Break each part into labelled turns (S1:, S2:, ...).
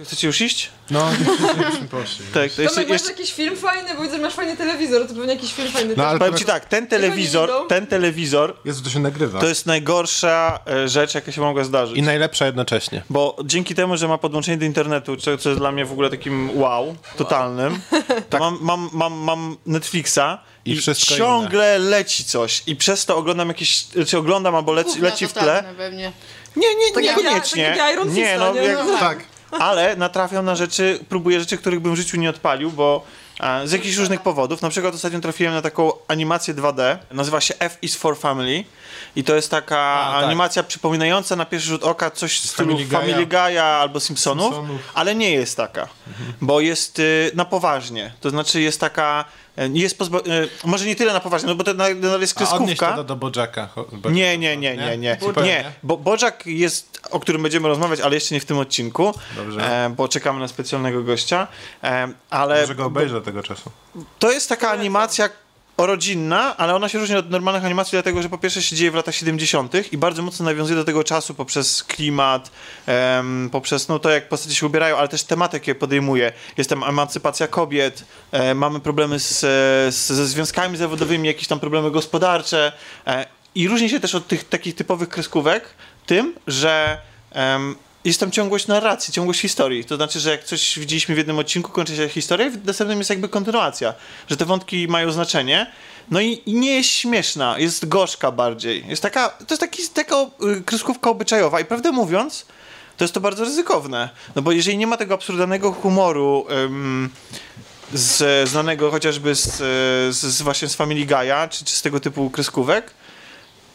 S1: Chcecie już iść?
S2: No, byśmy poszli.
S1: Tak, to
S3: Tomek,
S1: jeszcze,
S3: masz
S1: jeszcze,
S3: jakiś film fajny? Bo widzę, że masz fajny telewizor, to pewnie jakiś film fajny.
S2: No, ale
S1: powiem ci tak, ten telewizor, ten telewizor
S2: Jezu, to się nagrywa.
S1: to jest najgorsza e, rzecz, jaka się mogła zdarzyć.
S4: I najlepsza jednocześnie.
S1: Bo dzięki temu, że ma podłączenie do internetu, co, co jest dla mnie w ogóle takim wow, totalnym, to mam, mam, mam, mam Netflixa
S4: I
S1: i, ciągle leci coś. I przez to oglądam jakieś, czy oglądam albo leci, leci w tle.
S5: Pewnie.
S1: Nie, nie,
S3: Tak ja-
S1: niekoniecznie.
S3: tak jak Iron
S1: nie, no,
S3: nie?
S1: jak,
S3: No.
S2: Tak.
S1: Ale natrafiam na rzeczy, próbuję rzeczy, których bym w życiu nie odpalił, bo e, z jakichś różnych powodów. Na przykład ostatnio trafiłem na taką animację 2D, nazywa się F is for Family i to jest taka
S4: A, tak.
S1: animacja przypominająca na pierwszy rzut oka coś w stylu
S2: Family Guy'a.
S1: Family Guy'a albo Simpsonów,
S2: Simpsonów.
S1: ale nie jest taka, bo jest y, na poważnie. To znaczy jest taka, jest pozba- y, może nie tyle na poważnie, no bo to nadal jest
S2: A
S1: kreskówka.
S2: to do, Bojacka.
S1: Nie, nie, nie, nie, nie. Nie, bo Bojack jest, o którym będziemy rozmawiać, ale jeszcze nie w tym odcinku,
S2: Dobrze.
S1: e, bo czekamy na specjalnego gościa, e, ale
S2: Może go obejrzę tego czasu.
S1: to jest taka animacja rodzinna, ale ona się różni od normalnych animacji, dlatego że po pierwsze się dzieje w latach 70. i bardzo mocno nawiązuje do tego czasu poprzez klimat, em, poprzez no, to, jak postacie się ubierają, ale też tematy, jakie podejmuje. Jest tam emancypacja kobiet, e, mamy problemy z, z, ze związkami zawodowymi, jakieś tam problemy gospodarcze e, i różni się też od tych takich typowych kreskówek tym, że em, jest tam ciągłość narracji, ciągłość historii. To znaczy, że jak coś widzieliśmy w jednym odcinku, kończy się historia, w następnym jest jakby kontynuacja. Że te wątki mają znaczenie. No i, i nie jest śmieszna, jest gorzka bardziej. Jest taka, to jest taki, taka y, kreskówka obyczajowa i prawdę mówiąc, to jest to bardzo ryzykowne. No bo jeżeli nie ma tego absurdalnego humoru ym, z, znanego chociażby z, z, z właśnie z Family Guy'a, czy, czy z tego typu kreskówek,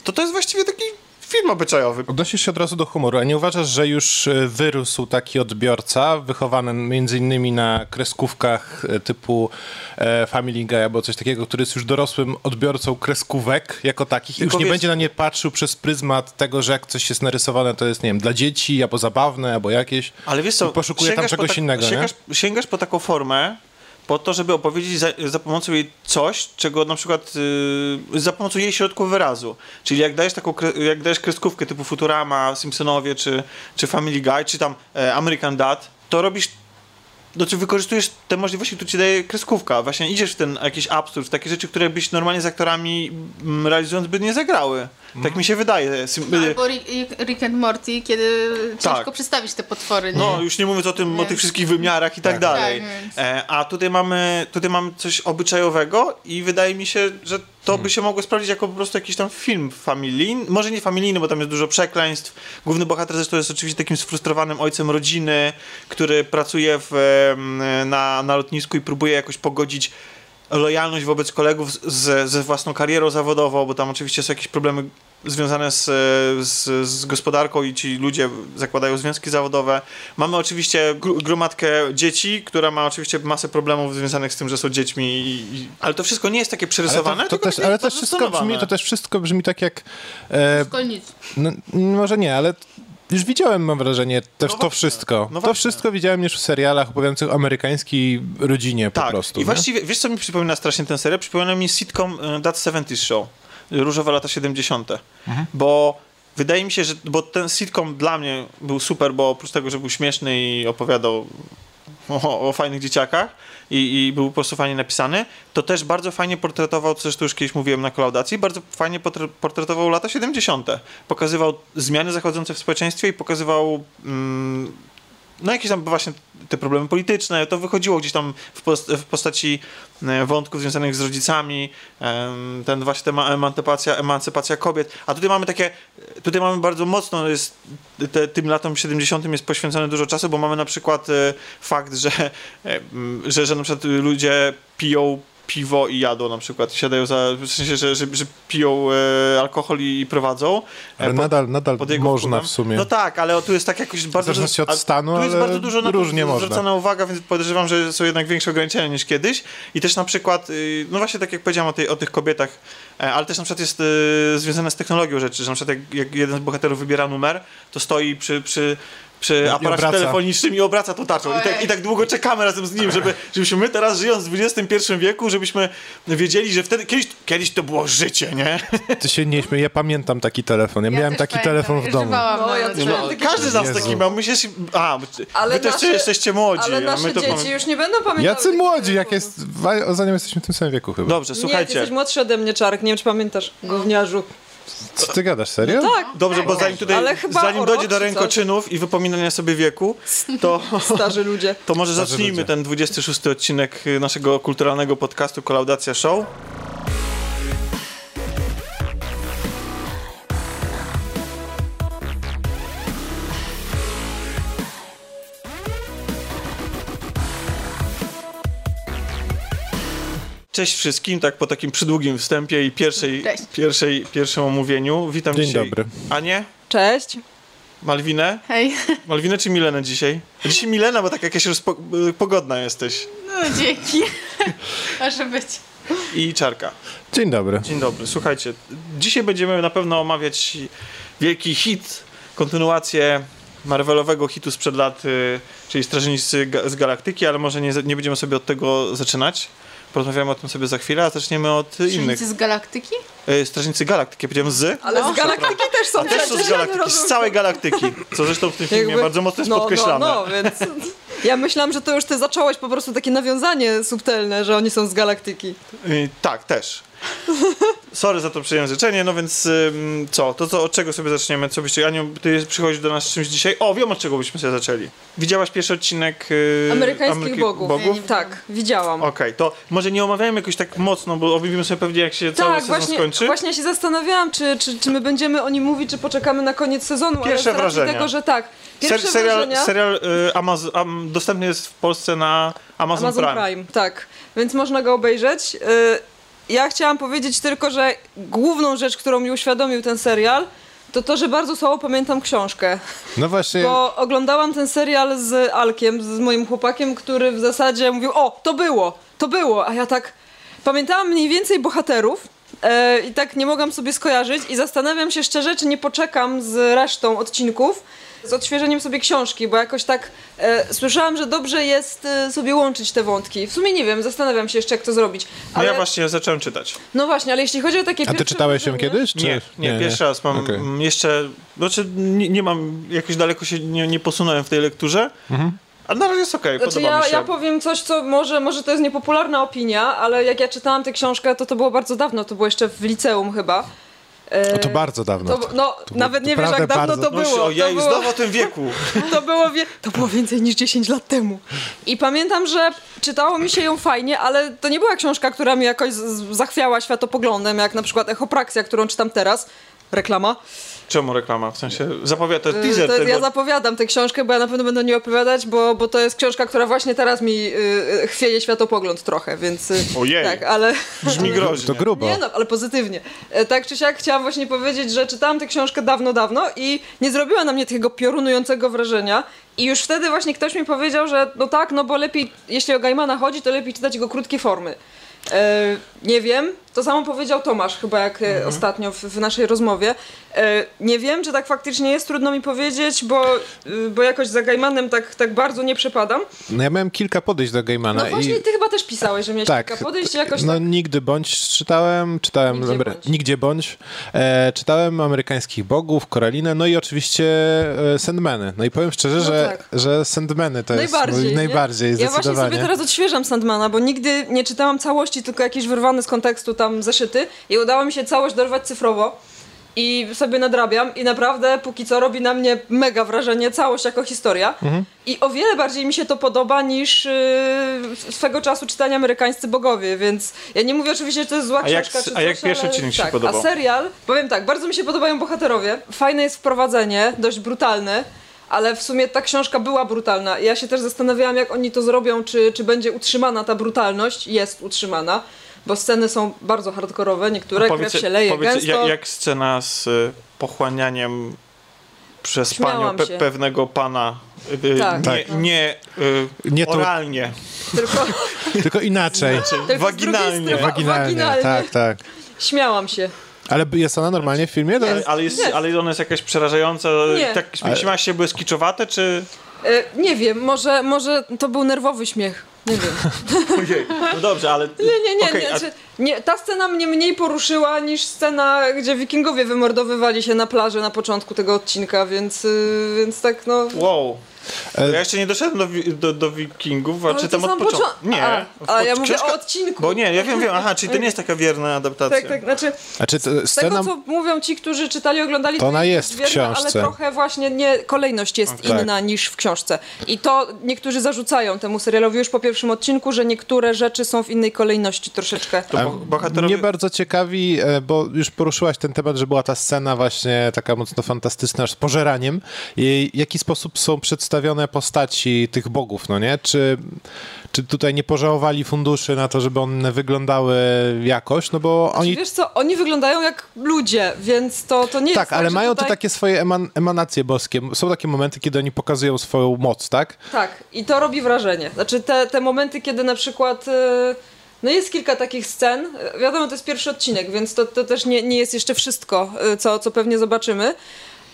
S1: to to jest właściwie taki film obyczajowy.
S4: Odnosisz się od razu do humoru, a nie uważasz, że już e, wyrósł taki odbiorca, wychowany między innymi na kreskówkach e, typu e, Family Guy albo coś takiego, który jest już dorosłym odbiorcą kreskówek jako takich i już nie
S1: wiesz-
S4: będzie na nie patrzył przez pryzmat tego, że jak coś jest narysowane, to jest, nie wiem, dla dzieci, albo zabawne, albo jakieś.
S1: Ale wiesz co,
S4: I poszukuje tam
S1: sięgasz po
S4: czegoś
S1: tak-
S4: innego, nie?
S1: sięgasz, sięgasz po taką formę, po to, żeby opowiedzieć za, za pomocą jej coś, czego na przykład yy, za pomocą jej środków wyrazu. Czyli jak dajesz taką, jak dajesz kreskówkę typu Futurama, Simpsonowie, czy, czy Family Guy, czy tam e, American Dad, to robisz znaczy wykorzystujesz te możliwości, które ci daje kreskówka. Właśnie idziesz w ten jakiś absurd, w takie rzeczy, które byś normalnie z aktorami mm, realizując by nie zagrały. Tak mi się wydaje. Sim- y,
S5: Albo Rick, Rick and Morty, kiedy
S1: Tak.
S5: ciężko przedstawić te potwory, nie?
S1: No, już nie mówiąc o tym, o tych wszystkich wymiarach i tak,
S2: Tak.
S1: dalej.
S5: Tak, więc-
S1: e, a tutaj mamy, tutaj mamy coś obyczajowego i wydaje mi się, że to by się mogło sprawdzić jako po prostu jakiś tam film familijny. Może nie familijny, bo tam jest dużo przekleństw. Główny bohater zresztą jest oczywiście takim sfrustrowanym ojcem rodziny, który pracuje w, na, na lotnisku i próbuje jakoś pogodzić lojalność wobec kolegów z, ze własną karierą zawodową, bo tam oczywiście są jakieś problemy związane z, z, z gospodarką i ci ludzie zakładają związki zawodowe. Mamy oczywiście gru- gromadkę dzieci, która ma oczywiście masę problemów związanych z tym, że są dziećmi, i, i, ale to wszystko nie jest takie przerysowane,
S4: Ale to, to też, ale też wszystko brzmi, to też wszystko brzmi tak jak... E. No, może nie, ale już widziałem, mam wrażenie, też
S1: No
S4: to wszystko.
S1: no
S4: to wszystko widziałem już w serialach opowiadających o amerykańskiej rodzinie po
S1: Tak,
S4: prostu.
S1: i
S4: nie?
S1: właściwie, wiesz co mi przypomina strasznie ten serial? Przypomina mi sitcom e, That 70's Show, Różowe lata 70.
S4: Mhm.
S1: Bo wydaje mi się, że bo ten sitcom dla mnie był super, bo oprócz tego, że był śmieszny i opowiadał o, o fajnych dzieciakach i, i był po prostu fajnie napisany, to też bardzo fajnie portretował, co zresztą już kiedyś mówiłem na kolaudacji, bardzo fajnie portretował lata 70. Pokazywał zmiany zachodzące w społeczeństwie i pokazywał mm, no jakieś tam właśnie te problemy polityczne, to wychodziło gdzieś tam w, post w postaci e, wątków związanych z rodzicami, ten właśnie tema emancypacja, emancypacja kobiet, a tutaj mamy takie, tutaj mamy bardzo mocno, jest, te, tym latom 70 jest poświęcone dużo czasu, bo mamy na przykład e, fakt, że, e, że, że na przykład ludzie piją piwo i jadą na przykład, siadają za, w sensie, że, że, że piją e, alkohol i, prowadzą. E,
S4: Ale nadal, nadal można
S1: wpływem.
S4: w sumie.
S1: No tak, ale tu jest tak jakoś bardzo...
S4: W zależności od stanu,
S1: tu jest bardzo dużo na to zwracana uwaga, więc podejrzewam, że są jednak większe ograniczenia niż kiedyś. I też na przykład, y, no właśnie tak jak powiedziałem o, tej, o tych kobietach, e, ale też na przykład jest y, związane z technologią rzeczy, że na przykład jak, jak jeden z bohaterów wybiera numer, to stoi przy, przy przy aparacie telefonicznym i obraca tą tarczą. I tak. I tak długo czekamy razem z nim, żeby, żebyśmy my teraz żyjąc w XXI wieku, żebyśmy wiedzieli, że wtedy, kiedyś, kiedyś to było życie, nie?
S4: Ty się nie śmiej, ja pamiętam taki telefon. Ja, miałem
S5: też
S4: taki
S5: pamiętam,
S4: telefon w domu.
S3: No, ja
S1: No, każdy z nas
S4: Jezu.
S1: taki miał. My się, a,
S3: Ale
S1: wy też
S3: nasze-
S1: jesteście młodzi.
S3: Ale
S1: a my
S3: nasze
S1: to
S3: dzieci
S1: pamię-
S3: już nie będą pamiętały.
S4: Jacy młodzi, jak jest... Zanim jesteśmy w tym samym wieku chyba.
S1: Dobrze,
S3: Nie, ty
S1: słuchajcie.
S3: jesteś młodszy ode mnie, Czarek, nie wiem czy pamiętasz, gówniarzu.
S4: Co ty gadasz, serio?
S3: Tak,
S1: Dobrze, bo zanim tutaj,
S3: Ale chyba
S1: zanim dojdzie
S3: rok
S1: do rękoczynów i wypominania sobie wieku, to,
S3: starzy ludzie.
S1: to może
S4: Starzy
S1: zacznijmy
S4: ludzie.
S1: ten 26 odcinek naszego kulturalnego podcastu Kolaudacja Show. Cześć wszystkim, tak po takim przydługim wstępie i pierwszej,
S5: Cześć.
S1: pierwszej, pierwszym omówieniu. Witam
S4: Dzień
S1: dzisiaj
S4: dobry.
S1: Anię,
S3: Cześć.
S1: Malwinę.
S5: Hej,
S1: Malwinę czy Milenę dzisiaj? Dzisiaj Milena, bo tak jakaś rozpo- y, pogodna jesteś.
S5: no dzięki. Może być.
S1: I Czarka.
S4: Dzień dobry.
S1: Dzień dobry. Słuchajcie, dzisiaj będziemy na pewno omawiać wielki hit, kontynuację Marvelowego hitu sprzed lat, y, czyli Strażnicy Ga- z Galaktyki, ale może nie, nie będziemy sobie od tego zaczynać. Porozmawiamy o tym sobie za chwilę, a zaczniemy od innych.
S5: Strażnicy z Galaktyki?
S1: Y, Strażnicy Galaktyki, ja powiedziałem z,
S3: Ale
S5: No.
S3: z galaktyki też są
S1: a też są z Galaktyki, z całej Galaktyki, co zresztą w tym filmie
S3: Jakby-
S1: bardzo mocno jest
S3: no,
S1: podkreślane.
S3: No, no, więc ja myślałam, że to już ty zacząłeś po prostu takie nawiązanie subtelne, że oni są z galaktyki.
S1: Y, tak, też. Sorry za to przejęzyczenie, no więc ym, co, to co, od czego sobie zaczniemy? Co byście, Aniu, ty przychodzisz do nas z czymś dzisiaj? O, wiem od czego byśmy sobie zaczęli. Widziałaś pierwszy odcinek y,
S3: Amerykańskich
S1: Ameryki-
S3: bogów.
S1: bogów?
S3: Tak, widziałam.
S1: Okej, to może nie omawiajmy jakoś tak mocno, bo omówimy sobie pewnie jak się cały
S3: Tak,
S1: sezon
S3: właśnie,
S1: skończy.
S3: właśnie się zastanawiałam, czy, czy, czy my będziemy o nim mówić, czy poczekamy na koniec sezonu.
S1: Pierwsze
S3: ale
S1: wrażenia.
S3: tego, że tak. Pierwsze
S1: Ser, serial
S3: wrażenia.
S1: serial y, Amaz- am, dostępny jest w Polsce na Amazon,
S3: Amazon
S1: Prime.
S3: Prime. tak. Więc można go obejrzeć. Y, Ja chciałam powiedzieć tylko, że główną rzecz, którą mi uświadomił ten serial, to to, że bardzo słabo pamiętam książkę.
S4: No właśnie,
S3: Bo oglądałam ten serial z Alkiem, z moim chłopakiem, który w zasadzie mówił, o, to było, to było, a ja tak pamiętałam mniej więcej bohaterów e, i tak nie mogłam sobie skojarzyć i zastanawiam się szczerze, czy nie poczekam z resztą odcinków, z odświeżeniem sobie książki, bo jakoś tak e, słyszałam, że dobrze jest e, sobie łączyć te wątki. W sumie nie wiem, zastanawiam się jeszcze, jak to zrobić.
S1: No
S3: Ale,
S1: ja właśnie zacząłem czytać.
S3: no właśnie, ale jeśli chodzi o takie
S4: a ty
S3: pierwsze
S4: czytałeś ją
S3: wrażenie-
S4: kiedyś? Czy...
S1: Nie, nie, pierwszy raz mam
S4: Okej.
S1: mm, jeszcze, znaczy nie, nie mam, jakoś daleko się nie, nie posunąłem w tej lekturze, a na razie jest okej,
S3: Znaczy
S1: podoba
S3: ja,
S1: mi się.
S3: ja powiem coś, co może, może to jest niepopularna opinia, ale jak ja czytałam tę książkę, to to było bardzo dawno, to było jeszcze w liceum chyba. E,
S4: No to bardzo dawno.
S3: to, no,
S4: było
S3: nawet nie wiesz jak dawno to
S1: No już,
S3: było. to, było
S1: znowu o tym wieku.
S3: to, było wie, to było więcej niż 10 lat temu. I pamiętam, że czytało mi się ją fajnie, ale to nie była książka, która mi jakoś zachwiała światopoglądem, jak na przykład Echopraksja, którą czytam teraz. Reklama.
S1: Czemu reklama? W sensie zapowiada to
S3: Y,
S1: teaser
S3: to jest,
S1: tego.
S3: Ja zapowiadam tę książkę, bo ja na pewno będę o niej opowiadać, bo, bo to jest książka, która właśnie teraz mi y, y, chwieje światopogląd trochę, więc... y,
S1: Ojej.
S3: Tak, ale...
S1: Brzmi groźnie.
S4: To grubo.
S3: Nie no, ale pozytywnie. E, Tak czy siak chciałam właśnie powiedzieć, że czytałam tę książkę dawno, dawno i nie zrobiła na mnie takiego piorunującego wrażenia. I już wtedy właśnie ktoś mi powiedział, że no tak, no bo lepiej, jeśli o Gaimana chodzi, to lepiej czytać jego krótkie formy. E, nie wiem, to samo powiedział Tomasz chyba jak e, ostatnio w, w naszej rozmowie. E, nie wiem, czy tak faktycznie jest, trudno mi powiedzieć, bo, y, bo jakoś za Gaimanem tak, tak bardzo nie przepadam.
S4: No ja miałem kilka podejść do Gaimana
S3: No właśnie,
S4: i...
S3: ty chyba też pisałeś, że miałeś
S4: Tak,
S3: kilka podejść jakoś
S4: no
S3: tak...
S4: nigdy bądź czytałem, czytałem
S3: Nigdzie
S4: Amery-
S3: bądź.
S4: nigdzie bądź, e, czytałem amerykańskich bogów, Koralinę, no i oczywiście e, Sandmany. No i powiem szczerze, że,
S3: tak.
S4: że Sandmany to jest
S3: Najbardziej. nie?
S4: najbardziej
S3: Ja właśnie sobie teraz odświeżam Sandmana, bo nigdy nie czytałam całości, tylko jakieś wyrwane z kontekstu tam zeszyty i udało mi się całość dorwać cyfrowo. I sobie nadrabiam i naprawdę póki co robi na mnie mega wrażenie całość jako historia.
S4: Mhm.
S3: I o wiele bardziej mi się to podoba niż yy, swego czasu czytania amerykańscy bogowie, więc ja nie mówię oczywiście, że to jest zła
S1: A jak-
S3: książka czy
S1: a jak pierwszy
S3: ale
S1: odcinek ci się
S3: tak,
S1: podobał?
S3: A serial, powiem tak, bardzo mi się podobają bohaterowie. Fajne jest wprowadzenie, dość brutalne. Ale w sumie ta książka była brutalna. Ja się też zastanawiałam, jak oni to zrobią, czy, czy będzie utrzymana ta brutalność. Jest utrzymana, bo sceny są bardzo hardkorowe, niektóre, krew się leje
S1: powiedz,
S3: gęsto.
S1: jak, jak scena z y, pochłanianiem przez
S3: Śmiałam
S1: panią pe- pewnego pana y,
S3: Tak.
S1: nie,
S4: Tak.
S1: nie, y,
S4: Nie
S1: oralnie,
S3: Tylko,
S4: Tylko inaczej.
S3: tylko z drugiej
S1: waginalnie.
S3: strony-
S4: Waginalnie,
S3: waginalnie.
S4: tak, tak.
S3: Śmiałam się.
S4: Ale jest ona normalnie w filmie?
S1: Ale,
S4: jest...
S1: ale, jest,
S3: Jest.
S1: ale ona jest jakaś przerażająca.
S3: Nie.
S1: Tak, śmiałaś się, były skiczowate, czy...
S3: E, nie wiem, może, może to był nerwowy śmiech. Nie wiem.
S1: Ojej. No dobrze, ale...
S3: Nie, nie, nie.
S1: Okej,
S3: nie,
S1: a-
S3: znaczy, nie ta scena mnie mniej poruszyła niż scena, gdzie wikingowie wymordowywali się na plaży na początku tego odcinka, więc, y, więc tak no...
S1: Wow.
S4: E,
S1: Ja jeszcze nie doszedłem do, do, do wikingów, a
S3: Ale
S1: czytam
S3: to
S1: od początku.
S3: począ-
S1: Nie.
S3: A,
S1: w-
S3: a ja mówię
S1: książka-
S3: o odcinku.
S1: Bo nie, ja wiem, wiem, aha, czyli to nie jest taka wierna adaptacja.
S3: Tak, tak, znaczy
S4: Znaczy, to
S3: z
S4: scena...
S3: tego co mówią ci, którzy czytali, oglądali,
S4: To ona jest w
S3: wierna, Ale
S4: książce.
S3: trochę właśnie nie, kolejność jest
S4: Tak.
S3: inna niż w książce. I to niektórzy zarzucają temu serialowi już po pierwszym odcinku, że niektóre rzeczy są w innej kolejności troszeczkę.
S1: To
S4: A
S1: bo, bohaterowie...
S4: Mnie bardzo ciekawi, e, bo już poruszyłaś ten temat, że była ta scena właśnie taka mocno fantastyczna z pożeraniem. I w jaki sposób są przedstawione postaci tych bogów, no nie? Czy, czy tutaj nie pożałowali funduszy na to, żeby one wyglądały jakoś? No bo oni...
S3: Wiesz co, oni wyglądają jak ludzie, więc to, to nie
S4: Tak,
S3: jest tak,
S4: ale mają
S3: tutaj...
S4: to takie swoje eman emanacje boskie. Są takie momenty, kiedy oni pokazują swoją moc, tak?
S3: Tak, i to robi wrażenie. Znaczy te, te momenty, kiedy na przykład... e, No jest kilka takich scen. Wiadomo, to jest pierwszy odcinek, więc to, to też nie, nie jest jeszcze wszystko, e, co, co pewnie zobaczymy.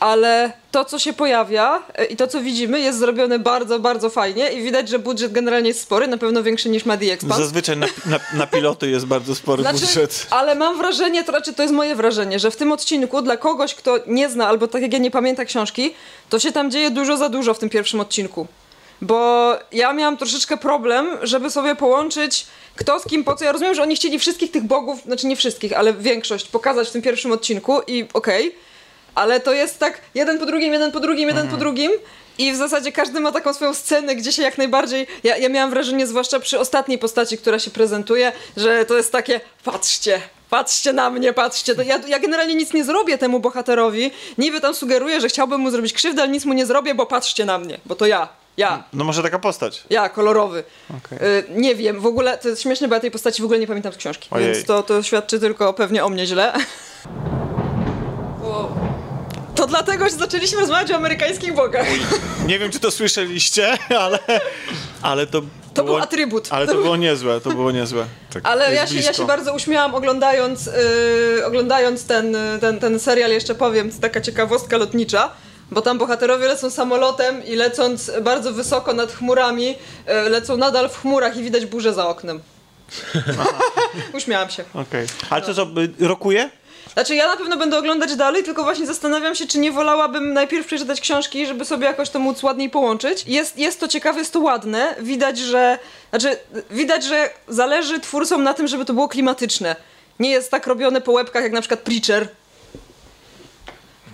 S3: Ale to, co się pojawia e, i to, co widzimy, jest zrobione bardzo, bardzo fajnie i widać, że budżet generalnie jest spory, na pewno większy niż Mad Expanse.
S1: Zazwyczaj na, na, na piloty jest bardzo spory
S3: Znaczy,
S1: budżet.
S3: ale mam wrażenie, to raczej to jest moje wrażenie, że w tym odcinku dla kogoś, kto nie zna albo tak jak ja nie pamięta książki, to się tam dzieje dużo za dużo w tym pierwszym odcinku. Bo ja miałam troszeczkę problem, żeby sobie połączyć kto z kim, po co. Ja rozumiem, że oni chcieli wszystkich tych bogów, znaczy nie wszystkich, ale większość pokazać w tym pierwszym odcinku i okej, ale to jest tak jeden po drugim, jeden po drugim, jeden po drugim. I w zasadzie każdy ma taką swoją scenę, gdzie się jak najbardziej. Ja, ja miałam wrażenie, zwłaszcza przy ostatniej postaci, która się prezentuje, że to jest takie: patrzcie, patrzcie na mnie, patrzcie. Ja, ja generalnie nic nie zrobię temu bohaterowi. Niby tam sugeruję, że chciałbym mu zrobić krzywdę, ale nic mu nie zrobię, bo patrzcie na mnie, bo to ja. Ja,
S1: No może taka postać.
S3: ja, kolorowy.
S1: Okej.
S3: Y, nie wiem, w ogóle, to jest śmieszne, bo ja tej postaci w ogóle nie pamiętam z książki,
S1: Ojej.
S3: więc to, to świadczy tylko pewnie o mnie źle. To dlatego, że zaczęliśmy rozmawiać o amerykańskich bogach.
S1: Nie wiem, czy to słyszeliście, ale, ale to,
S3: To
S1: było,
S3: był atrybut.
S1: Ale to było niezłe, to było niezłe. Tak,
S3: Ale ja się, ja się bardzo uśmiałam oglądając, yy, oglądając ten, ten, ten serial, jeszcze powiem, to taka ciekawostka lotnicza, bo tam bohaterowie lecą samolotem i lecąc bardzo wysoko nad chmurami, yy, lecą nadal w chmurach i widać burzę za oknem. Uśmiałam się.
S1: Okej. Ale to co, y, rokuje?
S3: Znaczy ja na pewno będę oglądać dalej, tylko właśnie zastanawiam się, czy nie wolałabym najpierw przeczytać książki, żeby sobie jakoś to móc ładniej połączyć. Jest, jest to ciekawe, jest to ładne. Widać, że... Znaczy, widać, że zależy twórcom na tym, żeby to było klimatyczne. Nie jest tak robione po łebkach, jak na przykład Preacher.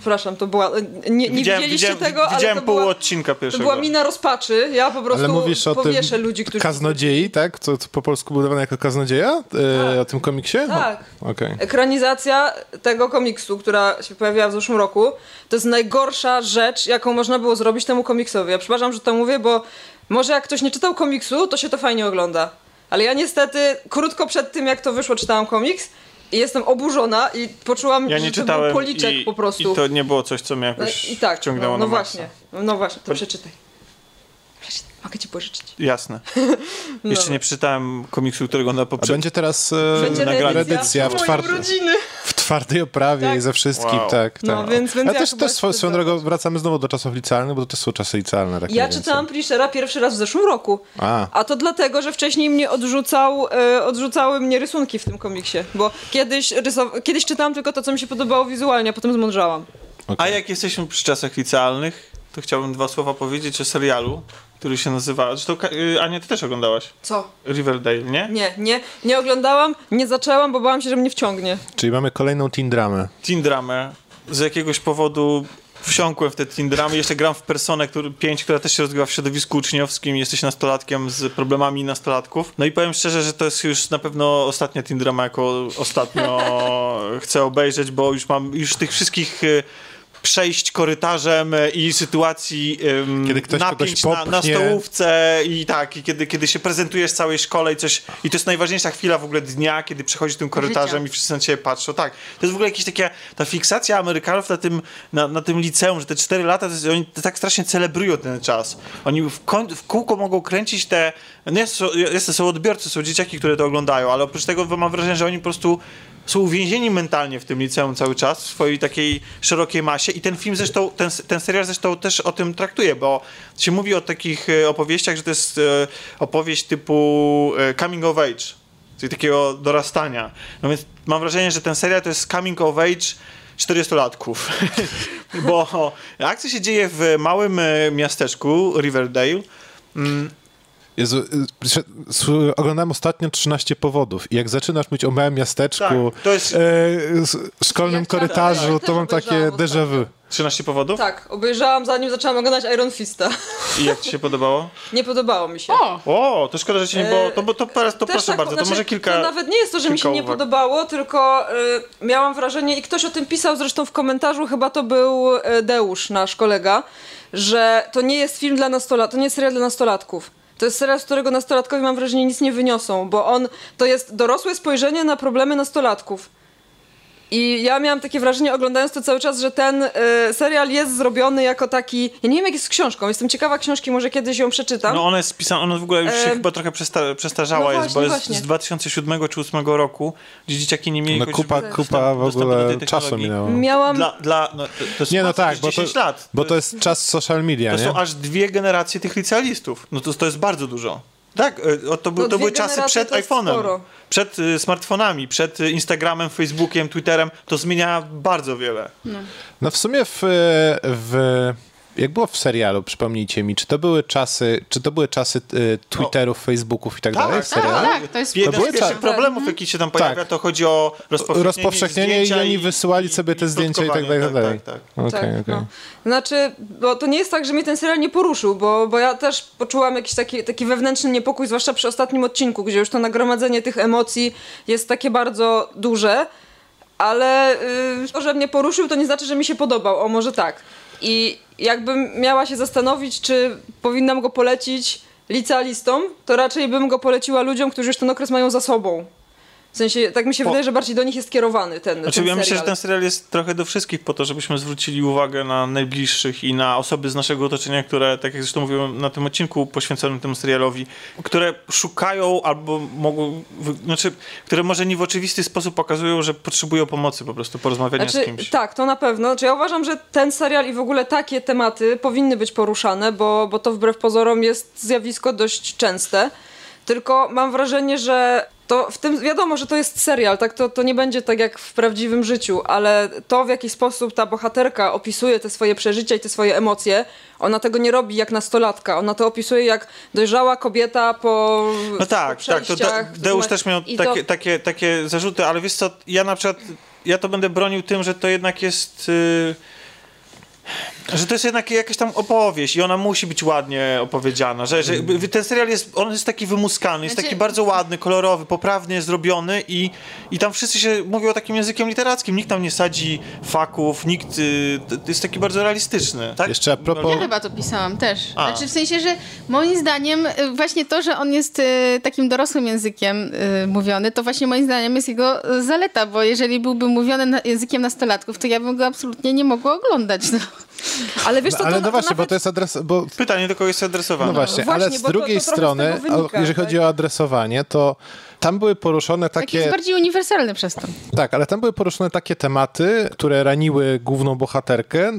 S3: Przepraszam, to była... Nie, nie
S1: Widziałem,
S3: widzieliście
S1: widziałem,
S3: tego,
S1: widziałem
S3: ale to
S1: pół
S3: była,
S1: odcinka
S3: to
S1: pierwszego.
S3: była mina rozpaczy. Ja po prostu
S4: Ale mówisz o
S3: powieszę
S4: tym
S3: ludzi, którzy...
S4: kaznodziei, tak? Co, co po polsku budowane jako kaznodzieja? E,
S3: Tak.
S4: O tym komiksie?
S3: Tak.
S4: Okej.
S3: Ekranizacja tego komiksu, która się pojawiła w zeszłym roku, to jest najgorsza rzecz, jaką można było zrobić temu komiksowi. Ja przepraszam, że to mówię, bo może jak ktoś nie czytał komiksu, to się to fajnie ogląda. Ale ja niestety krótko przed tym, jak to wyszło, czytałam komiks i jestem oburzona i poczułam,
S1: Ja
S3: że
S1: nie
S3: to był policzek
S1: i,
S3: po prostu.
S1: i to nie było coś, co mnie
S3: No
S1: jakoś
S3: I tak,
S1: wciągnęło
S3: no, no
S1: na
S3: właśnie, no właśnie, to przeczytaj. Przeczytaj, mogę ci pożyczyć.
S1: Jasne. Jeszcze nie przeczytałem komiksu, którego na
S4: A
S1: poprzednim...
S4: będzie teraz e,
S3: Będzie
S4: reedycja w,
S3: mojej
S4: czwart...
S3: urodziny.
S4: w twardej oprawie
S3: Tak.
S4: i ze wszystkim,
S1: Wow.
S4: tak. tak.
S3: No, więc- więc
S4: Ale
S3: ja
S4: też, też swoją,
S3: chcę
S4: swoją drogą wracamy znowu do czasów licealnych, bo to też są czasy licealne. Tak
S3: Ja czytałam. Preachera pierwszy raz w zeszłym roku.
S4: A,
S3: A to dlatego, że wcześniej mnie odrzucał, e, odrzucały mnie rysunki w tym komiksie. Bo kiedyś, rysow- kiedyś czytałam tylko to, co mi się podobało wizualnie, a potem zmądrzałam.
S1: A jak jesteśmy przy czasach licealnych, to chciałbym dwa słowa powiedzieć o serialu, który się nazywa... Zresztą, Ka- y, Ania, ty też oglądałaś?
S3: Co?
S1: Riverdale, nie?
S3: Nie, nie, nie oglądałam, nie zaczęłam, bo bałam się, że mnie wciągnie.
S4: czyli mamy kolejną teen dramę.
S1: teen dramę. Z jakiegoś powodu wsiąkłem w te teen dramy. Jeszcze gram w Personę który, 5, która też się rozgrywa w środowisku uczniowskim. Jesteś nastolatkiem z problemami nastolatków. No i powiem szczerze, że to jest już na pewno ostatnia teen drama, jako ostatnio chcę obejrzeć, bo już mam już tych wszystkich... y, Przejść korytarzem y, i sytuacji ym,
S4: Kiedy ktoś
S1: napięć
S4: kogoś
S1: na, na stołówce i tak, i kiedy, kiedy się prezentujesz całej szkole i coś, i to jest najważniejsza chwila w ogóle dnia, kiedy przechodzisz tym korytarzem
S5: Życia.
S1: i wszyscy na ciebie patrzą. Tak, to jest w ogóle jakieś takie, ta fiksacja Amerykanów na tym, na, na tym liceum, że te 4 lata, to jest, oni tak strasznie celebrują ten czas. Oni w, koń, w kółko mogą kręcić te, no jest, jest, są odbiorcy, są dzieciaki, które to oglądają, ale oprócz tego mam wrażenie, że oni po prostu są uwięzieni mentalnie w tym liceum cały czas, w swojej takiej szerokiej masie. I ten film zresztą, ten, ten serial zresztą też o tym traktuje, bo się mówi o takich e, opowieściach, że to jest e, opowieść typu e, coming of age, czyli takiego dorastania. No więc mam wrażenie, że ten serial to jest coming of age 40-latków, bo akcja się dzieje w małym miasteczku Riverdale,
S4: Jezu, y, oglądałem ostatnio 13 powodów i jak zaczynasz mówić o małym miasteczku,
S1: Tak, to jest-
S4: e, szkolnym
S3: Ja
S4: korytarzu,
S3: ja
S4: to
S3: też
S4: mam takie déjà vu.
S1: 13 powodów.
S3: Tak, obejrzałam zanim zaczęłam oglądać Iron Fista.
S1: I jak ci się podobało?
S3: Nie podobało mi się.
S5: O!
S1: O, to szkoda, że ci nie było. To, bo to, to
S3: Też
S1: proszę
S3: tak,
S1: bardzo, to
S3: znaczy,
S1: może kilka.
S3: To nawet nie jest to, że mi się nie
S1: uwag.
S3: podobało, tylko y, miałam wrażenie, i ktoś o tym pisał zresztą w komentarzu, chyba to był y, Deusz, nasz kolega, że to nie jest film dla nastolatków, to nie jest serial dla nastolatków. To jest serial, z którego nastolatkowie mam wrażenie nic nie wyniosą, bo on to jest dorosłe spojrzenie na problemy nastolatków. I ja miałam takie wrażenie, oglądając to cały czas, że ten y, serial jest zrobiony jako taki. Ja nie wiem, jak jest z książką. Jestem ciekawa książki, może kiedyś ją przeczytam.
S1: No ona jest pisana, ona w ogóle już się chyba trochę przesta, przestarzała
S3: no
S1: jest, bo
S3: właśnie,
S1: jest
S3: właśnie.
S1: z 2007 czy 2008 roku, gdzie dzieciaki nie mieli
S4: No kupa, kupa w ogóle czasu minęło.
S3: Miałam.
S1: Dla, dla, no, to, to jest
S4: Nie, no tak, bo to,
S1: 10 lat.
S4: bo to jest czas social media,
S1: To
S4: nie?
S1: są aż dwie generacje tych licealistów. No to, to jest bardzo dużo. Tak, e, to, był,
S3: No
S1: to były czasy przed iPhone'em, przed y, smartfonami, przed y, Instagramem, Facebookiem, Twitterem. To zmienia bardzo wiele.
S4: No w sumie w, w jak było w serialu, przypomnijcie mi, czy to były czasy, czy to były czasy y, Twitterów, Facebooków i tak,
S1: Tak,
S4: dalej w
S1: tak,
S4: serialu?
S5: Tak, to jest
S1: Jeden
S4: były
S1: z pierwszych
S4: czasy.
S1: problemów, jaki się tam pojawia,
S4: Tak.
S1: to chodzi o rozpowszechnienie,
S4: Rozpowszechnienie i oni wysyłali sobie te zdjęcia i tak dalej, i tak dalej.
S1: Tak, tak.
S4: Okej,
S3: Tak,
S4: okej.
S3: no. Znaczy, bo to nie jest tak, że mnie ten serial nie poruszył, bo, bo ja też poczułam jakiś taki, taki wewnętrzny niepokój, zwłaszcza przy ostatnim odcinku, gdzie już to nagromadzenie tych emocji jest takie bardzo duże, ale yy, to, że mnie poruszył, to nie znaczy, że mi się podobał, o może tak. I jakbym miała się zastanowić, czy powinnam go polecić licealistom, to raczej bym go poleciła ludziom, którzy już ten okres mają za sobą. W sensie, tak mi się
S1: O.
S3: wydaje, że bardziej do nich jest kierowany ten,
S1: Znaczy,
S3: ten
S1: ja myślę, że ten serial jest trochę do wszystkich po to, żebyśmy zwrócili uwagę na najbliższych i na osoby z naszego otoczenia, które, tak jak zresztą mówiłem na tym odcinku poświęconym temu serialowi, które szukają albo mogą, znaczy, które może nie w oczywisty sposób pokazują, że potrzebują pomocy po prostu, porozmawiania z
S3: Znaczy,
S1: kimś.
S3: tak, to na pewno. Znaczy, ja uważam, że ten serial i w ogóle takie tematy powinny być poruszane, bo, bo to wbrew pozorom jest zjawisko dość częste. Tylko mam wrażenie, że to w tym wiadomo, że to jest serial, tak? To, to nie będzie tak jak w prawdziwym życiu, ale to w jaki sposób ta bohaterka opisuje te swoje przeżycia i te swoje emocje, ona tego nie robi jak nastolatka. Ona to opisuje jak dojrzała kobieta po.
S1: No
S3: po
S1: tak, tak, to De-. Deusz też miał
S3: I to-
S1: takie, takie, takie zarzuty, ale wiesz co, ja na przykład, ja to będę bronił tym, że to jednak jest... y, że to jest jednak jakaś tam opowieść i ona musi być ładnie opowiedziana, że, że ten serial jest, on jest taki wymuskany, jest
S5: Znaczy-
S1: taki bardzo ładny, kolorowy, poprawnie zrobiony i, i tam wszyscy się mówią takim językiem literackim, nikt tam nie sadzi faków, nikt, y, to jest taki bardzo realistyczny, tak?
S4: Jeszcze a propos-
S5: Ja chyba to pisałam też.
S1: A.
S5: Znaczy w sensie, że moim zdaniem y, właśnie to, że on jest y, takim dorosłym językiem y, mówiony, to właśnie moim zdaniem jest jego y, zaleta, bo jeżeli byłby mówiony na, językiem nastolatków, to ja bym go absolutnie nie mogła oglądać. No.
S3: Ale wiesz co,
S4: No, ale
S3: to,
S4: no
S3: to
S4: właśnie, bo
S3: nawet-
S4: to jest adres... Bo,
S1: Pytanie do kogo jest adresowane.
S4: no właśnie,
S3: właśnie,
S4: ale z
S3: bo to-
S4: drugiej
S3: to z
S4: strony,
S3: tego wynika,
S4: jeżeli chodzi
S3: tak?
S4: o adresowanie, to tam były poruszone
S5: Taki
S4: takie...
S5: jest bardziej uniwersalny przez to.
S4: Tak, ale tam były poruszone takie tematy, które raniły główną bohaterkę,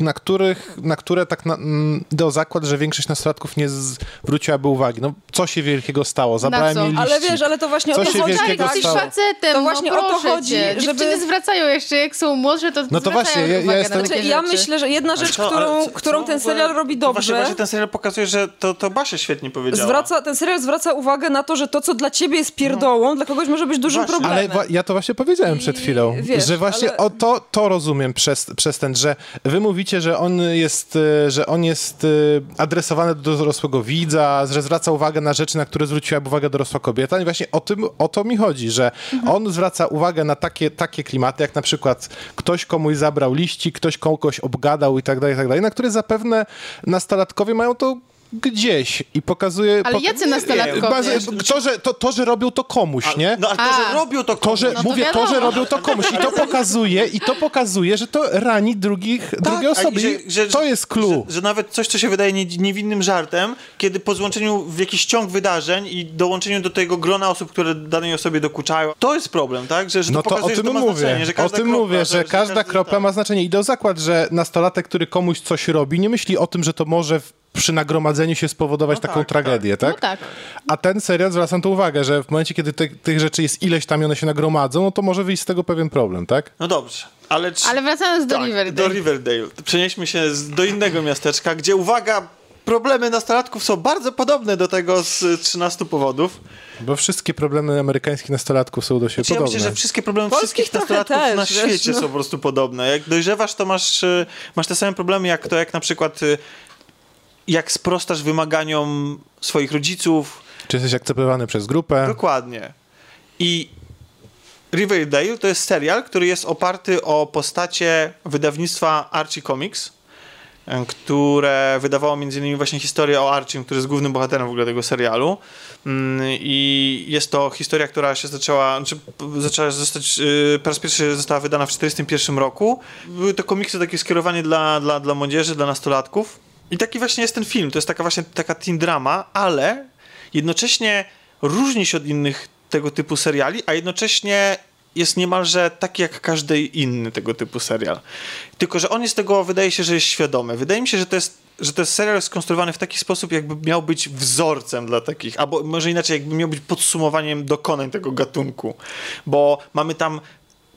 S4: na, których, na które tak na, mm, do zakład, że większość nastolatków nie zwróciłaby uwagi. No, co się wielkiego stało? Zabrałem jej liścik.
S3: Ale wiesz, ale to właśnie
S4: Co
S3: o to
S4: się
S3: chodzi. tak?
S5: jesteś
S4: stało?
S5: facetem,
S3: To właśnie
S5: no
S3: o to chodzi,
S5: cię.
S3: żeby-
S5: Dziewczyny zwracają jeszcze, jak są młodsze, to
S4: No to
S5: zwracają
S4: właśnie, ja- ja
S5: uwagę
S4: jestem-
S3: Znaczy, ja myślę, że jedna rzecz, którą,
S1: co-
S3: którą ten serial robi
S1: Właśnie,
S3: dobrze,
S1: właśnie ten serial pokazuje, że to, to Basia świetnie powiedziała.
S3: zwraca, ten serial zwraca uwagę na to, że to, co dla ciebie jest pierdołą, dla kogoś może być dużym
S1: Właśnie.
S3: problemem.
S4: Ale ja to właśnie powiedziałem przed chwilą,
S3: wiesz,
S4: że właśnie
S3: ale-
S4: o to, to rozumiem przez, przez ten, że wy mówicie, że on jest, e, że on jest e, adresowany do dorosłego widza, że zwraca uwagę na rzeczy, na które zwróciła uwagę dorosła kobieta i właśnie o tym, o to mi chodzi, że
S3: Mhm.
S4: on zwraca uwagę na takie, takie klimaty, jak na przykład ktoś komuś zabrał liści, ktoś kogoś obgadał i tak dalej, i tak dalej, na które zapewne nastolatkowie mają to gdzieś i pokazuje...
S5: Ale jacy nastolatkowie?
S4: To, że, to, to, że robią to komuś, nie?
S1: No ale to,
S5: A.
S1: że robią to
S4: To, że,
S5: No to
S4: mówię, to,
S5: wiadomo.
S4: że robią to komuś i to pokazuje, i to pokazuje, że to rani drugich, drugie
S1: a
S4: osoby.
S1: że- że-
S4: to jest clue.
S1: Że, że nawet coś, co się wydaje nie, niewinnym żartem, kiedy po złączeniu w jakiś ciąg wydarzeń i dołączeniu do tego grona osób, które danej osobie dokuczają, to jest problem, tak? Że, że
S4: No to
S1: pokazuje,
S4: o
S1: że
S4: tym
S1: ma
S4: mówię.
S1: znaczenie, że
S4: O
S1: każda
S4: tym
S1: kropla,
S4: mówię, że każda kropla
S1: tak.
S4: ma znaczenie. I do zakład, że nastolatek, który komuś coś robi, nie myśli o tym, że to może w, przy nagromadzeniu się spowodować taką
S1: tak,
S4: tragedię, tak?
S5: No tak.
S4: A ten serial, zwracam tu uwagę, że w momencie, kiedy te, tych rzeczy jest ileś tam i one się nagromadzą, no to może wyjść z tego pewien problem, tak?
S1: No dobrze, ale... Czy...
S5: Ale wracając do
S1: tak,
S5: Riverdale.
S1: do Riverdale. Przenieśmy się z, do innego miasteczka, gdzie, uwaga, problemy nastolatków są bardzo podobne do tego z y, 13 powodów.
S4: Bo wszystkie problemy amerykańskich nastolatków są do siebie
S1: Znaczy, ja
S4: podobne.
S1: myślę, że wszystkie problemy
S3: Polskich
S1: wszystkich nastolatków
S3: też,
S1: na
S3: wiesz,
S1: świecie
S3: no.
S1: są po prostu podobne. Jak dojrzewasz, to masz, y, masz te same problemy, jak to, jak na przykład y, jak sprostasz wymaganiom swoich rodziców.
S4: Czy jesteś akceptowany przez grupę?
S1: Dokładnie. I Riverdale to jest serial, który jest oparty o postacie wydawnictwa Archie Comics, które wydawało m.in. właśnie historię o Archie, który jest głównym bohaterem w ogóle tego serialu. Mm, I jest to historia, która się zaczęła, znaczy zaczęła zostać, yy, po raz pierwszy została wydana w 1941 roku. Były to komiksy takie skierowane dla, dla, dla młodzieży, dla nastolatków. I taki właśnie jest ten film. To jest taka właśnie taka teen drama, ale jednocześnie różni się od innych tego typu seriali, a jednocześnie jest niemalże taki jak każdy inny tego typu serial. Tylko, że on jest tego, wydaje się, że jest świadomy. Wydaje mi się, że to jest, że jest serial skonstruowany w taki sposób, jakby miał być wzorcem dla takich, albo może inaczej, jakby miał być podsumowaniem dokonań tego gatunku. Bo mamy tam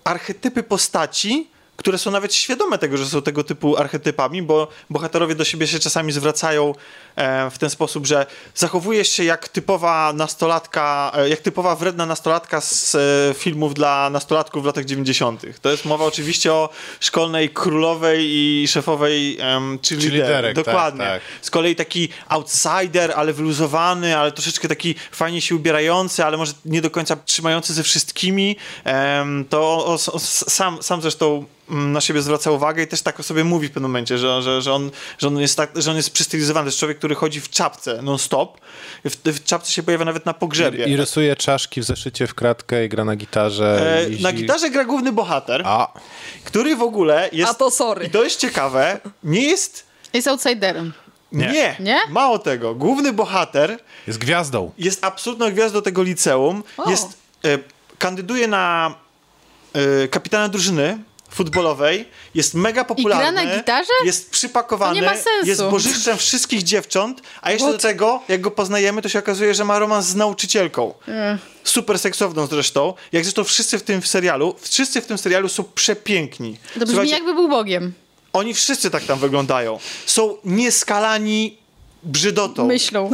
S1: archetypy postaci, które są nawet świadome tego, że są tego typu archetypami, bo bohaterowie do siebie się czasami zwracają e, w ten sposób, że zachowujesz się jak typowa nastolatka, e, jak typowa wredna nastolatka z e, filmów dla nastolatków w latach 90. To jest mowa oczywiście o szkolnej królowej i szefowej cheerleaderek.
S4: Cheerleaderek, tak,
S1: Dokładnie.
S4: tak.
S1: Z kolei taki outsider, ale wyluzowany, ale troszeczkę taki fajnie się ubierający, ale może nie do końca trzymający ze wszystkimi. To o, o, sam, sam zresztą na siebie zwraca uwagę i też tak o sobie mówi w pewnym momencie, że, że, że, on, że, on, jest tak, że on jest przystylizowany. To jest człowiek, który chodzi w czapce non-stop. W, w czapce się pojawia nawet na pogrzebie.
S4: I rysuje czaszki w zeszycie w kratkę i gra na gitarze.
S1: E,
S4: jeździ-
S1: na gitarze gra główny bohater,
S4: A,
S1: który w ogóle jest...
S3: A to sorry.
S1: I to jest ciekawe, nie jest...
S5: Jest outsiderem.
S1: Nie.
S4: Nie.
S5: Nie?
S1: Mało tego. Główny bohater
S4: jest gwiazdą.
S1: jest absolutną gwiazdą tego liceum.
S5: O.
S1: Jest, e, kandyduje na e, kapitana drużyny futbolowej, jest mega popularny.
S5: na gitarze?
S1: Jest przypakowany,
S5: To nie ma sensu.
S1: jest bożyszczem wszystkich dziewcząt, a jeszcze
S5: What?
S1: do tego, jak go poznajemy, to się okazuje, że ma romans z nauczycielką. Super seksowną zresztą. Jak zresztą wszyscy w tym serialu, wszyscy w tym serialu są przepiękni.
S5: To brzmi
S1: Słuchajcie,
S5: jakby był Bogiem.
S1: Oni wszyscy tak tam wyglądają. Są nieskalani brzydotą.
S5: Myślą.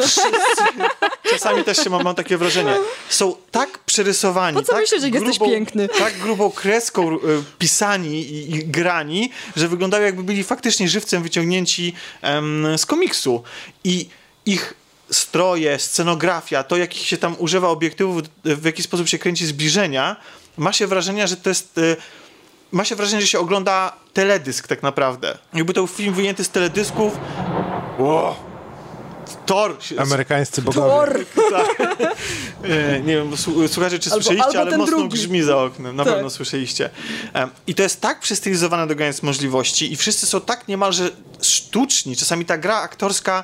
S1: Czasami też się mam, mam takie wrażenie. Są tak przerysowani,
S3: Po co
S1: tak,
S3: myślisz, że jesteś piękny?
S1: tak grubą kreską y, pisani i, i grani, że wyglądają jakby byli faktycznie żywcem wyciągnięci em, z komiksu. I ich stroje, scenografia, to jakich się tam używa obiektywów, w jaki sposób się kręci zbliżenia, ma się wrażenie, że to jest... Y, ma się wrażenie, że się ogląda teledysk tak naprawdę. Jakby to był film wyjęty z teledysków. Ło! Thor!
S4: Amerykańscy bogowie.
S3: Thor!
S1: E, nie wiem, słu- słuchajcie, czy
S3: Albo-
S1: słyszeliście,
S3: albo
S1: ale mocno
S3: drugi.
S1: grzmi za oknem. Na
S3: Tak.
S1: pewno słyszeliście. I to jest tak przystylizowane do granic możliwości i wszyscy są tak niemalże sztuczni. Czasami ta gra aktorska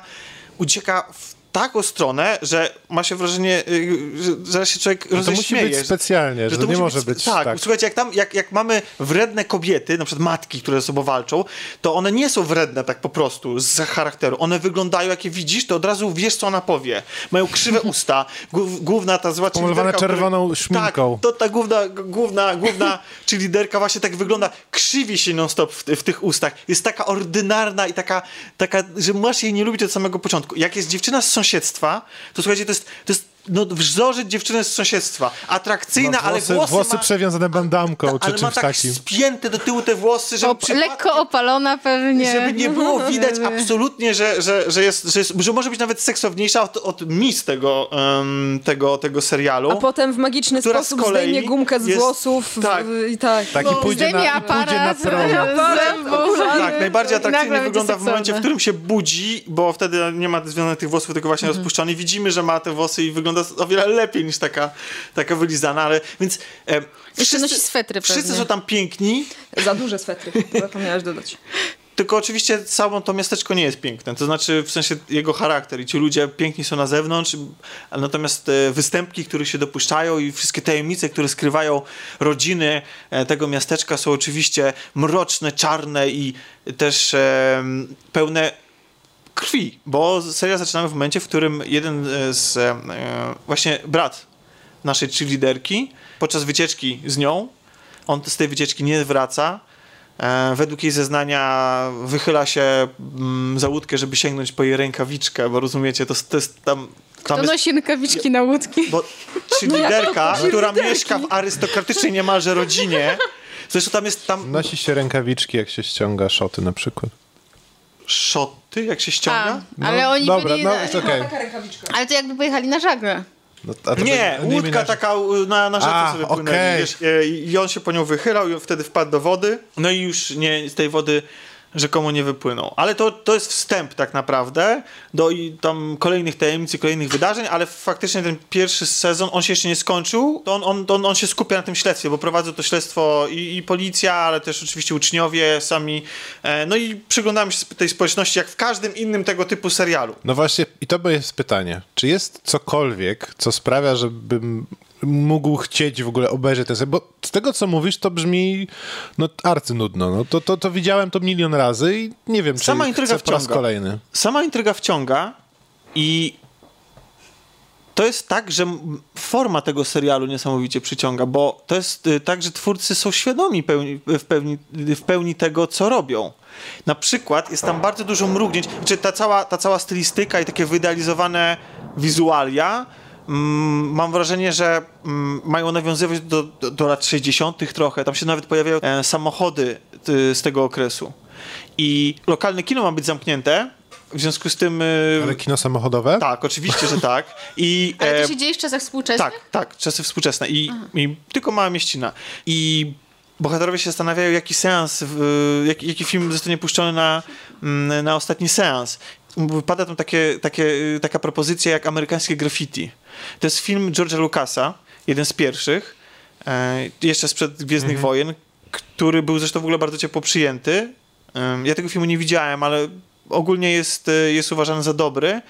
S1: ucieka w taką stronę, że ma się wrażenie, y, że zaraz się człowiek
S4: No to musi być
S1: że-
S4: specjalnie, że, to nie
S1: musi
S4: może być
S1: tak.
S4: tak.
S1: Słuchajcie, jak tam, jak, jak mamy wredne kobiety, na przykład matki, które ze sobą walczą, to one nie są wredne tak po prostu z charakteru. One wyglądają, jak je widzisz, to od razu wiesz, co ona powie. Mają krzywe usta, głów- główna ta zła
S4: Pomalowane
S1: cheerleaderka, o której-
S4: czerwoną szminką.
S1: Tak, to ta główna, główna, główna czyli liderka właśnie tak wygląda, krzywi się non-stop w, w tych ustach. Jest taka ordynarna i taka, taka, że masz jej nie lubić od samego początku. Jak jest dziewczyna z sąsiedztwa, to słuchajcie, to jest, to jest no, wzorzec dziewczyny z sąsiedztwa. Atrakcyjna,
S4: Ma
S1: ale
S4: włosy,
S1: włosy,
S4: włosy
S1: ma,
S4: przewiązane bandamką
S1: ta,
S4: czy
S1: ale ma
S4: czymś
S1: tak
S4: takim.
S1: spięte do tyłu te włosy, żeby
S5: Op- lekko opalona pewnie.
S1: żeby nie było widać absolutnie, że, że, że, jest, że, jest, że może być nawet seksowniejsza od, od mis tego, em, tego, tego serialu.
S3: A potem w magiczny
S1: Która z
S3: sposób
S1: kolei
S3: zdejmie gumkę z
S1: jest-
S3: włosów. w-
S1: tak.
S3: I tak.
S4: Taki
S5: No,
S4: pójdzie
S5: zdejmie
S4: na, i pójdzie na
S5: aparat,
S4: prom.
S5: zębów,
S1: Tak, najbardziej
S5: i
S1: atrakcyjnie wygląda w momencie, w którym się budzi, bo wtedy nie ma związanych tych włosów, tylko właśnie rozpuszczony. Widzimy, że ma te włosy i wygląda o wiele lepiej niż taka, taka wylizana, ale więc... E,
S5: Jeszcze nosi swetry
S1: Wszyscy
S5: pewnie.
S1: są tam piękni,
S3: Za duże swetry, to zapomniałaś dodać.
S1: tylko oczywiście samo to miasteczko nie jest piękne. To znaczy w sensie jego charakter i ci ludzie piękni są na zewnątrz, natomiast e, występki, których się dopuszczają i wszystkie tajemnice, które skrywają rodziny e, tego miasteczka są oczywiście mroczne, czarne i też e, pełne krwi, bo serial zaczynamy w momencie, w którym jeden e, z e, właśnie brat naszej cheerleaderki podczas wycieczki z nią, on z tej wycieczki nie wraca. E, według jej zeznania wychyla się mm, za łódkę, żeby sięgnąć po jej rękawiczkę, bo rozumiecie, to, to jest tam... tam
S5: To
S1: jest,
S5: nosi rękawiczki na łódki.
S1: bo cheerleaderka, która mieszka w arystokratycznej niemalże rodzinie, zresztą tam jest tam
S4: Nosi się rękawiczki, jak się ściąga szoty na przykład.
S1: Szoty, jak się ściąga.
S5: A, ale oni
S4: Dobra,
S5: byli...
S4: no jest okej.
S5: Ale to jakby pojechali na żagle.
S4: No, a to
S1: Nie,
S4: tak-
S1: łódka taka y, na, na rzece
S4: A,
S1: sobie płynęli, wiesz, e, i on się po nią wychylał i wtedy wpadł do wody, no i już nie, z tej wody rzekomo nie wypłynął. Ale to, to jest wstęp tak naprawdę do tam kolejnych tajemnic i kolejnych wydarzeń, ale faktycznie ten pierwszy sezon, on się jeszcze nie skończył, to on, on, on, on się skupia na tym śledztwie, bo prowadzą to śledztwo i, i policja, ale też oczywiście uczniowie sami, e, no i przyglądamy się tej społeczności jak w każdym innym tego typu serialu.
S4: No właśnie, i to jest pytanie. Czy jest cokolwiek, co sprawia, żebym mógł chcieć w ogóle obejrzeć ten serial? Bo z tego, co mówisz, to brzmi no arcynudno. No, to, to, to widziałem to milion razy i nie wiem, czy
S1: Sama intryga
S4: chcę po raz
S1: wciąga.
S4: kolejny.
S1: sama intryga wciąga i to jest tak, że forma tego serialu niesamowicie przyciąga, bo to jest y, tak, że twórcy są świadomi pełni, w, pełni, w pełni tego, co robią. Na przykład jest tam bardzo dużo mrugnięć, czy ta cała, ta cała stylistyka i takie wyidealizowane wizualia, mam wrażenie, że mm, mają nawiązywać do, do, do lat 60. trochę. Tam się nawet pojawiają e, samochody z tego okresu. I lokalne kino ma być zamknięte, w związku z tym... y,
S4: Ale kino samochodowe?
S1: tak, oczywiście, że tak. I,
S5: Ale
S1: e,
S5: to się dzieje w czasach współczesnych?
S1: tak, tak, czasy współczesne i, i tylko mała mieścina. I bohaterowie się zastanawiają, jaki seans, w, jaki, jaki film zostanie puszczony na, mm, na ostatni seans. Wypada tam takie, takie, taka propozycja jak amerykańskie graffiti. To jest film George'a Lucasa, jeden z pierwszych, e, jeszcze sprzed Gwiezdnych Wojen, który był zresztą w ogóle bardzo ciepło przyjęty. Ja tego filmu nie widziałem, ale ogólnie jest, e, jest uważany za dobry,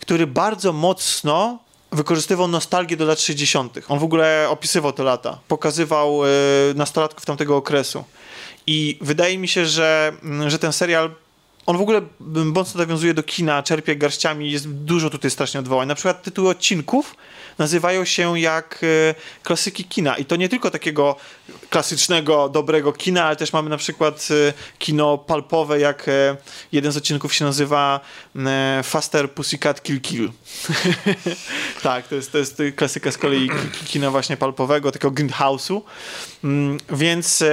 S1: który bardzo mocno wykorzystywał nostalgię do lat 60. On w ogóle opisywał te lata, pokazywał e, nastolatków tamtego okresu. I wydaje mi się, że, że ten serial on w ogóle mocno nawiązuje do kina, czerpie garściami, jest dużo tutaj strasznie odwołań. Na przykład tytuły odcinków nazywają się jak e, klasyki kina. I to nie tylko takiego klasycznego, dobrego kina, ale też mamy na przykład e, kino palpowe, jak e, jeden z odcinków się nazywa Faster Pussycat Kill Kill. tak, to jest, to jest klasyka z kolei ki- ki- kina właśnie palpowego, takiego grindhouse'u. Mm, Więc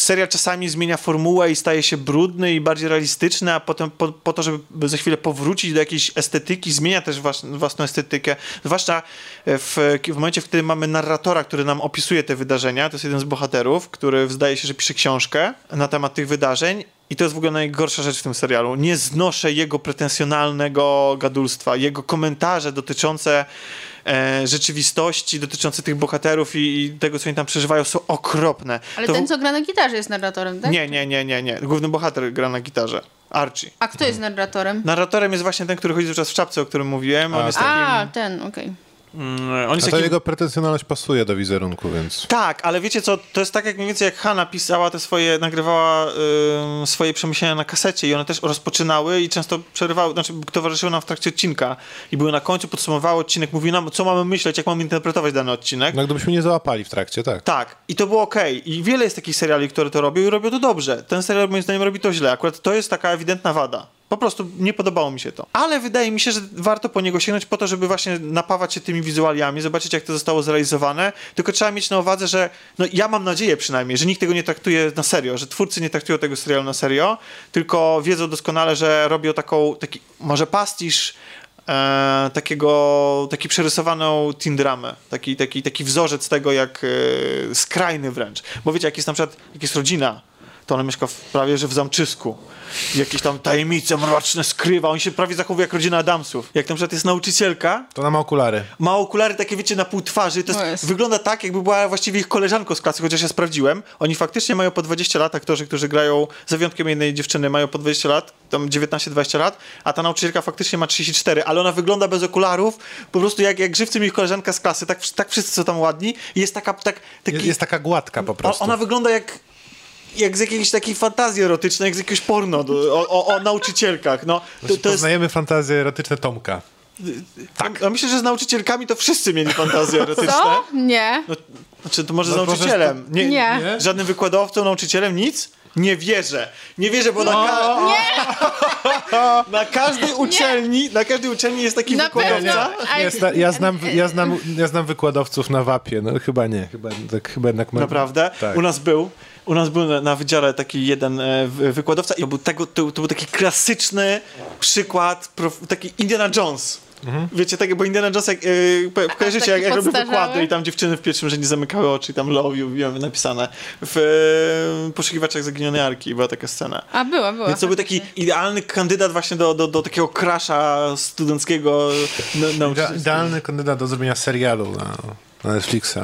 S1: serial czasami zmienia formułę i staje się brudny i bardziej realistyczny, a potem po, po to, żeby za chwilę powrócić do jakiejś estetyki, zmienia też włas, własną estetykę. Zwłaszcza w, w momencie, w którym mamy narratora, który nam opisuje te wydarzenia, to jest jeden z bohaterów, który zdaje się, że pisze książkę na temat tych wydarzeń. I to jest w ogóle najgorsza rzecz w tym serialu. Nie znoszę jego pretensjonalnego gadulstwa, jego komentarze dotyczące e, rzeczywistości, dotyczące tych bohaterów i, i tego, co oni tam przeżywają, są okropne.
S5: Ale
S1: To w-
S5: ten, co gra na gitarze jest narratorem, tak?
S1: nie, nie, nie, nie, nie. Główny bohater gra na gitarze. Archie.
S5: A kto jest narratorem?
S1: Narratorem jest właśnie ten, który chodzi cały czas w czapce, o którym mówiłem. On
S4: A,
S1: jest
S5: A,
S1: takim...
S5: ten, okej.
S1: Mm, on jest
S4: A to jego pretensjonalność pasuje do wizerunku, więc...
S1: Tak, ale wiecie co, to jest tak jak mniej więcej jak Hanna pisała te swoje, nagrywała swoje przemyślenia na kasecie i one też rozpoczynały i często przerywały, znaczy towarzyszyły nam w trakcie odcinka i były na końcu, podsumowały odcinek, mówiły nam, co mamy myśleć, jak mamy interpretować dany odcinek.
S4: No gdybyśmy nie załapali w trakcie, tak.
S1: Tak, i to było okej. I wiele jest takich seriali, które to robią i robią to dobrze. Ten serial moim zdaniem robi to źle. Akurat to jest taka ewidentna wada. Po prostu nie podobało mi się to. Ale wydaje mi się, że warto po niego sięgnąć po to, żeby właśnie napawać się tymi wizualiami, zobaczyć jak to zostało zrealizowane. Tylko trzeba mieć na uwadze, że no ja mam nadzieję przynajmniej, że nikt tego nie traktuje na serio, że twórcy nie traktują tego serialu na serio, tylko wiedzą doskonale, że robią taką, taki może pastisz e, takiego, taki przerysowaną teen dramę, taki, taki, taki wzorzec tego, jak e, skrajny wręcz. Bo wiecie, jak jest na przykład, jak jest rodzina, to ona mieszka w, prawie że w zamczysku. Jakieś tam tajemnice mroczne skrywa. On się prawie zachowuje jak rodzina Adamsów. Jak na przykład jest nauczycielka,
S2: To ona ma okulary.
S1: ma okulary takie, wiecie, na pół twarzy. To jest,
S5: jest.
S1: wygląda tak, jakby była właściwie ich koleżanką z klasy, chociaż ja sprawdziłem. Oni faktycznie mają po 20 lat, aktorzy, którzy grają, za wyjątkiem jednej dziewczyny, mają po 20 lat, tam 19-20 lat, a ta nauczycielka faktycznie ma 34, ale ona wygląda bez okularów, po prostu jak, jak żywcem ich koleżanka z klasy, tak, tak wszyscy są tam ładni i jest taka, tak, taki,
S4: Jest, jest taka gładka po
S1: o,
S4: prostu.
S1: ona wygląda jak jak z jakiejś takiej fantazji erotycznej, jak z jakiegoś porno do, o, o, o nauczycielkach. No, to, to jest,
S2: Poznajemy fantazje erotyczne Tomka.
S1: tak. A myślę, że z nauczycielkami to wszyscy mieli fantazje erotyczne.
S5: Co? Nie.
S1: No, znaczy, to może z
S2: No, może
S1: nauczycielem. Nie,
S5: Nie.
S1: Żadnym wykładowcą, nauczycielem, nic? Nie wierzę. Nie wierzę, bo na, ka- na każdej uczelni, na każdej uczelni jest taki
S5: Na
S1: wykładowca.
S5: pewno.
S4: Ja, zna, ja, znam, ja, znam, ja znam wykładowców na WAP-ie, no chyba nie, chyba, tak, chyba jednak...
S1: Naprawdę?
S4: Tak.
S1: U nas był. U nas był na, na wydziale taki jeden e, wy- wykładowca i to był, tego, to, to był taki klasyczny przykład, prof, taki Indiana Jones.
S4: Mhm.
S1: Wiecie, tak, bo Indiana Jones, jak, e, ko- kojarzycie, jak, jak robił wykłady i tam dziewczyny w pierwszym rzędzie zamykały oczy i tam love you, wiem, napisane. W e, Poszukiwaczach Zaginionej Arki była taka scena.
S5: A była, była.
S1: Więc to był taki idealny kandydat właśnie do, do, do takiego krasza studenckiego na,
S2: Ide-
S1: nauczycielskiego.
S2: idealny kandydat do zrobienia serialu na, na Netflixa.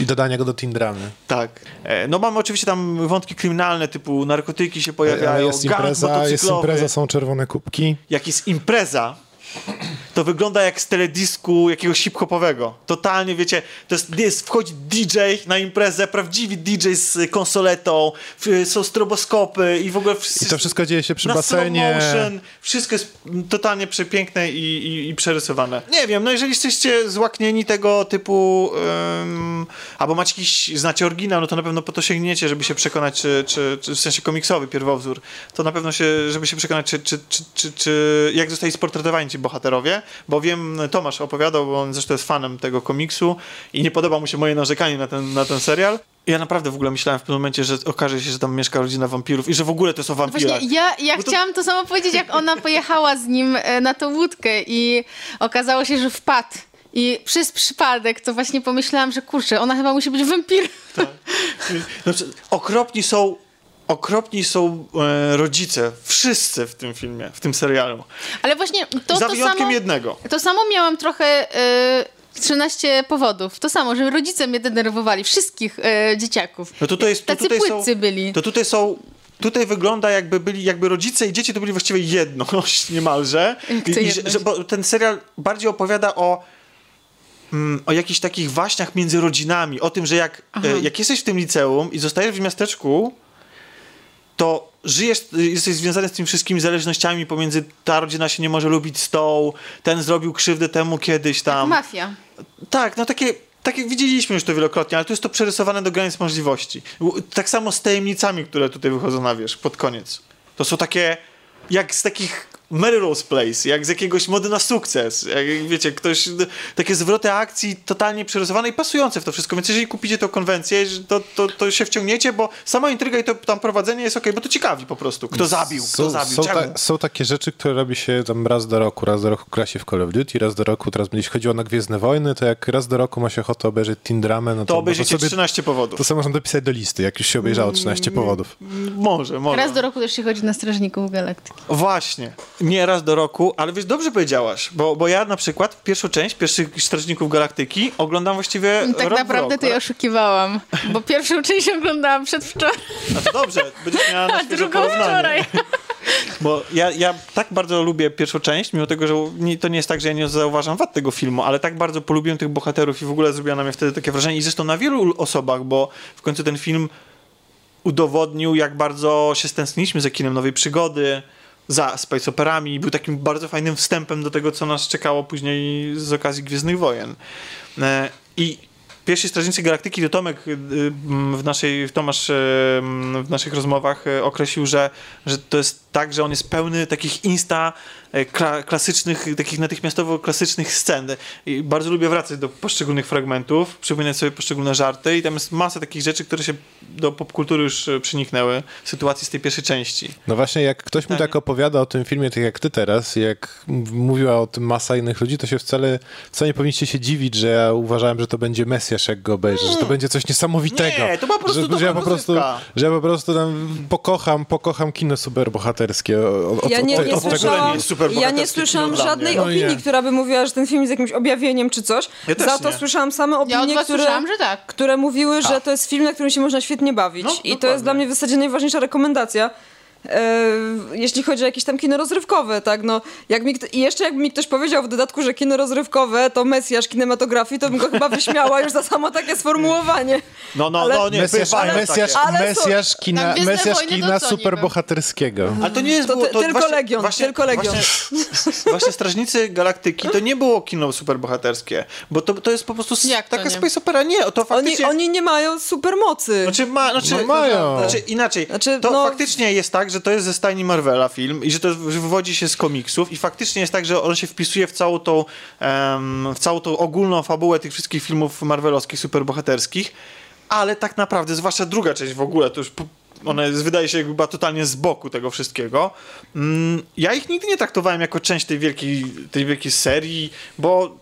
S2: I dodania go do teen dramy.
S1: Tak. E, No mamy oczywiście tam wątki kryminalne, typu narkotyki się pojawiają,
S4: Ale jest impreza, jest impreza, są czerwone kubki.
S1: Jak jest impreza, to wygląda jak z teledysku jakiegoś hip-hopowego. Totalnie, wiecie, to jest, jest wchodzi DJ na imprezę, prawdziwy DJ z konsoletą, są stroboskopy i w ogóle...
S4: I to wszystko dzieje się przy basenie.
S1: motion, wszystko jest totalnie przepiękne i, i, i przerysowane. Nie wiem, no jeżeli jesteście złaknieni tego typu, ym, albo macie jakiś, znacie oryginał, no to na pewno po to sięgniecie, żeby się przekonać, czy, czy, czy w sensie komiksowy pierwowzór, to na pewno się, żeby się przekonać, czy, czy, czy, czy, czy jak zostali sportretowani ci bohaterowie, bo wiem, Tomasz opowiadał, bo on zresztą jest fanem tego komiksu i nie podoba mu się moje narzekanie na ten, na ten serial. Ja naprawdę w ogóle myślałem w pewnym momencie, że okaże się, że tam mieszka rodzina wampirów i że w ogóle to jest o wampirach.
S5: Właśnie ja, ja
S1: to-
S5: chciałam to samo powiedzieć, jak ona pojechała z nim e, na tą łódkę i okazało się, że wpadł. I przez przypadek to właśnie pomyślałam, że kurczę, ona chyba musi być wampirem.
S1: Znaczy, okropni są okropni są e, rodzice, wszyscy w tym filmie, w tym serialu.
S5: Ale właśnie to,
S1: Za
S5: to
S1: wyjątkiem
S5: samo...
S1: jednego.
S5: To samo miałam trochę y, 13 powodów. To samo, że rodzice mnie denerwowali, wszystkich y, dzieciaków.
S1: No tutaj jest, to
S5: Tacy
S1: tutaj
S5: płytcy
S1: są,
S5: byli.
S1: To tutaj są Tutaj wygląda jakby byli, jakby rodzice i dzieci to byli właściwie jedność niemalże. I, i, że, że, bo ten serial bardziej opowiada o, mm, o jakichś takich waśniach między rodzinami, o tym, że jak, e, jak jesteś w tym liceum i zostajesz w miasteczku, to żyjesz, jesteś związany z tymi wszystkimi zależnościami pomiędzy ta rodzina się nie może lubić z tą, ten zrobił krzywdę temu kiedyś tam.
S5: Mafia.
S1: Tak, no takie, takie widzieliśmy już to wielokrotnie, ale tu jest to przerysowane do granic możliwości. Tak samo z tajemnicami, które tutaj wychodzą na wierzch pod koniec. To są takie, jak z takich Melrose Place, jak z jakiegoś mody na sukces. Jak, wiecie, ktoś, takie zwroty akcji totalnie przerysowane i pasujące w to wszystko. Więc jeżeli kupicie tą konwencję, to, to, to się wciągniecie, bo sama intryga i to tam prowadzenie jest okej, bo to ciekawi po prostu. Kto zabił, kto
S4: Są,
S1: zabił,
S4: są, ta, są takie rzeczy, które robi się tam raz do roku. Raz do roku gra się w Call of Duty, raz do roku, teraz będzie chodziło na Gwiezdne Wojny, to jak raz do roku ma się ochotę obejrzeć Teen Dramę, no to,
S1: To
S4: no
S1: obejrzycie
S4: sobie,
S1: 13 powodów.
S4: to sobie można dopisać do listy, jak już się obejrzało 13 powodów.
S1: Może, może.
S5: Raz do roku też się chodzi na Strażników Galaktyki.
S1: Właśnie. Nie raz do roku, ale wiesz, dobrze powiedziałaś, bo, bo ja na przykład pierwszą część, pierwszych Strażników Galaktyki oglądam właściwie
S5: Tak
S1: rok
S5: naprawdę to ja oszukiwałam, bo pierwszą część oglądałam przedwczoraj,
S1: A to dobrze, będziesz miała na
S5: a drugą
S1: porównanie.
S5: wczoraj.
S1: Bo ja, ja tak bardzo lubię pierwszą część, mimo tego, że nie, to nie jest tak, że ja nie zauważam wad tego filmu, ale tak bardzo polubiłem tych bohaterów i w ogóle zrobiło na mnie wtedy takie wrażenie i zresztą na wielu osobach, bo w końcu ten film udowodnił, jak bardzo się stęskniliśmy za kinem nowej przygody, za space operami. Był takim bardzo fajnym wstępem do tego, co nas czekało później z okazji Gwiezdnych Wojen. E, I pierwsi Strażnicy Galaktyki, to Tomek y, w naszej, Tomasz y, w naszych rozmowach y, określił, że, że to jest tak, że on jest pełny takich insta e, kla, klasycznych, takich natychmiastowo klasycznych scen. I bardzo lubię wracać do poszczególnych fragmentów, przypominać sobie poszczególne żarty i tam jest masa takich rzeczy, które się do popkultury już e, przeniknęły, sytuacji z tej pierwszej części.
S4: No właśnie, jak ktoś mi
S1: Pytanie.
S4: tak opowiada o tym filmie, tak jak ty teraz, jak mówiła o tym masa innych ludzi, to się wcale, wcale nie powinniście się dziwić, że ja uważałem, że to będzie Mesjasz, jak go obejrzę, że to będzie coś niesamowitego.
S1: Nie, to po prostu
S4: że, że ja po prostu, że ja po prostu tam pokocham, pokocham kino superbohaterskie. Od,
S3: Ja nie,
S4: od,
S3: nie
S4: od
S3: słyszałam,
S1: nie super
S3: ja nie słyszałam żadnej.
S4: No
S3: opinii,
S4: nie.
S3: która by mówiła, że ten film jest jakimś objawieniem czy coś.
S1: Ja
S3: Za to
S1: nie.
S3: słyszałam same
S5: Ja
S3: opinie,
S5: was
S3: które,
S5: słyszałam, że tak.
S3: które mówiły, że to jest film, na którym się można świetnie bawić.
S1: No,
S3: I to
S1: dokładnie.
S3: jest dla mnie w zasadzie najważniejsza rekomendacja. E, jeśli chodzi o jakieś tam kino rozrywkowe, tak, no, jak mi, i jeszcze jakby mi ktoś powiedział w dodatku, że kino rozrywkowe to mesjasz kinematografii, to bym go chyba wyśmiała już za samo takie sformułowanie.
S1: No, no,
S3: Ale-
S1: no, nie,
S4: Mesjasz,
S1: bywają
S4: mesjasz,
S1: takie.
S3: Ale
S4: mesjasz
S5: Na
S4: kina, mesjasz
S5: Wojny
S4: kina superbohaterskiego.
S1: Ale to nie jest
S3: To
S1: było,
S3: ty- tylko Legion, tylko Legion.
S1: Właśnie, właśnie Strażnicy Galaktyki to nie było kino superbohaterskie, bo to, to jest po prostu
S5: Jak to
S1: taka
S5: nie?
S1: space opera. Nie, to
S3: Oni,
S1: faktycznie...
S3: oni nie mają supermocy.
S1: Znaczy, ma, znaczy,
S4: No mają.
S1: Znaczy, inaczej,
S3: Znaczy,
S1: to
S3: no-
S1: faktycznie jest tak, że to jest ze stajni Marvela film i że to wywodzi się z komiksów i faktycznie jest tak, że on się wpisuje w całą tą, em, w całą tą ogólną fabułę tych wszystkich filmów marvelowskich, superbohaterskich, ale tak naprawdę, zwłaszcza druga część w ogóle, to już po- ona jest, wydaje się jakby była totalnie z boku tego wszystkiego. Mm, ja ich nigdy nie traktowałem jako część tej wielkiej, tej wielkiej serii, bo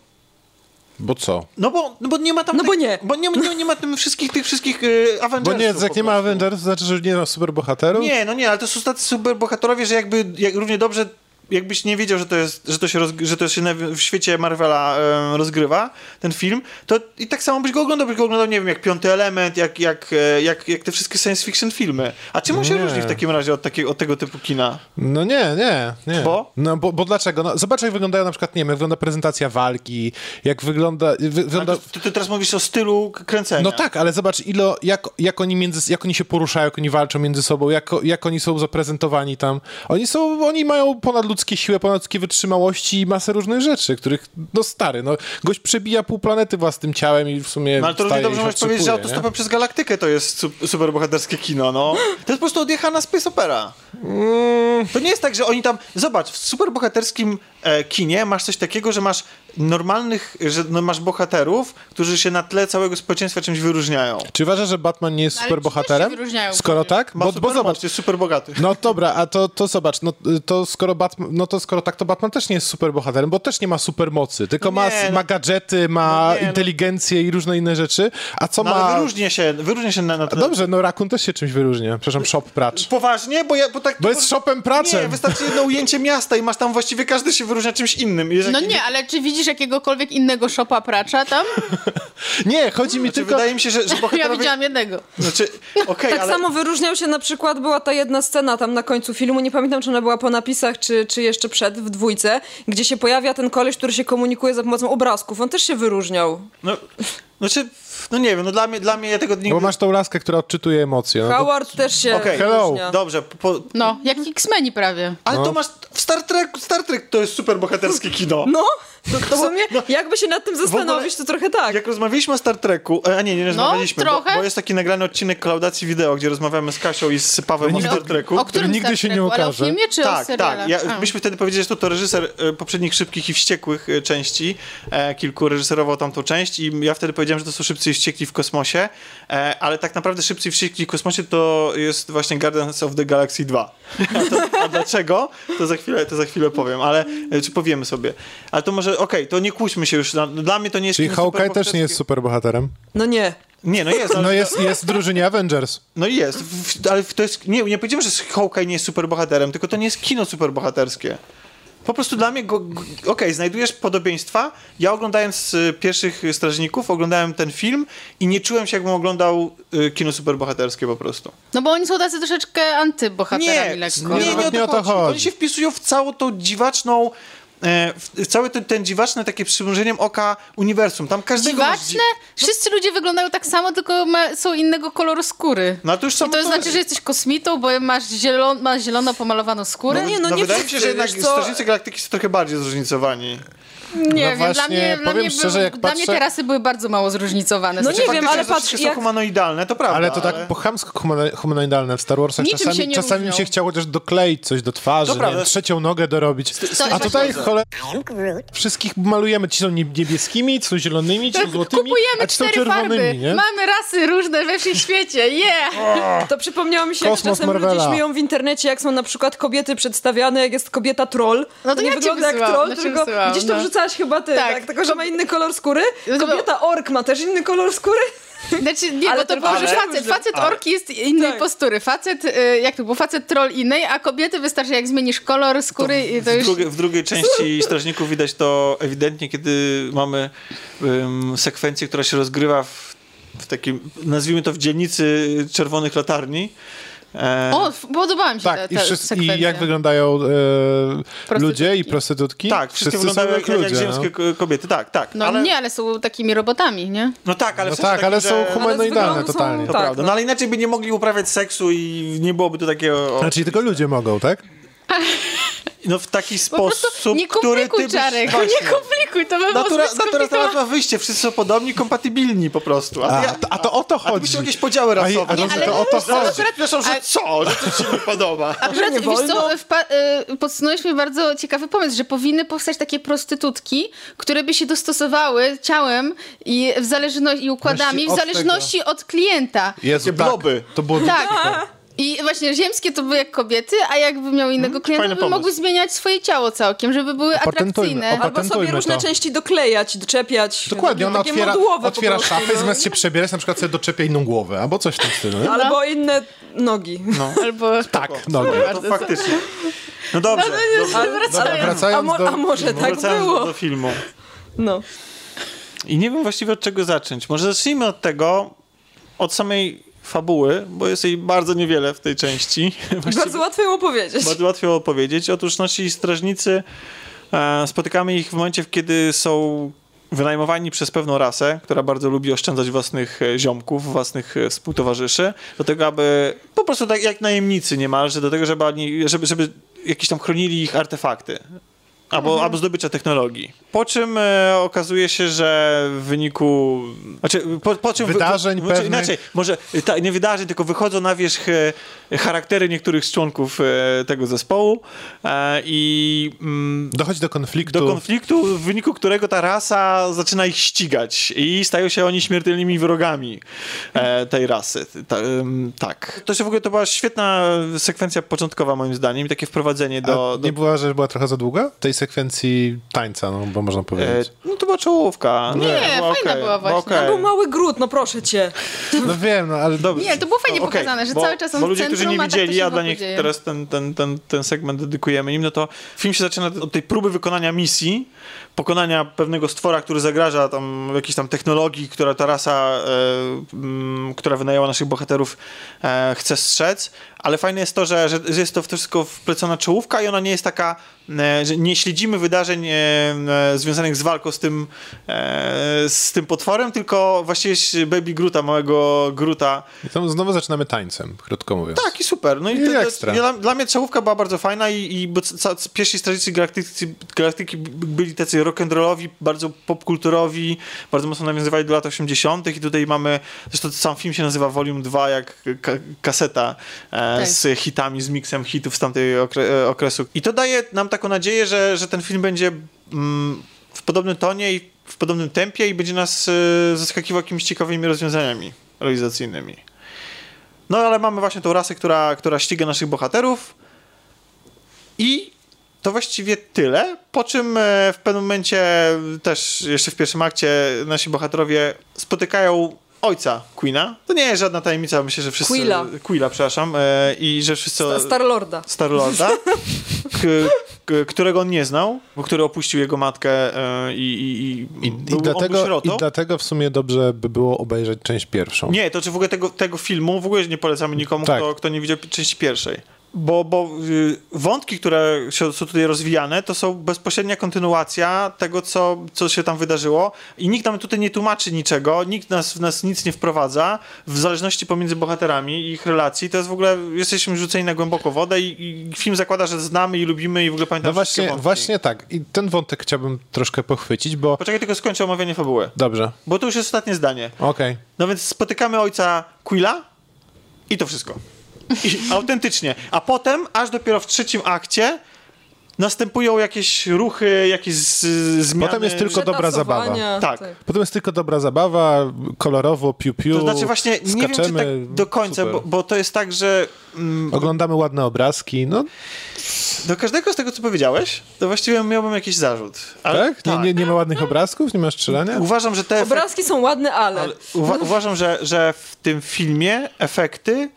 S4: Bo co?
S1: no bo, no bo nie ma tam
S3: No bo
S1: tak-
S3: nie.
S1: bo nie, nie, nie ma tam wszystkich tych wszystkich y,
S4: Bo
S1: Avengersów
S4: nie,
S1: po
S4: jak nie ma
S1: prostu.
S4: Avengers, to znaczy, że nie ma superbohaterów?
S1: Nie, no nie, ale to są tacy super bohaterowie, że jakby jak równie dobrze jakbyś nie wiedział, że to jest, że to się, roz, że to się w świecie Marvela e, rozgrywa, ten film, to i tak samo byś go oglądał, byś go oglądał, nie wiem, jak Piąty Element, jak, jak, e, jak, jak te wszystkie science fiction filmy. A czym on się
S4: Nie.
S1: różni w takim razie od, takiego, od tego typu kina?
S4: No nie, nie, nie.
S1: Bo?
S4: No bo, bo dlaczego? No, zobacz jak wyglądają na przykład, nie wiem, jak wygląda prezentacja walki, jak wygląda... Wygląda...
S1: ty, ty teraz mówisz o stylu kręcenia.
S4: No tak, ale zobacz, ilo, jak, jak, oni między, jak oni się poruszają, jak oni walczą między sobą, jak, jak oni są zaprezentowani tam. Oni są, oni mają ponadludzkie siły, ponadludzkie wytrzymałości i masę różnych rzeczy, których, no stary, no gość przebija pół planety własnym ciałem i w sumie
S1: No ale to równie dobrze możesz powiedzieć, że autostopem przez galaktykę to jest su superbohaterskie kino, no. To jest po prostu odjechana space opera.
S4: Mm.
S1: To nie jest tak, że oni tam... Zobacz, w superbohaterskim kinie masz coś takiego, że masz normalnych, że no, masz bohaterów, którzy się na tle całego społeczeństwa czymś wyróżniają.
S4: Czy uważasz, że Batman nie jest
S5: też się wyróżniają
S4: Skoro tak?
S1: Ma
S4: Bo,
S1: super
S4: bo zobacz,
S1: jest super bogaty.
S4: No dobra, a to, to zobacz, no to skoro Batman, no to skoro tak, to Batman też nie jest superbohaterem, bo też nie ma supermocy, tylko
S1: No
S4: ma,
S1: nie,
S4: ma
S1: no-
S4: gadżety, ma
S1: no nie, no.
S4: inteligencję i różne inne rzeczy, a co
S1: No
S4: ma...
S1: ale wyróżnia się, wyróżnia się na, na
S4: A Dobrze, no Rakun też się czymś wyróżnia. Przepraszam, shop pracz.
S1: Poważnie? Bo, ja, bo tak...
S4: Bo jest shopem praczem.
S1: Nie, wystarczy jedno ujęcie miasta i masz tam właściwie każdy się wyróżnia czymś innym. Jest
S5: No nie, ale czy widzisz jakiegokolwiek innego szopa pracza tam?
S4: Nie, chodzi mi
S1: Znaczy,
S4: tylko...
S1: Wydaje mi się, że, że
S5: Ja
S1: bohaterowie...
S5: widziałam jednego.
S1: Znaczy, okej,
S3: Tak
S1: ale...
S3: samo wyróżniał się na przykład, była ta jedna scena tam na końcu filmu, nie pamiętam czy ona była po napisach, czy, czy jeszcze przed, w dwójce, gdzie się pojawia ten koleś, który się komunikuje za pomocą obrazków. On też się wyróżniał.
S1: No, znaczy, no nie wiem, no dla mnie, dla mnie ja tego nigdy...
S4: Bo masz tą laskę, która odczytuje emocje. No to...
S3: Howard też się
S1: Okej.
S4: Hello.
S3: wyróżnia.
S1: Dobrze, po,
S5: No, jak X-Meni prawie.
S1: ale
S4: No.
S1: to masz Star Trek, Star Trek to jest super bohaterskie kino.
S3: No, to, to w sumie, jakby się nad tym zastanowić, to trochę tak.
S1: Jak rozmawialiśmy o Star Treku, e, a nie, nie rozmawialiśmy, bo,
S5: trochę.
S1: bo jest taki nagrany odcinek klaudacji wideo, gdzie rozmawiamy z Kasią i z Pawłem o
S4: nigdy-
S1: Star Treku.
S5: O którym
S4: nigdy
S5: Star
S4: się nie
S5: Treku? Ale o
S4: ukaże.
S5: filmie czy o
S1: tak,
S5: serialach?
S1: tak. Ja, myśmy wtedy powiedzieli, że to, to reżyser e, poprzednich Szybkich i Wściekłych e, części, e, kilku reżyserował tamtą część i ja wtedy powiedziałem, że to są Szybcy i Wściekli w kosmosie, e, ale tak naprawdę Szybcy i Wściekli w kosmosie to jest właśnie Guardians of the Galaxy 2. A, to, a dlaczego? To za chwilę, to za chwilę powiem, ale czy powiemy sobie. Ale to może, okej, to nie kłóćmy się już. Dla mnie to nie jest
S4: Czyli Hawkeye też nie jest
S1: superbohaterskie.
S4: superbohaterem.
S3: No nie.
S1: Nie, no jest, ale
S4: No jest, jest w drużynie Avengers.
S1: No jest, w, ale to jest, nie, nie powiedziałem, że Hawkeye nie jest superbohaterem, tylko to nie jest kino superbohaterskie. Po prostu dla mnie, go, okej, znajdujesz podobieństwa. Ja oglądając y, pierwszych Strażników, oglądałem ten film i nie czułem się, jakbym oglądał y, kino superbohaterskie po prostu.
S5: No bo oni są tacy troszeczkę antybohaterami
S1: Nie,
S5: lekko.
S1: nie, nie,
S4: nie
S1: to
S4: o to
S1: chodzi.
S4: chodzi.
S1: Oni się wpisują w całą tą dziwaczną, e, w, w cały ten, ten dziwaczny, takie przymrużeniem oka uniwersum. Tam każdego masz dzi-
S5: Dziwaczne? Wszyscy ludzie wyglądają tak samo, tylko ma, są innego koloru skóry.
S1: No to już
S5: I
S1: samo
S5: to znaczy, że jesteś kosmitą, bo masz, zielon, masz zielono pomalowaną skórę?
S3: No nie, no nie
S1: wydaje mi się, że jednak
S3: co?
S1: Strażnicy Galaktyki są trochę bardziej zróżnicowani.
S5: Nie
S4: No
S5: wiem, dla
S4: właśnie,
S5: mnie, dla
S4: powiem
S5: mnie,
S4: szczerze,
S5: były,
S4: jak
S5: dla mnie
S4: patrzę-
S5: te rasy były bardzo mało zróżnicowane.
S3: No
S5: Znaczy,
S3: nie wiem, ale patrz, jak-
S1: są humanoidalne, to prawda.
S2: Ale to tak
S1: ale-
S2: po chamsko humano- humanoidalne w Star Warsach.
S5: Niczym
S2: Czasami,
S5: się nie
S2: czasami mi
S5: różnią.
S2: się chciało też dokleić coś do twarzy,
S1: To
S2: nie trzecią nogę dorobić.
S5: To
S2: A tutaj cholera... Wszystkich malujemy, ci są niebieskimi, ci są zielonymi, ci są złotymi,
S5: Kupujemy
S2: a ci są
S5: cztery
S2: czerwonymi,
S5: farby.
S2: nie?
S5: Mamy rasy różne we wszechświecie. Yeah!
S3: To przypomniało mi się, jak
S2: Kosmos
S3: czasem ludzie
S2: Marvela.
S3: śmieją w internecie, jak są na przykład kobiety przedstawiane, jak jest kobieta troll.
S5: No to
S3: nie
S5: ja
S3: wygląda jak troll, tylko
S5: wysyłam,
S3: gdzieś to
S5: no.
S3: Wrzucałaś chyba ty,
S5: Tak.
S3: tak. tylko że ma inny kolor skóry.
S5: To
S3: Kobieta ork ma też inny kolor skóry.
S5: Znaczy, nie,
S3: Ale
S5: bo to
S3: to
S5: było, że
S3: ale-
S5: facet, facet
S1: ale-
S5: ork jest innej
S3: Tak.
S5: postury. Facet, y, jak to było, facet troll innej, a kobiety wystarczy jak zmienisz kolor skóry i to
S1: w,
S5: już...
S1: drugiej, w drugiej części Strażników widać to ewidentnie, kiedy mamy um, sekwencję, która się rozgrywa w, w takim, nazwijmy to w dzielnicy czerwonych latarni. E,
S5: O, podobała mi się ta,
S2: Tak,
S5: ta
S2: i, wszyscy, i jak wyglądają e, ludzie i prostytutki?
S1: tak, wszystkie
S2: Wszyscy
S1: wyglądają
S2: są
S1: jak, jak, jak
S2: ludzie,
S1: ziemskie ko- kobiety, tak, tak.
S5: No
S1: ale,
S5: nie, ale są takimi robotami, nie?
S1: No tak, ale
S2: No
S1: sensie
S2: tak,
S1: takim,
S2: ale
S1: że-
S2: są humanoidalne
S3: wyglądu są-
S2: totalnie.
S1: To
S3: tak,
S1: prawda,
S3: no.
S1: no ale inaczej by nie mogli uprawiać seksu i nie byłoby to takiego...
S2: Znaczy tylko ludzie mogą, tak?
S1: No w taki sposób,
S5: nie
S1: który ty byś...
S5: Czarek, nie komplikuj, to by było
S1: Natura,
S5: zbyt
S1: natura teraz ma wyjście, wszyscy są podobni, kompatybilni po prostu. A,
S2: A,
S1: ja,
S2: to- a to o to
S1: A
S2: chodzi.
S1: byś jakieś podziały rasowe.
S2: A, a,
S1: no,
S2: to,
S5: ale-
S2: to o to chodzi.
S1: Przepraszam, że
S5: ale-
S1: co? Że to ci nie podoba?
S5: Akurat,
S3: nie
S5: wiesz co, wpa- y, podsunąłeś mi bardzo ciekawy pomysł, że powinny powstać takie prostytutki, które by się dostosowały ciałem i w zależności i układami, w
S2: Właśnie od
S5: zależności od klienta.
S2: Jezu,
S1: Takie
S2: tak,
S1: bloby.
S2: To było
S5: Tak. I właśnie ziemskie to były jak kobiety, a jakby miał innego klienta,
S1: fajny
S5: by mogły zmieniać swoje ciało całkiem, żeby były
S2: Opatentujmy,
S5: atrakcyjne.
S3: Albo sobie różne
S2: to.
S3: części doklejać, doczepiać.
S2: Dokładnie, ona
S3: Takie
S2: otwiera, otwiera
S3: prostu,
S2: szafę i
S3: no.
S2: zamiast się przebierać, na przykład sobie doczepia inną głowę, albo coś w tym stylu.
S3: Albo inne nogi.
S5: Albo
S2: Tak, no.
S1: To faktycznie. No dobrze. dobrze.
S3: Ale,
S5: wracając.
S3: a,
S2: Wracając
S3: mo,
S2: do-
S3: a może tak było?
S1: do filmu.
S3: No.
S1: I nie wiem właściwie od czego zacząć. Może zacznijmy od tego, od samej fabuły, bo jest jej bardzo niewiele w tej części. Właściwie
S3: Bardzo łatwo ją opowiedzieć.
S1: bardzo łatwo opowiedzieć. Otóż nasi strażnicy, e, spotykamy ich w momencie, kiedy są wynajmowani przez pewną rasę, która bardzo lubi oszczędzać własnych e, ziomków, własnych e, współtowarzyszy, do tego, aby po prostu tak jak najemnicy niemalże, do tego, żeby, oni, żeby, żeby jakieś tam chronili ich artefakty. Albo, albo zdobycia technologii. Po czym e, okazuje się, że w wyniku. Znaczy, po, po czym.
S2: Wydarzeń
S1: wy, znaczy,
S2: pewnych.
S1: Inaczej, może e, ta, nie wydarzeń, tylko wychodzą na wierzch e, charaktery niektórych z członków e, tego zespołu e, i mm,
S2: Dochodzi do konfliktu.
S1: do konfliktu, w wyniku którego ta rasa zaczyna ich ścigać i stają się oni śmiertelnymi wrogami e, tej rasy. Ta, tak. To się w ogóle to była świetna sekwencja początkowa moim zdaniem i takie wprowadzenie do... Do
S2: nie była, że była trochę za długa? Tej sekwencji tańca, no bo można
S1: e,
S2: powiedzieć.
S1: no to była czołówka.
S5: Nie, fajna
S1: okej,
S5: była właśnie.
S1: okej.
S3: Był mały gród, no proszę cię.
S2: No wiem, no ale...
S1: Dobrze.
S5: Nie, to było fajnie
S1: Okej,
S5: pokazane, że
S1: bo,
S5: cały czas on
S1: Bo ludzie, którzy nie
S5: tak
S1: widzieli,
S5: się
S1: a dla nich
S5: dzieje.
S1: teraz ten, ten, ten, ten segment dedykujemy im, no to film się zaczyna od tej próby wykonania misji, pokonania pewnego stwora, który zagraża tam jakiejś tam technologii, która ta rasa, e, m, która wynajęła naszych bohaterów, e, chce strzec, ale fajne jest to, że, że jest to wszystko wplecona czołówka i ona nie jest taka, e, że nie śledzimy wydarzeń e, e, związanych z walką z tym, e, z tym potworem, tylko właściwie Baby Gruta, małego Gruta,
S2: I tam znowu zaczynamy tańcem, krótko mówiąc.
S1: tak, i super. No i,
S2: I
S1: to, to,
S2: ekstra.
S1: dla, dla mnie czołówka była bardzo fajna i, i bo ca, pierwsi strażnicy galaktyki, galaktyki byli tacy rock'n'rollowi, bardzo popkulturowi, bardzo mocno nawiązywali do lat 80. i tutaj mamy, zresztą sam film się nazywa Volume 2, jak ka, kaseta e,
S5: Tak.
S1: z hitami, z miksem hitów z tamtej okre, e, okresu. I to daje nam taką nadzieję, że, że ten film będzie mm, w podobnym tonie i w podobnym tempie i będzie nas e, zaskakiwał jakimiś ciekawymi rozwiązaniami realizacyjnymi. No ale mamy właśnie tą rasę, która, która ściga naszych bohaterów i to właściwie tyle, po czym e, w pewnym momencie też jeszcze w pierwszym akcie nasi bohaterowie spotykają ojca Queena. To nie jest żadna tajemnica, myślę, że wszyscy...
S3: Quilla.
S1: Quilla, przepraszam. E, I że wszyscy...
S3: Starlorda.
S1: Starlorda, którego on nie znał, bo który opuścił jego matkę e, i, i, i,
S2: I, i,
S1: był, on był
S2: dlatego. I dlatego w sumie dobrze by było obejrzeć część pierwszą.
S1: Nie, to czy w ogóle tego, tego filmu w ogóle nie polecamy nikomu,
S2: Tak.
S1: kto, kto nie widział części pierwszej. Bo, bo y, wątki, które są tutaj rozwijane, to są bezpośrednia kontynuacja tego, co, co się tam wydarzyło i nikt nam tutaj nie tłumaczy niczego, nikt nas, w nas nic nie wprowadza w zależności pomiędzy bohaterami i ich relacji. To jest w ogóle, jesteśmy rzuceni na głęboko wodę i, i film zakłada, że znamy i lubimy i w ogóle pamiętamy
S4: No właśnie,
S1: wątki.
S4: właśnie tak. I ten wątek chciałbym troszkę pochwycić, bo...
S1: Poczekaj, tylko skończę omawianie fabuły,
S4: Dobrze,
S1: bo to już jest ostatnie zdanie.
S4: okej.
S1: No więc spotykamy ojca Quilla i to wszystko. I, autentycznie. A potem, aż dopiero w trzecim akcie, następują jakieś ruchy, jakieś z, zmiany.
S4: Potem jest tylko dobra zabawa.
S1: Tak.
S4: Potem jest tylko dobra zabawa, kolorowo, piu-piu,
S1: To znaczy właśnie, nie wiem czy
S4: skaczemy,
S1: tak do końca, bo, bo to jest tak, że mm,
S4: Oglądamy ładne obrazki, no
S1: do każdego z tego, co powiedziałeś, to właściwie miałbym jakiś zarzut. Ale,
S4: tak? Nie, nie, nie ma ładnych obrazków, nie ma strzelania?
S1: Uważam, że te efekty,
S3: Obrazki są ładne, ale...
S1: ale uwa- uważam, że, że w tym filmie efekty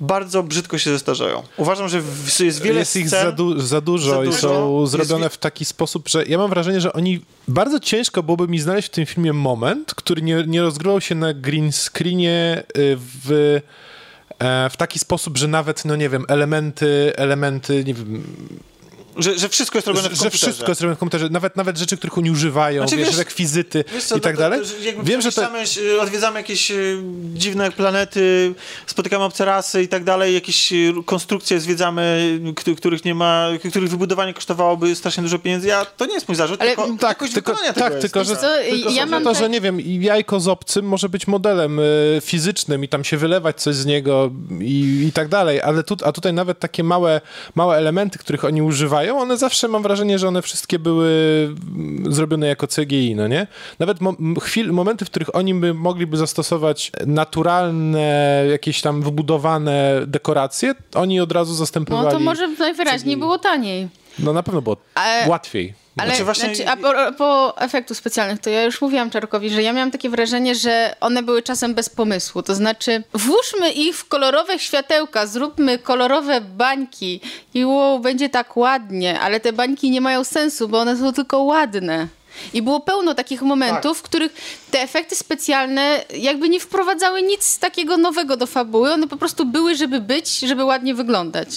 S1: bardzo brzydko się zestarzają. Uważam, że jest wiele
S4: jest ich za, du- za dużo
S1: za
S4: i
S1: dużo.
S4: są
S1: Jest
S4: zrobione w taki sposób, że ja mam wrażenie, że oni bardzo ciężko byłoby mi znaleźć w tym filmie moment, który nie, nie rozgrywał się na green screenie y, w, e, w taki sposób, że nawet, no nie wiem, elementy, elementy, nie wiem,
S1: że, że wszystko jest robione
S4: że,
S1: w
S4: że
S1: komputerze.
S4: wszystko jest robione w komputerze, nawet, nawet rzeczy, których oni używają,
S1: Znaczy,
S4: wiesz,
S1: wiesz-
S4: rekwizyty
S1: Wiesz co,
S4: i tak
S1: to- to-
S4: dalej.
S1: to- jakby
S4: Wiem, że to...
S1: odwiedzamy jakieś y, dziwne planety, spotykamy obce rasy i tak dalej, jakieś y, konstrukcje zwiedzamy, których nie ma, których wybudowanie kosztowałoby strasznie dużo pieniędzy. Ja, to nie jest mój zarzut,
S5: Ale-
S1: tylko
S4: Tak,
S1: jakość
S4: tylko,
S1: wykonania
S4: tak,
S1: tego jest.
S4: tylko, że,
S5: Co,
S4: tylko
S5: ja
S4: że
S5: mam
S4: to,
S5: tak-
S4: że nie wiem, jajko z obcym może być modelem y, fizycznym i tam się wylewać coś z niego i, i tak dalej, ale tu, a tutaj nawet takie małe, małe elementy, których oni używają, one zawsze mam wrażenie, że one wszystkie były mm, zrobione jako CGI, no nie? Nawet mo- chwil, momenty, w których oni by mogliby zastosować naturalne, jakieś tam wybudowane dekoracje, oni od razu zastępowali.
S5: No to może najwyraźniej było taniej.
S4: No na pewno było
S5: Ale-
S4: łatwiej.
S5: Ale
S1: Znaczy
S5: znaczy,
S1: właśnie-
S5: a po, po efektów specjalnych, to ja już mówiłam Czarkowi, że ja miałam takie wrażenie, że one były czasem bez pomysłu. To znaczy, włóżmy ich w kolorowe światełka, zróbmy kolorowe bańki i wow, będzie tak ładnie, ale te bańki nie mają sensu, bo one są tylko ładne. I było pełno takich momentów, w których te efekty specjalne jakby nie wprowadzały nic takiego nowego do fabuły. One po prostu były, żeby być, żeby ładnie wyglądać.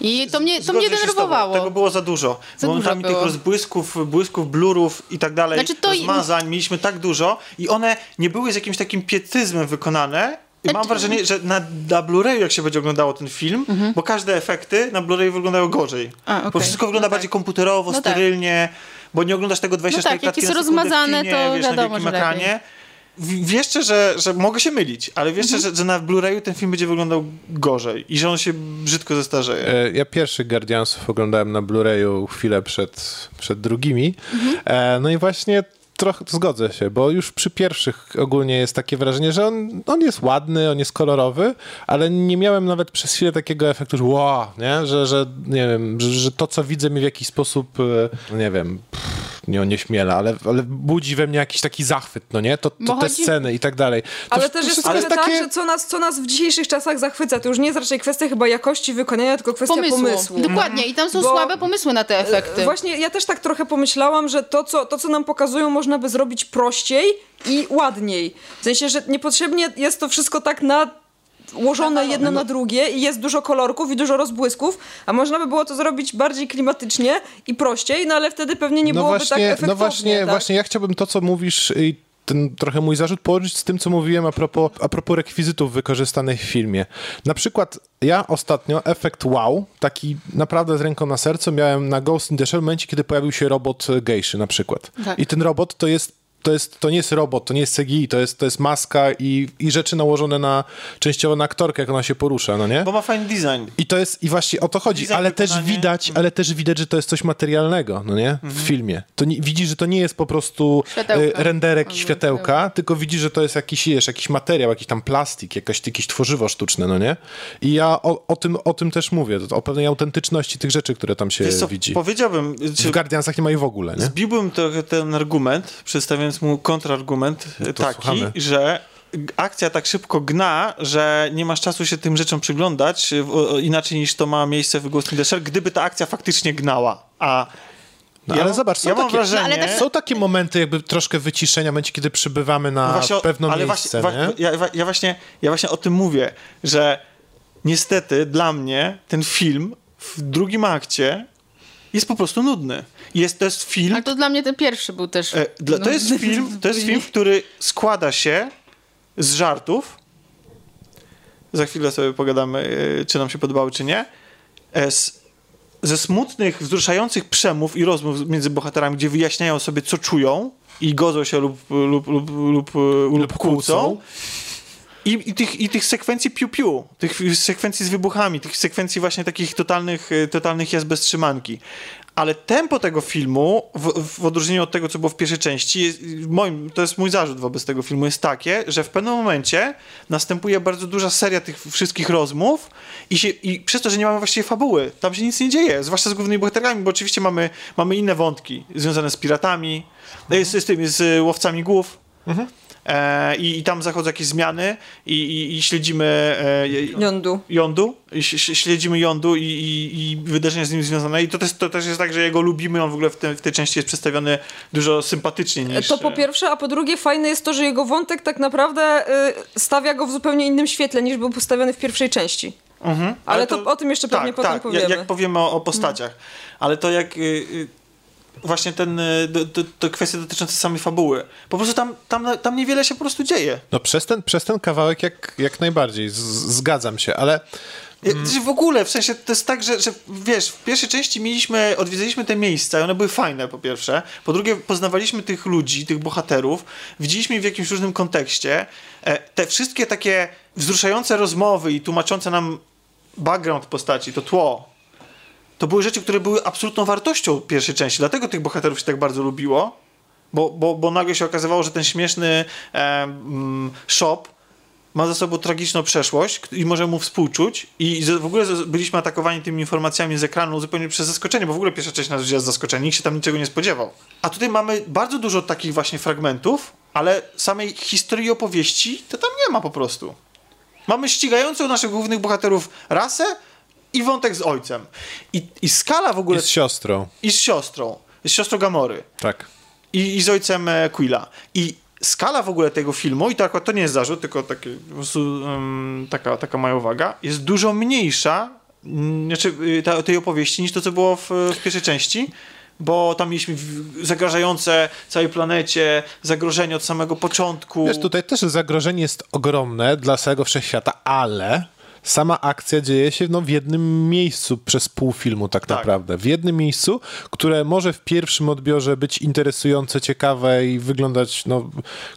S5: I to mnie, to
S1: Zgodzę
S5: mnie
S1: tobą.
S5: denerwowało.
S1: Tego było za dużo.
S5: Za
S1: Momentami
S5: dużo
S1: tych rozbłysków, błysków, blurów i tak dalej,
S5: Znaczy to
S1: rozmazań mieliśmy tak dużo i one nie były z jakimś takim pietyzmem wykonane. I mam
S5: Znaczy-
S1: wrażenie, że na, na Blu-rayu, jak się będzie oglądało ten film, bo każde efekty na Blu-rayu wyglądają gorzej.
S5: Mhm. A,
S1: Bo
S5: okej.
S1: wszystko wygląda
S5: No tak.
S1: bardziej komputerowo,
S5: No tak.
S1: sterylnie, bo nie oglądasz tego 24
S5: No tak, jak jest
S1: na
S5: rozmazane, to
S1: wiesz, na
S5: wiadomo,
S1: wielkim
S5: że lepiej.
S1: Ekranie. W- Wierzcie, że, że mogę się mylić, ale wierzcie,
S5: Mhm.
S1: że, że na Blu-rayu ten film będzie wyglądał gorzej i że on się brzydko zestarzeje.
S4: E, Ja pierwszych Guardiansów oglądałem na Blu-rayu chwilę przed, przed drugimi. E, No i właśnie trochę zgodzę się, bo już przy pierwszych ogólnie jest takie wrażenie, że on, on jest ładny, on jest kolorowy, ale nie miałem nawet przez chwilę takiego efektu, że wow, nie? Że, że nie wiem, że, że to, co widzę mi w jakiś sposób, e, no nie wiem, pff, nie onieśmiela, ale, ale budzi we mnie jakiś taki zachwyt, no nie? To, to
S5: Bo
S4: te
S5: chodzi-
S4: sceny i tak dalej. To,
S3: Ale
S4: to
S3: też jest
S4: wszystko
S3: trochę tak, że co nas, co nas w dzisiejszych czasach zachwyca, to już nie jest raczej kwestia chyba jakości wykonania, tylko kwestia pomysłu.
S5: pomysłu. Dokładnie, i tam są
S3: Bo-
S5: słabe pomysły na te efekty.
S3: Właśnie ja też tak trochę pomyślałam, że to co, to, co nam pokazują, można by zrobić prościej i ładniej. W sensie, że niepotrzebnie jest to wszystko tak na ułożone jedno na drugie i jest dużo kolorków i dużo rozbłysków, a można by było to zrobić bardziej klimatycznie i prościej, no ale wtedy pewnie nie byłoby tak efektownie.
S4: No właśnie,
S3: tak?
S4: właśnie ja chciałbym to, co mówisz i ten trochę mój zarzut położyć z tym, co mówiłem a propos, a propos rekwizytów wykorzystanych w filmie. Na przykład ja ostatnio efekt wow, taki naprawdę z ręką na sercu miałem na Ghost in the Shell w momencie, kiedy pojawił się robot gejszy na przykład.
S5: Tak.
S4: I ten robot to jest to, jest, to nie jest robot, to nie jest CGI, to jest, to jest maska i, i rzeczy nałożone na częściowo na aktorkę, jak ona się porusza, no nie?
S1: Bo ma fajny design.
S4: I to jest, i właśnie o to chodzi,
S1: Design,
S4: ale też widać, ale też widać, że to jest coś materialnego, no nie? W filmie. To nie, widzisz, że to nie jest po prostu
S5: Światełka.
S4: e, renderek i
S5: Albo
S4: światełka, tylko widzisz, że to jest jakiś, wiesz, jakiś materiał, jakiś tam plastik, jakaś, jakieś tworzywo sztuczne, no nie? I ja o, o, tym, o tym też mówię, o pewnej autentyczności tych rzeczy, które tam się
S1: co,
S4: widzi.
S1: powiedziałbym, czy
S4: W Guardiansach nie ma ich w ogóle, nie?
S1: zbiłbym trochę ten argument, przedstawiając mu kontrargument
S4: to
S1: taki,
S4: słuchamy.
S1: że akcja tak szybko gna, że nie masz czasu się tym rzeczom przyglądać, inaczej niż to ma miejsce w Ghost in the Shell, gdyby ta akcja faktycznie gnała. A
S4: No,
S1: ja
S4: ale
S1: mam-
S4: zobacz, są
S1: ja
S4: takie-
S1: wrażenie...
S5: No, ale tak
S4: Są takie momenty jakby troszkę wyciszenia, w momencie, kiedy przybywamy na
S1: No właśnie ale
S4: miejsce,
S1: właśnie, wa- ja, ja, właśnie, ja właśnie o tym mówię, że niestety dla mnie ten film w drugim akcie jest po prostu nudny. Jest, to jest film,
S5: Ale to dla mnie ten pierwszy był też...
S1: e, dla, to
S5: no,
S1: jest film, to jest film, który składa się z żartów. Za chwilę sobie pogadamy, e, czy nam się podobały, czy nie. E, z, ze smutnych, wzruszających przemów i rozmów między bohaterami, gdzie wyjaśniają sobie, co czują i godzą się lub, lub, lub, lub, lub kłócą. I, i, tych, I tych sekwencji piu-piu, tych sekwencji z wybuchami, tych sekwencji właśnie takich totalnych, e, totalnych jazd bez trzymanki. Ale tempo tego filmu, w, w odróżnieniu od tego, co było w pierwszej części, jest, moim, to jest mój zarzut wobec tego filmu, jest takie, że w pewnym momencie następuje bardzo duża seria tych wszystkich rozmów i, się, i przez to, że nie mamy właściwie fabuły, tam się nic nie dzieje, zwłaszcza z głównymi bohaterami, bo oczywiście mamy, mamy inne wątki związane z piratami, e, z, z z łowcami głów. E, i, I tam zachodzą jakieś zmiany i, i, i śledzimy e,
S3: Jądu.
S1: Jądu, i ś- ś- śledzimy Jądu i, i, wydarzenia z nim związane. I to też, to też jest tak, że jego lubimy, on w ogóle w, te, w tej części jest przedstawiony dużo sympatyczniej niż...
S3: To po pierwsze, a po drugie fajne jest to, że jego wątek tak naprawdę y, stawia go w zupełnie innym świetle niż był postawiony w pierwszej części.
S1: Mhm.
S3: Ale to o tym jeszcze pewnie potem
S1: tak,
S3: powiemy.
S1: Jak, jak powiemy o, o postaciach. Ale to jak... Y, y, właśnie ten, y, to kwestie dotyczące samej fabuły. Po prostu tam, tam, tam niewiele się po prostu dzieje.
S4: No przez ten, przez ten kawałek jak, jak najbardziej, z, zgadzam się, ale
S1: Mm. W ogóle, w sensie to jest tak, że, że wiesz, w pierwszej części mieliśmy, odwiedzaliśmy te miejsca i one były fajne po pierwsze, po drugie poznawaliśmy tych ludzi, tych bohaterów, widzieliśmy ich w jakimś różnym kontekście. E, Te wszystkie takie wzruszające rozmowy i tłumaczące nam background postaci, to tło, to były rzeczy, które były absolutną wartością pierwszej części, dlatego tych bohaterów się tak bardzo lubiło, bo, bo, bo nagle się okazywało, że ten śmieszny e, mm, shop ma za sobą tragiczną przeszłość i może mu współczuć i w ogóle byliśmy atakowani tymi informacjami z ekranu zupełnie przez zaskoczenie, bo w ogóle pierwsza część nas wzięła z zaskoczenia, nikt się tam niczego nie spodziewał. A tutaj mamy bardzo dużo takich właśnie fragmentów, ale samej historii opowieści to tam nie ma po prostu. Mamy ścigającą naszych głównych bohaterów rasę i wątek z ojcem. I, i skala w ogóle...
S4: i z siostrą.
S1: I z siostrą. Z siostrą Gamory
S4: Tak.
S1: i, i z ojcem e, Quilla. I skala w ogóle tego filmu, i to akurat to nie jest zarzut, tylko po prostu, um, taka, taka moja uwaga, jest dużo mniejsza mm, znaczy, y, ta, tej opowieści niż to, co było w, w pierwszej części. Bo tam mieliśmy zagrażające całej planecie zagrożenie od samego początku.
S4: Wiesz, tutaj też zagrożenie jest ogromne dla całego wszechświata, ale sama akcja dzieje się no, w jednym miejscu przez pół filmu tak,
S1: Tak.
S4: naprawdę. W jednym miejscu, które może w pierwszym odbiorze być interesujące, ciekawe i wyglądać no,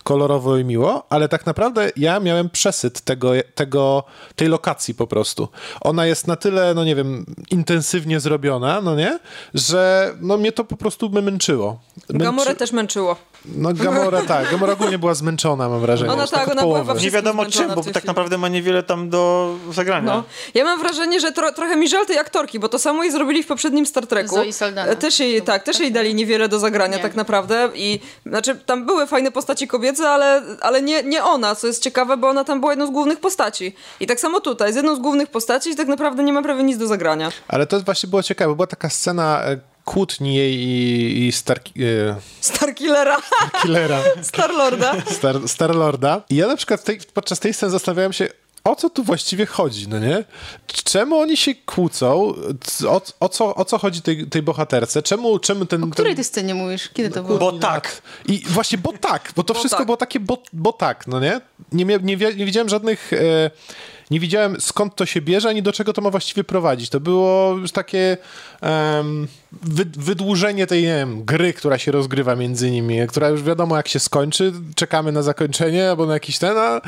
S4: kolorowo i miło, ale tak naprawdę ja miałem przesyt tego, tego, tej lokacji po prostu. Ona jest na tyle, no nie wiem, intensywnie zrobiona, no nie, że no, mnie to po prostu męczyło. Męczy...
S3: Gamorę też męczyło.
S4: No Gamora tak, Gamora ogólnie była zmęczona, mam wrażenie.
S3: Ona tak,
S4: od
S3: ona była
S4: połowy.
S3: we
S1: nie wiadomo czym, bo tak naprawdę ma niewiele tam do zagrania.
S3: No. Ja mam wrażenie, że tro, trochę mi żal tej aktorki, bo to samo i zrobili w poprzednim Star Treku.
S5: Zoe Saldana.
S3: E, Też jej, tak, też jej dali niewiele do zagrania
S5: Nie.
S3: tak naprawdę i znaczy tam były fajne postaci kobiece, ale, ale nie, nie ona, co jest ciekawe, bo ona tam była jedną z głównych postaci. I tak samo tutaj, z jedną z głównych postaci i tak naprawdę nie ma prawie nic do zagrania.
S4: Ale to właśnie było ciekawe, bo była taka scena e, kłótni jej i, i Star, e,
S3: Starkillera,
S4: Killera,
S3: Starlorda.
S4: Star, Starlorda. I ja na przykład tej, podczas tej sceny zastanawiałem się, o co tu właściwie chodzi, no nie? Czemu oni się kłócą? O, o, co, o co chodzi tej, tej bohaterce? Czemu, czemu ten...
S5: O której
S4: ten...
S5: ty scenie mówisz? Kiedy to było?
S1: Bo tak.
S4: I właśnie, bo tak, bo to
S3: Bo
S4: wszystko
S3: tak.
S4: było takie, bo, bo tak, no nie? Nie, nie, wi- nie widziałem żadnych, e, nie widziałem skąd to się bierze, ani do czego to ma właściwie prowadzić. To było już takie em, wy, wydłużenie tej, nie wiem, gry, która się rozgrywa między nimi, która już wiadomo jak się skończy, czekamy na zakończenie albo na jakiś ten, a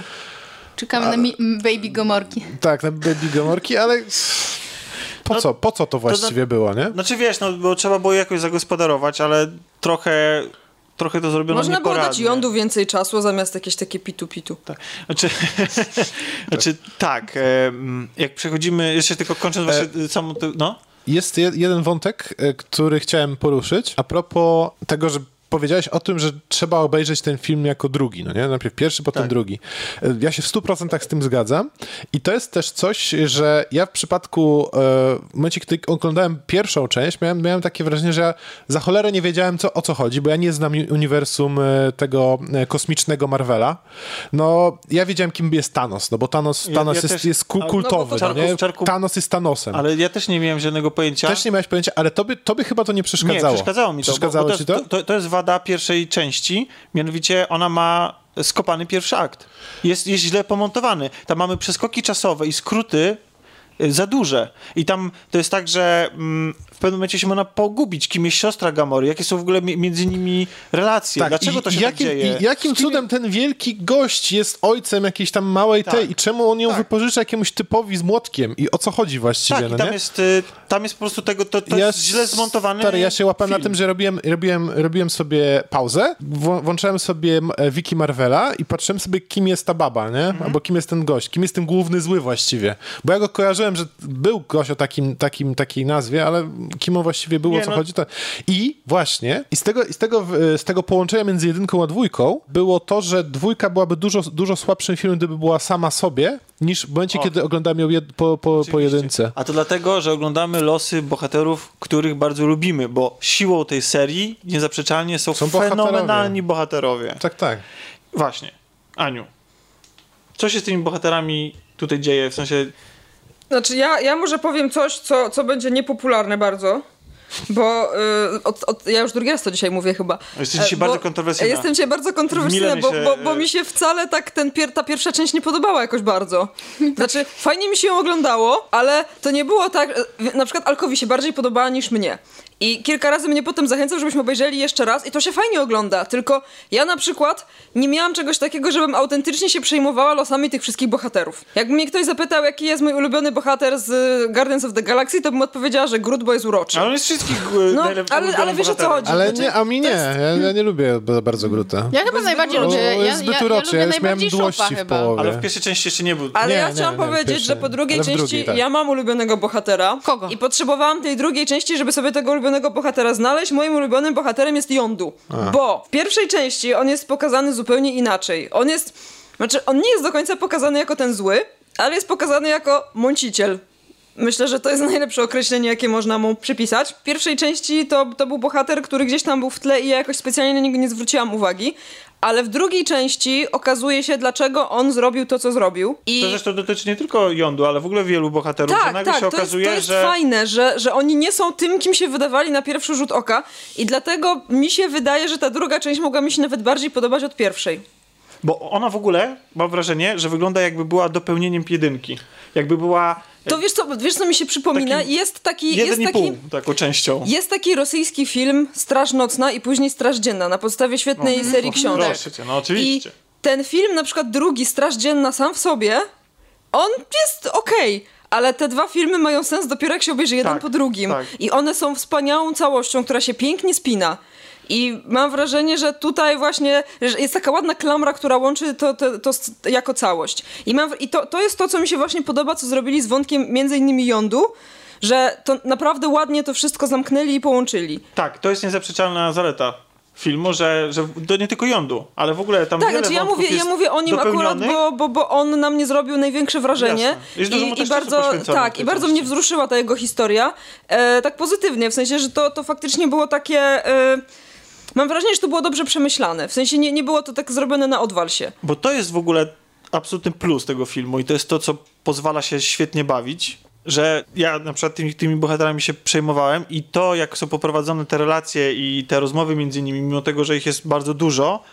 S5: Czekamy na Baby Gomorki.
S4: tak, na Baby Gomorki, ale po
S1: No,
S4: co, po co to właściwie było, nie?
S1: Znaczy wiesz, no bo trzeba było jakoś zagospodarować, ale trochę, trochę to zrobiono
S3: Można było dać jądu więcej czasu zamiast jakieś takie pitu-pitu.
S1: Tak. Znaczy, znaczy tak, e, jak przechodzimy, jeszcze tylko kończąc właśnie samą, tę- no.
S4: Jest je- jeden wątek, e, który chciałem poruszyć. A propos tego, że powiedziałeś o tym, że trzeba obejrzeć ten film jako drugi, no nie? Najpierw pierwszy, potem
S1: Tak.
S4: drugi. Ja się w 100% z tym zgadzam i to jest też coś, że ja w przypadku, e, w momencie, kiedy oglądałem pierwszą część, miałem, miałem takie wrażenie, że ja za cholerę nie wiedziałem, co, o co chodzi, bo ja nie znam uni- uniwersum e, tego e, kosmicznego Marvela. No, ja wiedziałem, kim jest Thanos, no bo Thanos,
S1: Ja-
S4: Thanos
S1: ja
S4: jest,
S1: też-
S4: jest kultowy,
S1: no
S4: no,
S1: to
S4: nie? Thanos jest Thanosem.
S1: Ale ja też nie miałem żadnego pojęcia.
S4: Też nie miałeś pojęcia, ale tobie, tobie chyba to nie
S1: Nie,
S4: przeszkadzało.
S1: przeszkadzało mi to.
S4: Przeszkadzało
S1: bo
S4: ci
S1: to,
S4: to?
S1: jest- to? To jest wada pierwszej części, mianowicie ona ma skopany pierwszy akt. Jest, jest źle pomontowany. Tam mamy przeskoki czasowe i skróty za duże. I tam to jest tak, że mm, w pewnym momencie się można pogubić, kim jest siostra Gamory, jakie są w ogóle mi- między nimi relacje, dlaczego
S4: i-
S1: to się tak
S4: jakim,
S1: dzieje.
S4: I jakim cudem ten wielki gość jest ojcem jakiejś tam małej
S1: Tak.
S4: tej i czemu on ją
S1: Tak.
S4: wypożycza jakiemuś typowi z młotkiem i o co chodzi właściwie,
S1: Tak,
S4: no
S1: tam
S4: nie?
S1: jest, y, tam jest po prostu tego, to, to jest źle zmontowany
S4: Stary, ja się łapałem na
S1: film.
S4: tym, że robiłem, robiłem, robiłem sobie pauzę, włączałem sobie e, Wiki Marvela i patrzyłem sobie, kim jest ta baba, nie?
S1: Mhm.
S4: Albo kim jest ten gość, kim jest ten główny zły właściwie. Bo ja go kojarzyłem, że był gość o takim, takim, takiej nazwie, ale kim on właściwie był,
S1: Nie,
S4: o co
S1: no.
S4: chodzi. To... I właśnie, i z tego, i z, tego, e, z tego połączenia między jedynką a dwójką było to, że dwójka byłaby dużo, dużo słabszym filmem, gdyby była sama sobie, niż w momencie,
S1: O.
S4: kiedy oglądam ją jed, po, po, po jedynce.
S1: A to dlatego, że oglądamy losy bohaterów, których bardzo lubimy, bo siłą tej serii niezaprzeczalnie są,
S4: Są bohaterowie.
S1: fenomenalni bohaterowie.
S4: Tak, tak.
S1: Właśnie. Aniu, co się z tymi bohaterami tutaj dzieje? W sensie,
S3: Znaczy ja, ja może powiem coś, co, co będzie niepopularne bardzo. Bo y, od, od, ja już drugi raz to dzisiaj mówię chyba.
S1: Jesteś dzisiaj
S3: E,
S1: bardzo
S3: bo-
S1: kontrowersyjna.
S3: Jestem dzisiaj bardzo kontrowersyjna, bo,
S1: się-
S3: bo, bo mi się wcale tak ten pier, ta pierwsza część nie podobała jakoś bardzo. Znaczy, fajnie mi się ją oglądało, ale to nie było tak. e, Na przykład Alkowi się bardziej podobała niż mnie. I kilka razy mnie potem zachęcał, żebyśmy obejrzeli jeszcze raz i to się fajnie ogląda. Tylko ja na przykład nie miałam czegoś takiego, żebym autentycznie się przejmowała losami tych wszystkich bohaterów. Jakby mnie ktoś zapytał, jaki jest mój ulubiony bohater z Guardians of the Galaxy, to bym odpowiedziała, że Groot, bo jest uroczy.
S1: ale on jest wszystkich
S3: No,
S1: najlep-
S3: ale- ale wiesz, o co chodzi?
S4: Ale
S3: Znaczy,
S4: nie, a mi nie. Ja, ja nie lubię ba- bardzo Gruta.
S5: Ja chyba najbardziej lubię. Ja,
S4: jest zbyt
S5: ja, ja
S4: uroczy,
S5: lubię
S4: ja już miałem
S5: najbardziej
S4: mdłości w
S5: chyba.
S4: połowie.
S1: Ale w pierwszej części jeszcze nie był.
S3: Ale
S4: Nie,
S3: ja chciałam
S4: nie,
S3: powiedzieć, że po drugiej
S4: w
S3: części
S4: drugiej, tak.
S3: ja mam ulubionego bohatera.
S5: Kogo?
S3: I potrzebowałam tej drugiej części, żeby sobie tego ulubionego bohatera znaleźć. Moim ulubionym bohaterem jest Yondu. Bo w pierwszej części on jest pokazany zupełnie inaczej. On jest... Znaczy, on nie jest do końca pokazany jako ten zły, ale jest pokazany jako mąciciel. Myślę, że to jest najlepsze określenie, jakie można mu przypisać. W pierwszej części to, to był bohater, który gdzieś tam był w tle i ja jakoś specjalnie na niego nie zwróciłam uwagi. Ale w drugiej części okazuje się, dlaczego on zrobił to, co zrobił. I...
S1: To zresztą dotyczy nie tylko Jądu, ale w ogóle wielu bohaterów, że
S3: Tak,
S1: nagle
S3: tak,
S1: się
S3: to
S1: okazuje,
S3: jest, to jest
S1: że...
S3: fajne, że, że oni nie są tym, kim się wydawali na pierwszy rzut oka i dlatego mi się wydaje, że ta druga część mogła mi się nawet bardziej podobać od pierwszej.
S1: Bo ona w ogóle, mam wrażenie, że wygląda jakby była dopełnieniem jedynki. Jakby była
S3: To wiesz co, wiesz co mi się przypomina?
S1: Taki
S3: jest taki, jest
S1: jeden i
S3: taki,
S1: pół taką częścią.
S3: jest taki rosyjski film Straż Nocna i później Straż Dzienna na podstawie świetnej serii książek.
S1: Proszę cię, no oczywiście.
S3: I ten film, na przykład drugi, Straż Dzienna sam w sobie, on jest okej. Ale te dwa filmy mają sens dopiero jak się obejrzy jeden
S1: Tak,
S3: po drugim.
S1: tak.
S3: I one są wspaniałą całością, która się pięknie spina. I mam wrażenie, że tutaj właśnie jest taka ładna klamra, która łączy to, to, to jako całość. I, mam, i to, to jest to, co mi się właśnie podoba, co zrobili z wątkiem między innymi Jądu, że to naprawdę ładnie to wszystko zamknęli i połączyli.
S1: Tak, to jest niezaprzeczalna zaleta filmu, że, że to nie tylko Jądu, ale w ogóle tam
S3: Tak,
S1: wiele
S3: znaczy ja mówię, ja mówię o nim akurat, bo, bo, bo on na mnie zrobił największe wrażenie. I, i bardzo, tak, i bardzo
S1: części.
S3: mnie wzruszyła ta jego historia. E, tak pozytywnie, w sensie, że to, to faktycznie było takie. E, mam wrażenie, że to było dobrze przemyślane. W sensie nie, nie było to tak zrobione na odwal się.
S1: Bo to jest w ogóle absolutny plus tego filmu i to jest to, co pozwala się świetnie bawić, że ja na przykład tymi, tymi bohaterami się przejmowałem i to, jak są poprowadzone te relacje i te rozmowy między nimi, mimo tego, że ich jest bardzo dużo,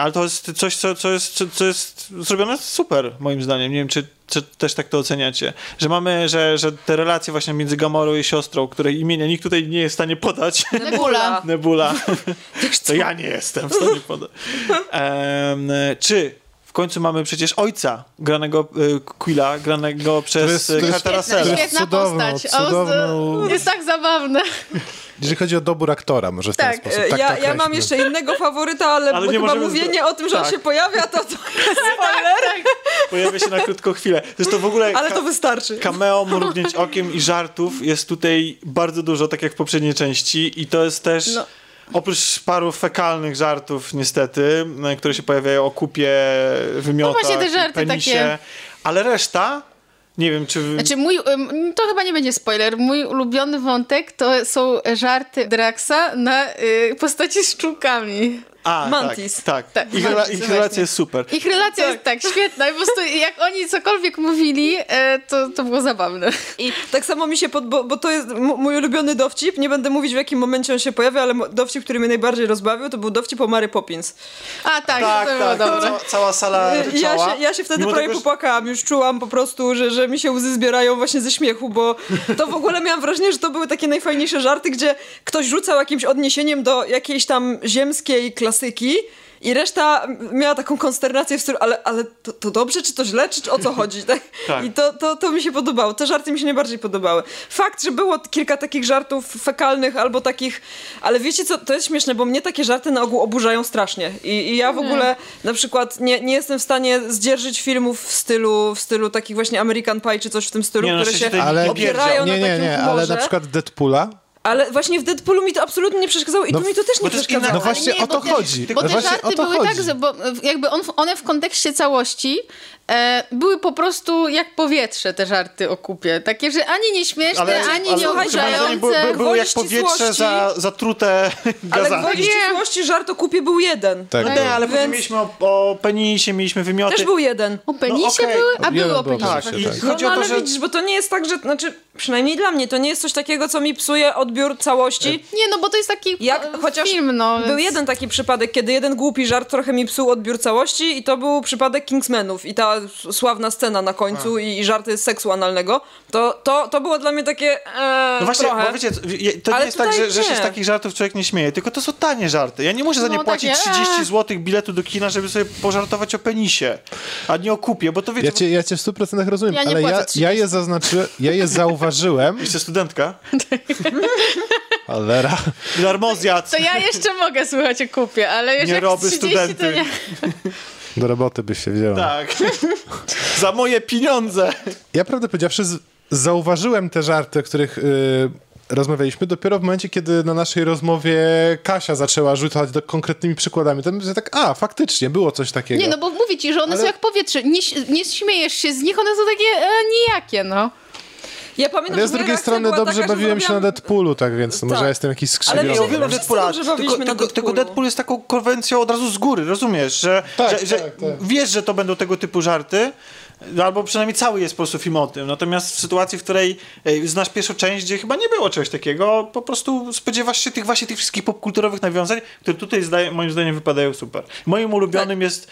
S1: ale to jest coś, co, co, jest, co, jest zrobione super, moim zdaniem. Nie wiem, czy, czy też tak to oceniacie. Że mamy, że, że te relacje właśnie między Gamorą i siostrą, której imienia nikt tutaj nie jest w stanie podać,
S5: Nebula.
S1: Nebula. To ja nie jestem w stanie podać. Em, czy w końcu mamy przecież ojca granego y, Quilla, granego przez
S4: jest- to jest
S1: Cartera Sella.
S4: jest
S5: Świetna
S4: cudowną,
S5: postać. O,
S4: cudowną-
S5: Jest tak zabawne.
S4: Jeżeli chodzi o dobór aktora, może w ten
S5: Tak,
S4: sposób.
S3: E,
S4: Tak,
S3: ja,
S4: tak
S3: ja mam jeszcze innego faworyta, ale,
S1: Ale
S3: chyba mówienie o tym, że on
S1: tak.
S3: się pojawia, to, to jest spoiler,
S1: Pojawia się na krótką chwilę. Zresztą w ogóle
S3: ale
S1: ka-
S3: to wystarczy.
S1: cameo, mrugnięć okiem i żartów jest tutaj bardzo dużo, tak jak w poprzedniej części i to jest też...
S3: No.
S1: Oprócz paru fekalnych żartów, niestety, e, które się pojawiają o kupie, wymiotach,
S5: No właśnie te żarty
S1: penisie,
S5: takie.
S1: ale reszta, nie wiem, czy...
S5: Znaczy mój, to chyba nie będzie spoiler, mój ulubiony wątek to są żarty Draxa na y, postaci z szczółkami.
S1: A,
S3: Mantis.
S1: Tak, tak.
S5: Tak,
S1: ich, rela- ich relacja jest super.
S5: Ich relacja jest tak świetna i po prostu jak oni cokolwiek mówili, e, to, to było zabawne.
S3: I tak samo mi się, pod, bo, bo to jest mój ulubiony dowcip, nie będę mówić w jakim momencie on się pojawia, ale dowcip, który mnie najbardziej rozbawił, to był dowcip o Mary Poppins.
S5: A tak,
S1: Tak,
S5: to było
S1: tak,
S5: dobre.
S1: cała, cała sala
S3: Ja
S1: ryczała.
S3: się, ja się wtedy
S1: Mimo
S3: prawie
S1: tego,
S3: popłakałam, już czułam po prostu, że, że mi się łzy zbierają właśnie ze śmiechu, bo to w ogóle miałam wrażenie, że to były takie najfajniejsze żarty, gdzie ktoś rzucał jakimś odniesieniem do jakiejś tam ziemskiej klasyki i reszta miała taką konsternację w stylu, ale, ale to, to dobrze, czy to źle, czy, czy o co chodzi? Tak?
S1: Tak.
S3: I to, to, to mi się podobało. Te żarty mi się najbardziej podobały. Fakt, że było kilka takich żartów fekalnych albo takich, ale wiecie co, to jest śmieszne, bo mnie takie żarty na ogół oburzają strasznie. I, i ja w ogóle na przykład nie, nie jestem w stanie zdzierżyć filmów w stylu, w stylu takich właśnie American Pie czy coś w tym stylu,
S1: Nie, no,
S3: które
S1: się
S3: się
S4: Ale
S3: opierają
S4: nie,
S3: na
S4: nie,
S3: takim
S4: nie,
S3: humorze.
S4: ale na przykład Deadpoola.
S3: Ale właśnie w Deadpoolu mi to absolutnie nie przeszkadzało i
S4: No,
S3: tu mi to też nie
S1: jest inna-
S3: przeszkadzało.
S4: No właśnie
S5: nie,
S4: o to
S5: bo te-
S4: chodzi.
S5: Bo te żarty były
S4: chodzi.
S5: tak, że bo jakby on, one w kontekście całości e, były po prostu jak powietrze te żarty o kupie. Takie, że ani nie śmieszne,
S1: Ale,
S5: ani
S1: ale
S5: nie
S1: zdaniem były, były, były jak powietrze za, zatrute
S3: Ale
S1: gazami.
S3: gwoli ścisłości żart o kupie był jeden.
S4: Tak.
S1: No nie, ale
S3: Więc-
S1: później mieliśmy o, o penisie, mieliśmy wymioty.
S3: Też był jeden.
S5: O penisie
S1: No okej.
S5: były? A były o penisie.
S1: Tak, i
S4: tak.
S3: No,
S1: chodzi
S3: no
S1: o to,
S3: ale
S1: że...
S3: widzisz, bo to nie jest tak, że, znaczy, przynajmniej dla mnie, to nie jest coś takiego, co mi psuje odbiór całości.
S5: Nie, no bo to jest taki
S3: Jak
S5: e,
S3: chociaż
S5: film, no.
S3: Był jeden taki przypadek, kiedy jeden głupi żart trochę mi psuł odbiór całości i to był przypadek Kingsmenów i ta sławna scena na końcu i, i żarty z seksu analnego. To, to, to było dla mnie takie e,
S1: No właśnie,
S3: trochę.
S1: bo wiecie, to
S3: Ale
S1: nie jest tak, że, że się z takich żartów człowiek nie śmieje, tylko to są tanie żarty. Ja nie muszę za nie
S5: No
S1: płacić
S5: takie,
S1: 30
S5: eee.
S1: zł biletu do kina, żeby sobie pożartować o penisie, a nie o kupie, bo to wiecie,
S4: Ja cię, ja cię w 100% rozumiem,
S5: Ja
S4: ale ja,
S5: 30.
S4: ja je zaznaczyłem, ja je zauważyłem.
S1: jesteś studentka,
S4: Cholera.
S1: darmozjad,
S5: To ja jeszcze mogę słuchać o kupie, ale już
S1: Nie
S5: jak
S1: robię
S5: 30
S1: studenty.
S5: to nie.
S4: Do roboty byś się wzięła.
S1: tak, za moje pieniądze.
S4: Ja prawdę powiedziawszy zauważyłem te żarty, o których y, rozmawialiśmy dopiero w momencie, kiedy na naszej rozmowie Kasia zaczęła rzucać do konkretnymi przykładami. To że tak, a, faktycznie, było coś takiego.
S5: Nie, no bo mówię ci, że one
S4: Ale-
S5: są jak powietrze. Nie, nie śmiejesz się z nich, one są takie e, nijakie, no.
S3: Ja pamiętam,
S4: Ale ja z drugiej strony dobrze
S3: taka,
S4: bawiłem się na Deadpoolu, tak więc no może
S3: Tak.
S4: ja jestem jakiś
S3: Ale
S4: skrzywiony.
S3: mi
S1: Ja
S3: wszyscy
S1: Deadpoola, tylko, tylko, tylko
S3: Deadpoolu.
S1: Deadpool jest taką konwencją od razu z góry, rozumiesz, że,
S4: Tak,
S1: że, że
S4: tak, tak.
S1: wiesz, że to będą tego typu żarty, no albo przynajmniej cały jest po prostu film o tym. Natomiast w sytuacji, w której znasz pierwszą część, gdzie chyba nie było czegoś takiego, po prostu spodziewasz się tych właśnie tych wszystkich popkulturowych nawiązań, które tutaj zdaje, moim zdaniem wypadają super. Moim ulubionym jest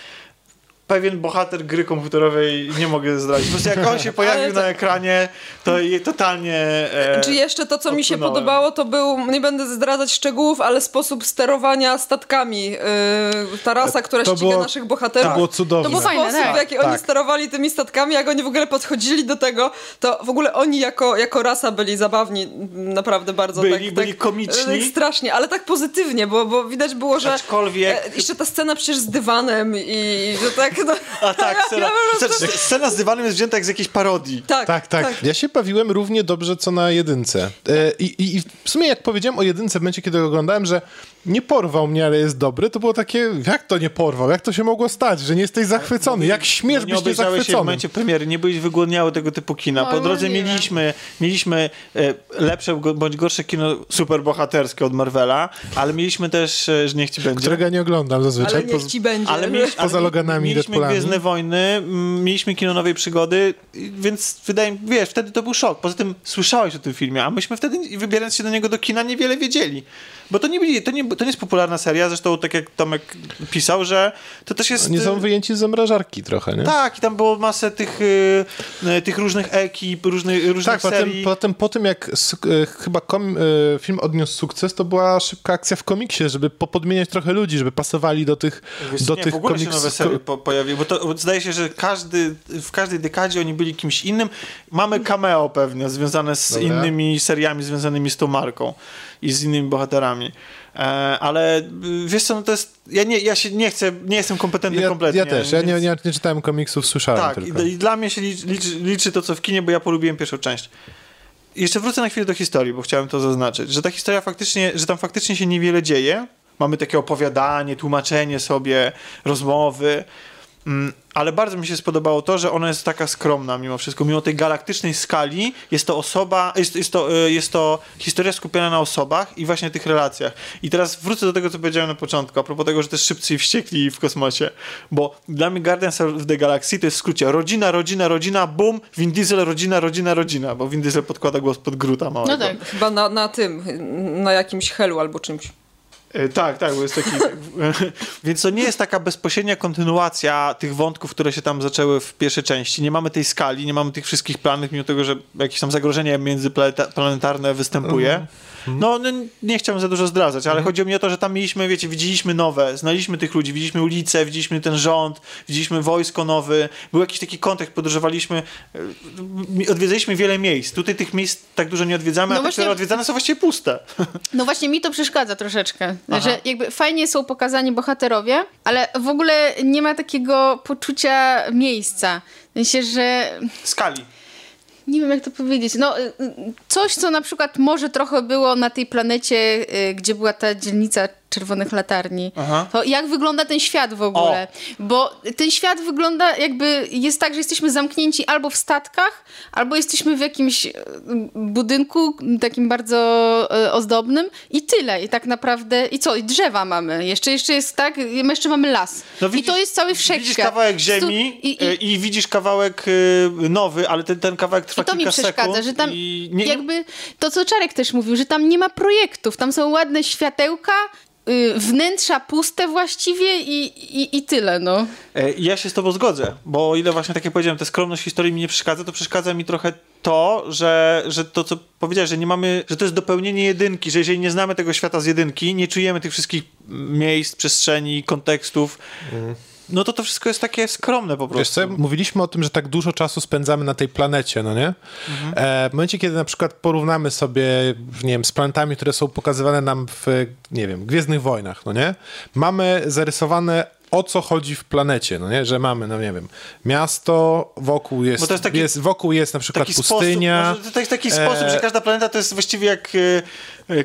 S1: pewien bohater gry komputerowej, nie mogę zdradzić. Po prostu jak on się pojawił
S3: to-
S1: na ekranie, to je totalnie... E,
S3: Czy jeszcze to, co mi się
S1: odpłynąłem.
S3: podobało, to był, nie będę zdradzać szczegółów, ale sposób sterowania statkami. Yy, ta rasa, która
S4: to
S3: ściga
S4: było-
S3: naszych bohaterów.
S4: to było cudowne.
S3: To był
S5: Fajne,
S3: sposób,
S5: tak.
S3: w jaki oni
S4: Tak.
S3: sterowali tymi statkami, jak oni w ogóle podchodzili do tego, to w ogóle oni jako, jako rasa byli zabawni, naprawdę bardzo.
S1: Byli-
S3: tak,
S1: byli
S3: tak,
S1: komiczni.
S3: e, Strasznie, ale tak pozytywnie, bo, bo widać było, że...
S1: Aczkolwiek-
S3: e, Jeszcze ta scena przecież z dywanem i że tak... No,
S1: A tak, scena, scena, z dywanem jest wzięta jak z jakiejś parodii.
S3: tak,
S4: Tak, tak, Ja się bawiłem równie dobrze, co na jedynce. E, i, i, I w sumie jak powiedziałem o jedynce w momencie, kiedy go oglądałem, że nie porwał mnie, ale jest dobry, to było takie, jak to nie porwał? Jak to się mogło stać, że nie jesteś zachwycony? Jak śmiesz
S1: No nie
S4: być
S1: obejrzałeś się w
S4: niezachwycony?
S1: momencie premiery, nie byłeś wygłodniały tego typu kina.
S5: No,
S1: Po drodze
S5: możliwe.
S1: mieliśmy, mieliśmy e, lepsze bądź gorsze kino superbohaterskie od Marvela, ale mieliśmy też, e, że niech ci będzie.
S4: Którego ja nie oglądam zazwyczaj.
S3: ale niech ci będzie.
S1: Ale mieliśmy,
S4: Poza
S1: ale
S4: Loganami
S1: mieliśmy
S4: Deadpoolami.
S1: Gwiezdne Wojny, mieliśmy kino nowej przygody, więc wydaje mi wiesz, wtedy to był szok. Poza tym słyszałeś o tym filmie, a myśmy wtedy, wybierając się do niego do kina, niewiele wiedzieli. Bo to nie, byli, to nie, to nie jest popularna seria, zresztą tak jak Tomek pisał, że to też jest...
S4: Oni są wyjęci z zamrażarki trochę, nie?
S1: Tak, i tam było masę tych, y, y, tych różnych ekip, różnych, różnych
S4: Tak,
S1: serii.
S4: potem po tym jak chyba kom, film odniósł sukces, to była szybka akcja w komiksie, żeby popodmieniać trochę ludzi, żeby pasowali do tych,
S1: Wiesz,
S4: do
S1: nie,
S4: tych
S1: w ogóle
S4: komiks...
S1: się nowe serie po, pojawiły, bo to bo zdaje się, że każdy, w każdej dekadzie oni byli kimś innym. Mamy cameo pewnie, związane z
S4: Dobra.
S1: innymi seriami związanymi z tą marką i z innymi bohaterami. E, ale y, wiesz co, no to jest, ja nie, ja się nie chcę, nie jestem kompetentny
S4: Ja,
S1: kompletnie.
S4: ja też, ja nie,
S1: więc-
S4: nie, nie czytałem komiksów, słyszałem
S1: Tak,
S4: tylko.
S1: i, i dla mnie się liczy, liczy, liczy to, co w kinie, bo ja polubiłem pierwszą część. jeszcze wrócę na chwilę do historii, bo chciałem to zaznaczyć, że ta historia faktycznie, że tam faktycznie się niewiele dzieje. Mamy takie opowiadanie, tłumaczenie sobie, rozmowy. Mm, ale bardzo mi się spodobało to, że ona jest taka skromna mimo wszystko. Mimo tej galaktycznej skali jest to osoba, jest, jest, to, y, jest to historia skupiona na osobach i właśnie tych relacjach. I teraz wrócę do tego, co powiedziałem na początku, a propos tego, że też szybcy i wściekli w kosmosie. Bo dla mnie Guardians of the Galaxy to jest w skrócie rodzina, rodzina, rodzina, boom, Vin Diesel, rodzina, rodzina, rodzina, bo Vin Diesel podkłada głos pod Gruta małego.
S5: No tak.
S3: Chyba na, na tym, na jakimś helu albo czymś.
S1: E, Tak, tak, bo jest taki. Więc to nie jest taka bezpośrednia kontynuacja tych wątków, które się tam zaczęły w pierwszej części. Nie mamy tej skali, nie mamy tych wszystkich planów, mimo tego, że jakieś tam zagrożenie międzyplanetarne występuje. No, no, nie chciałbym za dużo zdradzać, ale chodzi mi o to, że tam mieliśmy, wiecie, widzieliśmy nowe, znaliśmy tych ludzi, widzieliśmy ulice, widzieliśmy ten rząd, widzieliśmy wojsko nowy, był jakiś taki kontekst, podróżowaliśmy, e, odwiedzaliśmy wiele miejsc. Tutaj tych miejsc tak dużo nie odwiedzamy,
S5: No
S1: a te,
S5: właśnie-
S1: które odwiedzane są właściwie puste.
S5: No właśnie mi to przeszkadza troszeczkę,
S1: Aha.
S5: że jakby fajnie są pokazani bohaterowie, ale w ogóle nie ma takiego poczucia miejsca. W sensie, że
S1: Skali.
S5: Nie wiem jak to powiedzieć. No, y, y, coś, co na przykład może trochę było na tej planecie, y, gdzie była ta dzielnica czerwonych latarni.
S1: Aha.
S5: To jak wygląda ten świat w ogóle? Bo ten świat wygląda jakby, jest tak, że jesteśmy zamknięci albo w statkach, albo jesteśmy w jakimś y, budynku takim bardzo y, ozdobnym i tyle. I tak naprawdę, i co? I drzewa mamy. Jeszcze, jeszcze jest tak, my jeszcze mamy las.
S1: No
S5: I to jest cały wszechświat.
S1: Widzisz kawałek ziemi
S5: i,
S1: i,
S5: i,
S1: i widzisz kawałek nowy, ale ten, ten kawałek trwa
S5: I to mi przeszkadza,
S1: sekund.
S5: że tam
S1: nie,
S5: jakby to, co Czarek też mówił, że tam nie ma projektów, tam są ładne światełka, wnętrza puste właściwie i, i, i tyle, no.
S1: E, Ja się z tobą zgodzę, bo o ile właśnie tak jak powiedziałem, ta skromność historii mi nie przeszkadza, to przeszkadza mi trochę to, że, że to, co powiedziałeś, że nie mamy, że to jest dopełnienie jedynki, że jeżeli nie znamy tego świata z jedynki, nie czujemy tych wszystkich miejsc, przestrzeni, kontekstów, no to to wszystko jest takie skromne po
S4: Wiesz
S1: prostu.
S4: co, mówiliśmy o tym, że tak dużo czasu spędzamy na tej planecie, no nie? E, w momencie, kiedy na przykład porównamy sobie, nie wiem, z planetami, które są pokazywane nam w, nie wiem, Gwiezdnych Wojnach, no nie? Mamy zarysowane o co chodzi w planecie, no nie? Że mamy, no nie wiem, miasto, wokół jest,
S1: Bo to jest taki-
S4: jest wokół jest na przykład pustynia.
S1: Sposób, może to jest taki
S4: e,
S1: sposób, że każda planeta to jest właściwie jak e,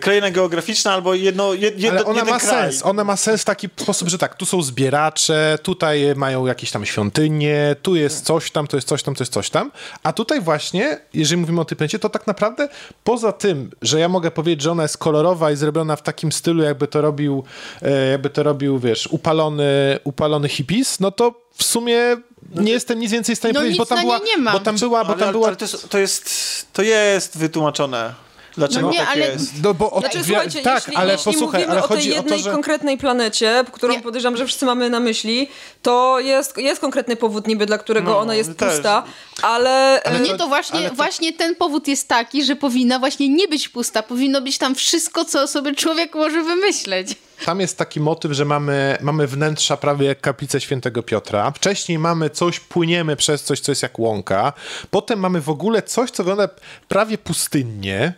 S1: kraina geograficzna albo jedno, jed, jedno
S4: Ale ona
S1: jeden
S4: ma
S1: kraj.
S4: sens. Ona ma sens w taki sposób, że tak, tu są zbieracze, tutaj mają jakieś tam świątynie, tu jest coś tam, to jest coś tam, to jest coś tam. A tutaj właśnie, jeżeli mówimy o tej planecie, to tak naprawdę poza tym, że ja mogę powiedzieć, że ona jest kolorowa i zrobiona w takim stylu, jakby to robił, e, jakby to robił, wiesz, upalony, upalony hippies, no to w sumie nie jestem nic więcej w stanie
S5: No
S4: powiedzieć, bo tam
S5: na
S4: była,
S5: niej nie ma.
S4: bo tam była, bo tam
S1: ale,
S4: była
S1: ale to, jest, to, jest, to jest wytłumaczone. Dlaczego
S5: No nie,
S1: tak
S5: ale-
S1: jest?
S4: no bo od,
S3: Znaczy, słuchajcie,
S4: tak,
S3: jeśli,
S4: ale
S3: jeśli
S4: posłuchaj,
S3: mówimy
S4: ale
S3: o tej
S4: chodzi o
S3: jednej
S4: to, że
S3: konkretnej planecie, którą
S5: Nie.
S3: podejrzewam, że wszyscy mamy na myśli, to jest, jest konkretny powód niby, dla którego
S1: No,
S3: ona jest
S1: też.
S3: pusta, ale...
S5: Ale nie, to właśnie,
S4: ale to-
S5: właśnie ten powód jest taki, że powinna właśnie nie być pusta. Powinno być tam wszystko, co sobie człowiek może wymyśleć.
S4: Tam jest taki motyw, że mamy, mamy wnętrza prawie jak kaplice świętego Piotra. Wcześniej mamy coś, płyniemy przez coś, co jest jak łąka. Potem mamy w ogóle coś, co wygląda prawie pustynnie.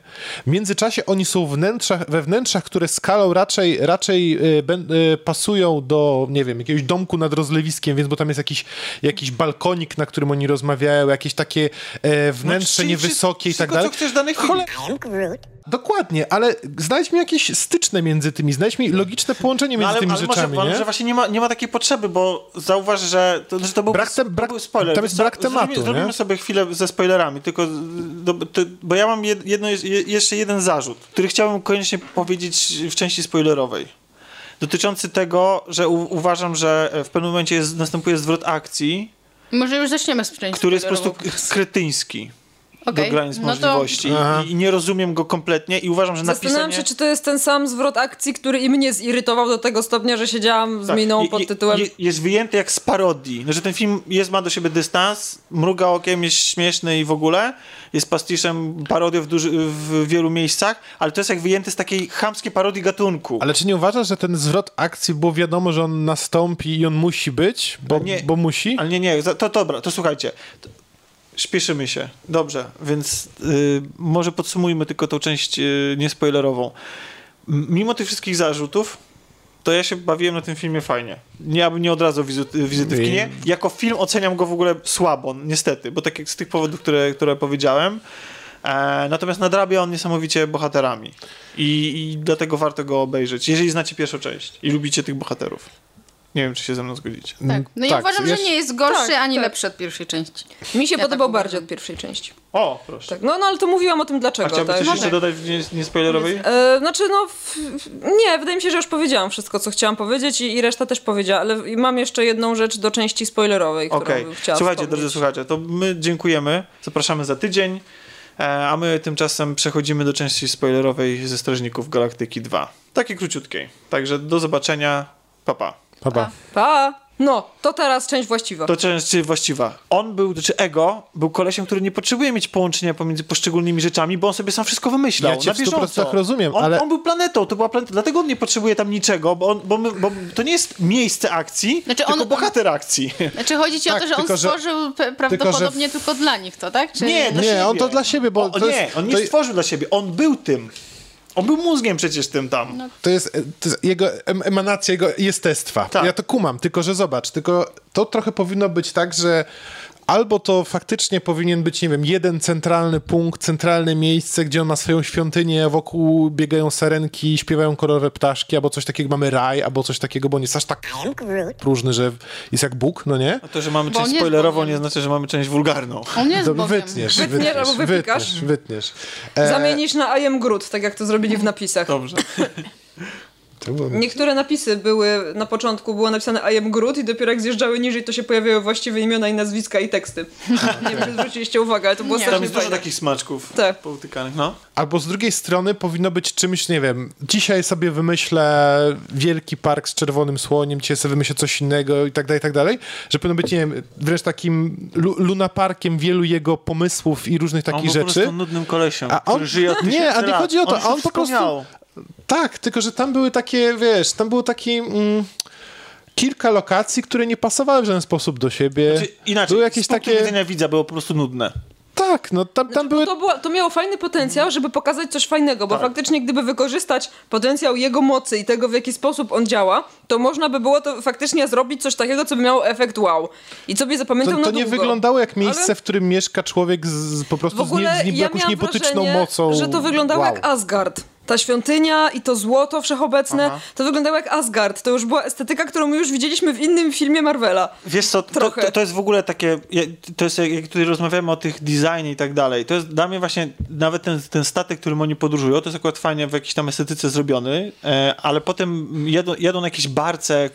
S4: W międzyczasie oni są wnętrzach, we wnętrzach, które skalą raczej, raczej y, y, pasują do, nie wiem, jakiegoś domku nad rozlewiskiem, więc bo tam jest jakiś, jakiś balkonik, na którym oni rozmawiają, jakieś takie e, wnętrze
S1: czyli
S4: niewysokie i tak dalej.
S1: co chcesz w danej chwili.
S4: Dokładnie, ale znajdźmy jakieś styczne między tymi, znajdźmy logiczne połączenie między
S1: No ale,
S4: tymi
S1: ale
S4: rzeczami,
S1: może,
S4: nie?
S1: że właśnie nie ma, nie ma takiej potrzeby, bo zauważ, że to, że to był,
S4: Brak
S1: to
S4: brak-
S1: był spoiler.
S4: tam jest brak tematu,
S1: Zrobimy,
S4: nie?
S1: zrobimy sobie chwilę ze spoilerami, tylko do, to, bo ja mam jed- jedno, je- jeszcze jeden zarzut, który chciałbym koniecznie powiedzieć w części spoilerowej. Dotyczący tego, że u, uważam, że w pewnym momencie jest, następuje zwrot akcji,
S5: Może już zaczniemy z części
S1: który jest po prostu kretyński
S5: Okej,
S1: do granic
S5: no to-
S1: możliwości
S4: Aha.
S1: I, i nie rozumiem go kompletnie i uważam, że
S3: Zastanawiam
S1: napisanie...
S3: się, czy to jest ten sam zwrot akcji, który i mnie zirytował do tego stopnia, że siedziałam z
S1: Tak.
S3: miną pod tytułem...
S1: Je, jest wyjęty jak z parodii. Że ten film jest, ma do siebie dystans, mruga okiem, jest śmieszny i w ogóle. Jest pastiszem parodią w, duży, w wielu miejscach, ale to jest jak wyjęty z takiej chamskiej parodii gatunku.
S4: Ale czy nie uważasz, że ten zwrot akcji było wiadomo, że on nastąpi i on musi być? Bo,
S1: Nie.
S4: bo musi?
S1: Ale nie, nie, to dobra, to słuchajcie. To- Śpieszymy się. Dobrze, więc y, może podsumujmy tylko tą część y, niespoilerową. Mimo tych wszystkich zarzutów, to ja się bawiłem na tym filmie fajnie. Nie, abym nie od razu wizyty, wizyty w kinie. Jako film oceniam go w ogóle słabo, niestety, bo tak jak z tych powodów, które, które powiedziałem. E, natomiast nadrabia on niesamowicie bohaterami. I, I dlatego warto go obejrzeć, jeżeli znacie pierwszą część i lubicie tych bohaterów. Nie wiem, czy się ze mną zgodzicie.
S5: Tak. No ja
S4: tak,
S5: uważam,
S4: ja
S5: że nie jest gorszy
S3: Tak,
S5: ani
S3: tak.
S5: lepszy od pierwszej części.
S3: Mi się
S5: Ja
S3: podobał
S5: tak
S3: bardziej od pierwszej części.
S1: O, proszę.
S3: Tak, no, no ale to mówiłam o tym
S1: A
S3: dlaczego.
S1: chciałbyś
S3: tak?
S1: coś jeszcze dodać w nie- niespoilerowej?
S3: E, znaczy, no, w, w- nie, wydaje mi się, że już powiedziałam wszystko, co chciałam powiedzieć i, i reszta też powiedziała, ale i mam jeszcze jedną rzecz do części spoilerowej, którą
S1: Okej.
S3: bym chciała
S1: Słuchajcie,
S3: wspomnieć.
S1: drodzy słuchacze, to my dziękujemy, zapraszamy za tydzień, e, a my tymczasem przechodzimy do części spoilerowej ze Strażników Galaktyki 2. Takiej króciutkiej. Także do zobaczenia. Pa, pa.
S4: Pa, pa.
S3: Pa! No, to teraz część właściwa.
S1: To część właściwa. On był, czy Ego, był kolesiem, który nie potrzebuje mieć połączenia pomiędzy poszczególnymi rzeczami, bo on sobie sam wszystko wymyślał.
S4: Ja cię
S1: na
S4: w
S1: bieżąco.
S4: 100% rozumiem,
S1: on,
S4: ale-
S1: On był planetą, to była planeta, dlatego on nie potrzebuje tam niczego, bo, on, bo, my, bo to nie jest miejsce akcji,
S5: Znaczy
S1: tylko
S5: on-
S1: bohater akcji.
S5: Znaczy chodzi ci
S4: Tak,
S5: o to, że
S4: tylko,
S5: on
S4: że-
S5: stworzył pe- prawdopodobnie tylko dla nich to, tak? Czy...
S1: Nie,
S4: Nie, on to dla siebie, bo
S1: o,
S4: to
S1: nie,
S4: jest-
S1: on nie
S4: to
S1: stworzył dla siebie, on był tym. On był mózgiem przecież tym tam.
S4: To jest, to jest jego em- emanacja, jego jestestwa.
S1: Tak.
S4: Ja to kumam, tylko że zobacz, tylko to trochę powinno być tak, że albo to faktycznie powinien być, nie wiem, jeden centralny punkt, centralne miejsce, gdzie on ma swoją świątynię, wokół biegają sarenki, śpiewają kolorowe ptaszki, albo coś takiego, mamy raj, albo coś takiego, bo on jest aż tak próżny, że jest jak Bóg, no nie?
S1: A to, że mamy
S5: Bo
S1: część spoilerową, nie znaczy, że mamy część wulgarną.
S5: On nie jest
S4: To wytniesz,
S3: Wytniesz
S4: wytniesz,
S3: albo wypikasz?
S4: wytniesz, wytniesz. E,
S3: Zamienisz na I am Groot, tak jak to zrobili w napisach.
S1: Dobrze.
S4: to było-
S3: Niektóre napisy były, na początku było napisane I am Groot i dopiero jak zjeżdżały niżej, to się pojawiały właściwe imiona i nazwiska i teksty. Nie wiem, czy zwróciliście uwagę, ale to było
S5: Nie.
S1: Tam
S3: strasznie
S1: jest dużo takich smaczków
S3: Tak.
S1: poutykanych, no.
S4: Albo z drugiej strony powinno być czymś, nie wiem, dzisiaj sobie wymyślę wielki park z czerwonym słoniem, dzisiaj sobie wymyślę coś innego i tak dalej, i tak dalej, że powinno być, nie wiem, wręcz takim lu lunaparkiem wielu jego pomysłów i różnych
S1: On
S4: takich
S1: był po
S4: rzeczy.
S1: prostu nudnym kolesiem,
S4: A on-
S1: który żyje od
S4: nie, a nie
S1: lat.
S4: chodzi o to, on po prostu-. Tak, tylko że tam były takie, wiesz, tam było takie... Mm, Kilka lokacji, które nie pasowały w żaden sposób do siebie.
S1: Czy inaczej,
S4: Były jakieś
S1: z punktu
S4: takie.
S1: widzenia widza było po prostu nudne.
S4: Tak, no tam, tam były.
S3: To, było, to miało fajny potencjał, żeby pokazać coś fajnego, bo
S1: Tak.
S3: faktycznie gdyby wykorzystać potencjał jego mocy i tego, w jaki sposób on działa, to można by było to faktycznie zrobić coś takiego, co by miało efekt wow. I co by zapamiętał
S4: To, to
S3: na
S4: nie
S3: długo.
S4: wyglądało jak miejsce,
S3: Ale-
S4: w którym mieszka człowiek z, z po prostu
S3: W ogóle
S4: z, nie, z
S3: ja
S4: jakąś niebotyczną
S3: wrażenie,
S4: mocą.
S3: że to wyglądało
S4: wow.
S3: jak Asgard. Ta świątynia i to złoto wszechobecne, to wyglądało jak Asgard. To już była estetyka, którą my już widzieliśmy w innym filmie Marvela.
S1: Wiesz co, to, to, to jest w ogóle takie, to jest jak, tutaj rozmawiamy o tych designie i tak dalej, to jest dla mnie właśnie nawet ten, ten statek, którym oni podróżują, to jest akurat fajnie w jakiejś tam estetyce zrobiony, e, ale potem jadą, jadą na jakieś barce,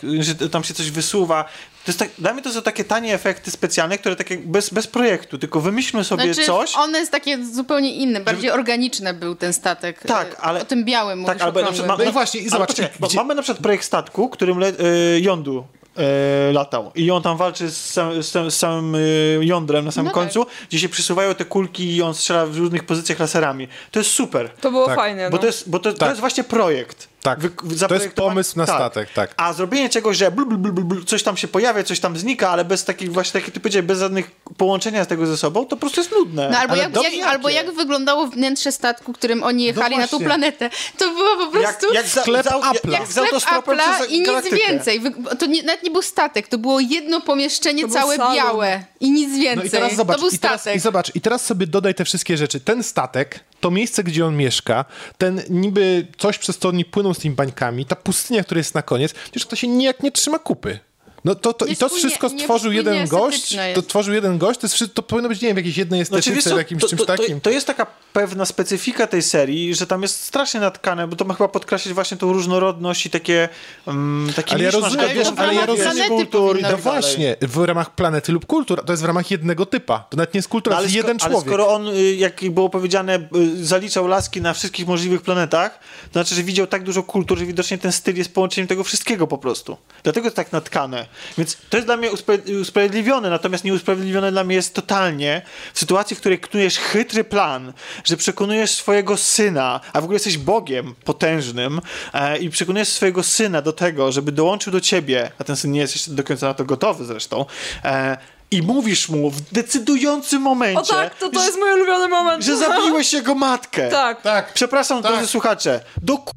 S1: tam się coś wysuwa. To jest tak, dla mnie to są takie tanie efekty specjalne, które takie bez, bez projektu, tylko wymyślmy sobie
S5: Znaczy,
S1: coś.
S5: one jest takie zupełnie inne, bardziej organiczne był ten statek.
S1: Tak,
S5: e,
S1: ale-
S5: O tym białym
S1: Tak, albo na przykład, ma,
S4: No właśnie, i
S1: ale
S4: zobacz,
S1: poczekaj,
S4: i
S1: bo
S4: gdzie-
S1: mamy na przykład projekt statku, którym le, y, jądu e, latał i on tam walczy z, sam, z, z samym y, jądrem na samym
S5: No tak.
S1: końcu, gdzie się przesuwają te kulki i on strzela w różnych pozycjach laserami. To jest super.
S3: To było
S4: Tak,
S3: fajne.
S1: Bo
S3: no.
S1: to jest, bo to, to
S4: Tak.
S1: jest właśnie projekt.
S4: Tak.
S1: Wy-
S4: To jest pomysł na statek, tak.
S1: A zrobienie czegoś, że blu, blu, blu, blu, blu, coś tam się pojawia, coś tam znika, ale bez takich właśnie, takich ty powiedziałeś, bez żadnych połączenia z tego ze sobą, to po prostu jest nudne.
S5: No albo jak, jak, albo jak wyglądało wnętrze statku, którym oni jechali na tą planetę. To było po
S1: jak,
S5: prostu...
S1: jak za,
S4: sklep
S1: za,
S4: Apple'a.
S1: jak,
S5: Jak sklep Apple'a i nic
S1: galaktykę.
S5: więcej. Wy- To nie, nawet nie był statek, to było jedno pomieszczenie
S3: To
S5: całe białe i nic więcej.
S4: No i teraz zobacz,
S5: to był
S4: i teraz,
S5: statek.
S4: i zobacz, i teraz sobie dodaj te wszystkie rzeczy. Ten statek, to miejsce, gdzie on mieszka, ten niby coś, przez co oni płyną z tymi bańkami, ta pustynia, która jest na koniec, przecież to się nijak nie trzyma kupy. No to, to, I to wszystko stworzył jeden gość,
S5: estetyczne
S4: to
S5: jest.
S4: tworzył jeden gość, to, jest, to powinno być, nie wiem, w jakiejś jednej
S1: Znaczy,
S4: estetyce,
S1: co,
S4: w jakimś
S1: to,
S4: czymś
S1: to, to,
S4: takim.
S1: to jest taka pewna specyfika tej serii, że tam jest strasznie natkane, bo to ma chyba podkreślić właśnie tą różnorodność i takie, um, takie
S4: Ale ja rozumiem,
S1: gatunków,
S4: wiesz, ale ja rozumiem-
S1: kultur i
S5: No
S4: No
S1: tak dalej.
S4: właśnie, w ramach planety lub kultur, to jest w ramach jednego typa. To nawet nie jest kultura,
S1: No, ale,
S4: jest jeden
S1: sko- ale
S4: człowiek.
S1: skoro on, y, jak było powiedziane, y, zaliczał laski na wszystkich możliwych planetach, to znaczy, że widział tak dużo kultur, że widocznie ten styl jest połączeniem tego wszystkiego po prostu. Dlatego jest tak natkane. Więc to jest dla mnie uspra- usprawiedliwione, natomiast nieusprawiedliwione dla mnie jest totalnie w sytuacji, w której knujesz chytry plan, że przekonujesz swojego syna, a w ogóle jesteś Bogiem potężnym e, i przekonujesz swojego syna do tego, żeby dołączył do ciebie, a ten syn nie jest jeszcze do końca na to gotowy zresztą, e, i mówisz mu w decydującym momencie,
S3: O tak, to to
S1: że,
S3: jest mój ulubiony moment.
S1: że zabiłeś jego matkę.
S3: Tak.
S2: Tak.
S1: Przepraszam, drodzy słuchacze, do ku...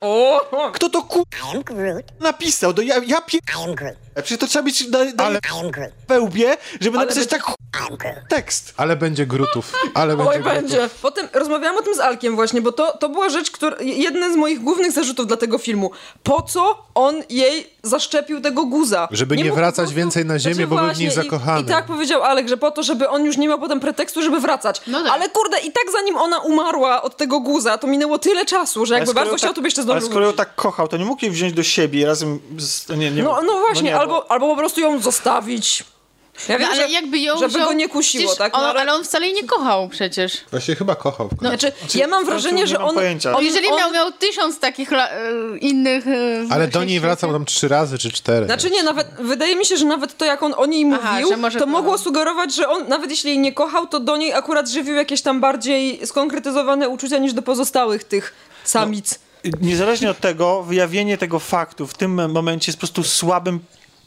S3: O,
S1: Kto to ku... Napisał? Do ja, ja pie...
S6: Groot.
S1: Przecież to trzeba mieć na, na
S2: Ale-
S1: pełbie, żeby
S3: Ale
S1: napisać
S3: będzie-
S1: tak tekst.
S2: Ale będzie grutów. Ale będzie
S3: Oj,
S2: grutów.
S3: będzie. Potem rozmawiałam o tym z Alkiem właśnie, bo to, to była rzecz, która, jeden z moich głównych zarzutów dla tego filmu. Po co on jej zaszczepił tego guza?
S2: Żeby nie
S3: mógł
S2: wracać więcej na ziemię, bo był w niej
S3: właśnie,
S2: zakochany.
S3: I, I tak powiedział Alek, że po to, żeby on już nie miał potem pretekstu, żeby wracać.
S5: No tak.
S3: Ale kurde, i tak zanim ona umarła od tego guza, to minęło tyle czasu, że jakby bardzo
S1: ją
S3: chciał,
S1: tak,
S3: to by jeszcze
S1: Ale
S3: zdążył
S1: skoro ją tak kochał, to nie mógł jej wziąć do siebie razem z... Nie, nie,
S3: No, no właśnie,
S1: nie, bo-
S3: albo, albo po prostu ją zostawić. Ja wiem,
S5: No, ale
S3: że,
S5: jakby ją
S3: żeby
S5: wziął,
S3: go nie kusiło,
S5: przecież
S3: tak? No, ale-
S5: ale on wcale jej nie kochał przecież.
S2: Właśnie chyba kochał. końcu.
S3: Znaczy, ja mam wrażenie,
S1: nie
S3: że on...
S1: pojęcia.
S3: on
S5: Jeżeli
S3: on,
S5: miał, miał tysiąc takich la, e, innych... e,
S2: Ale do niej wracał tam trzy razy czy cztery.
S3: Znaczy nie, nawet wydaje mi się, że nawet to jak on o niej
S5: Aha,
S3: mówił, to
S5: kochał.
S3: mogło sugerować, że on nawet jeśli jej nie kochał, to do niej akurat żywił jakieś tam bardziej skonkretyzowane uczucia niż do pozostałych tych samic.
S1: Niezależnie od tego, wyjawienie tego faktu w tym momencie jest po prostu słabym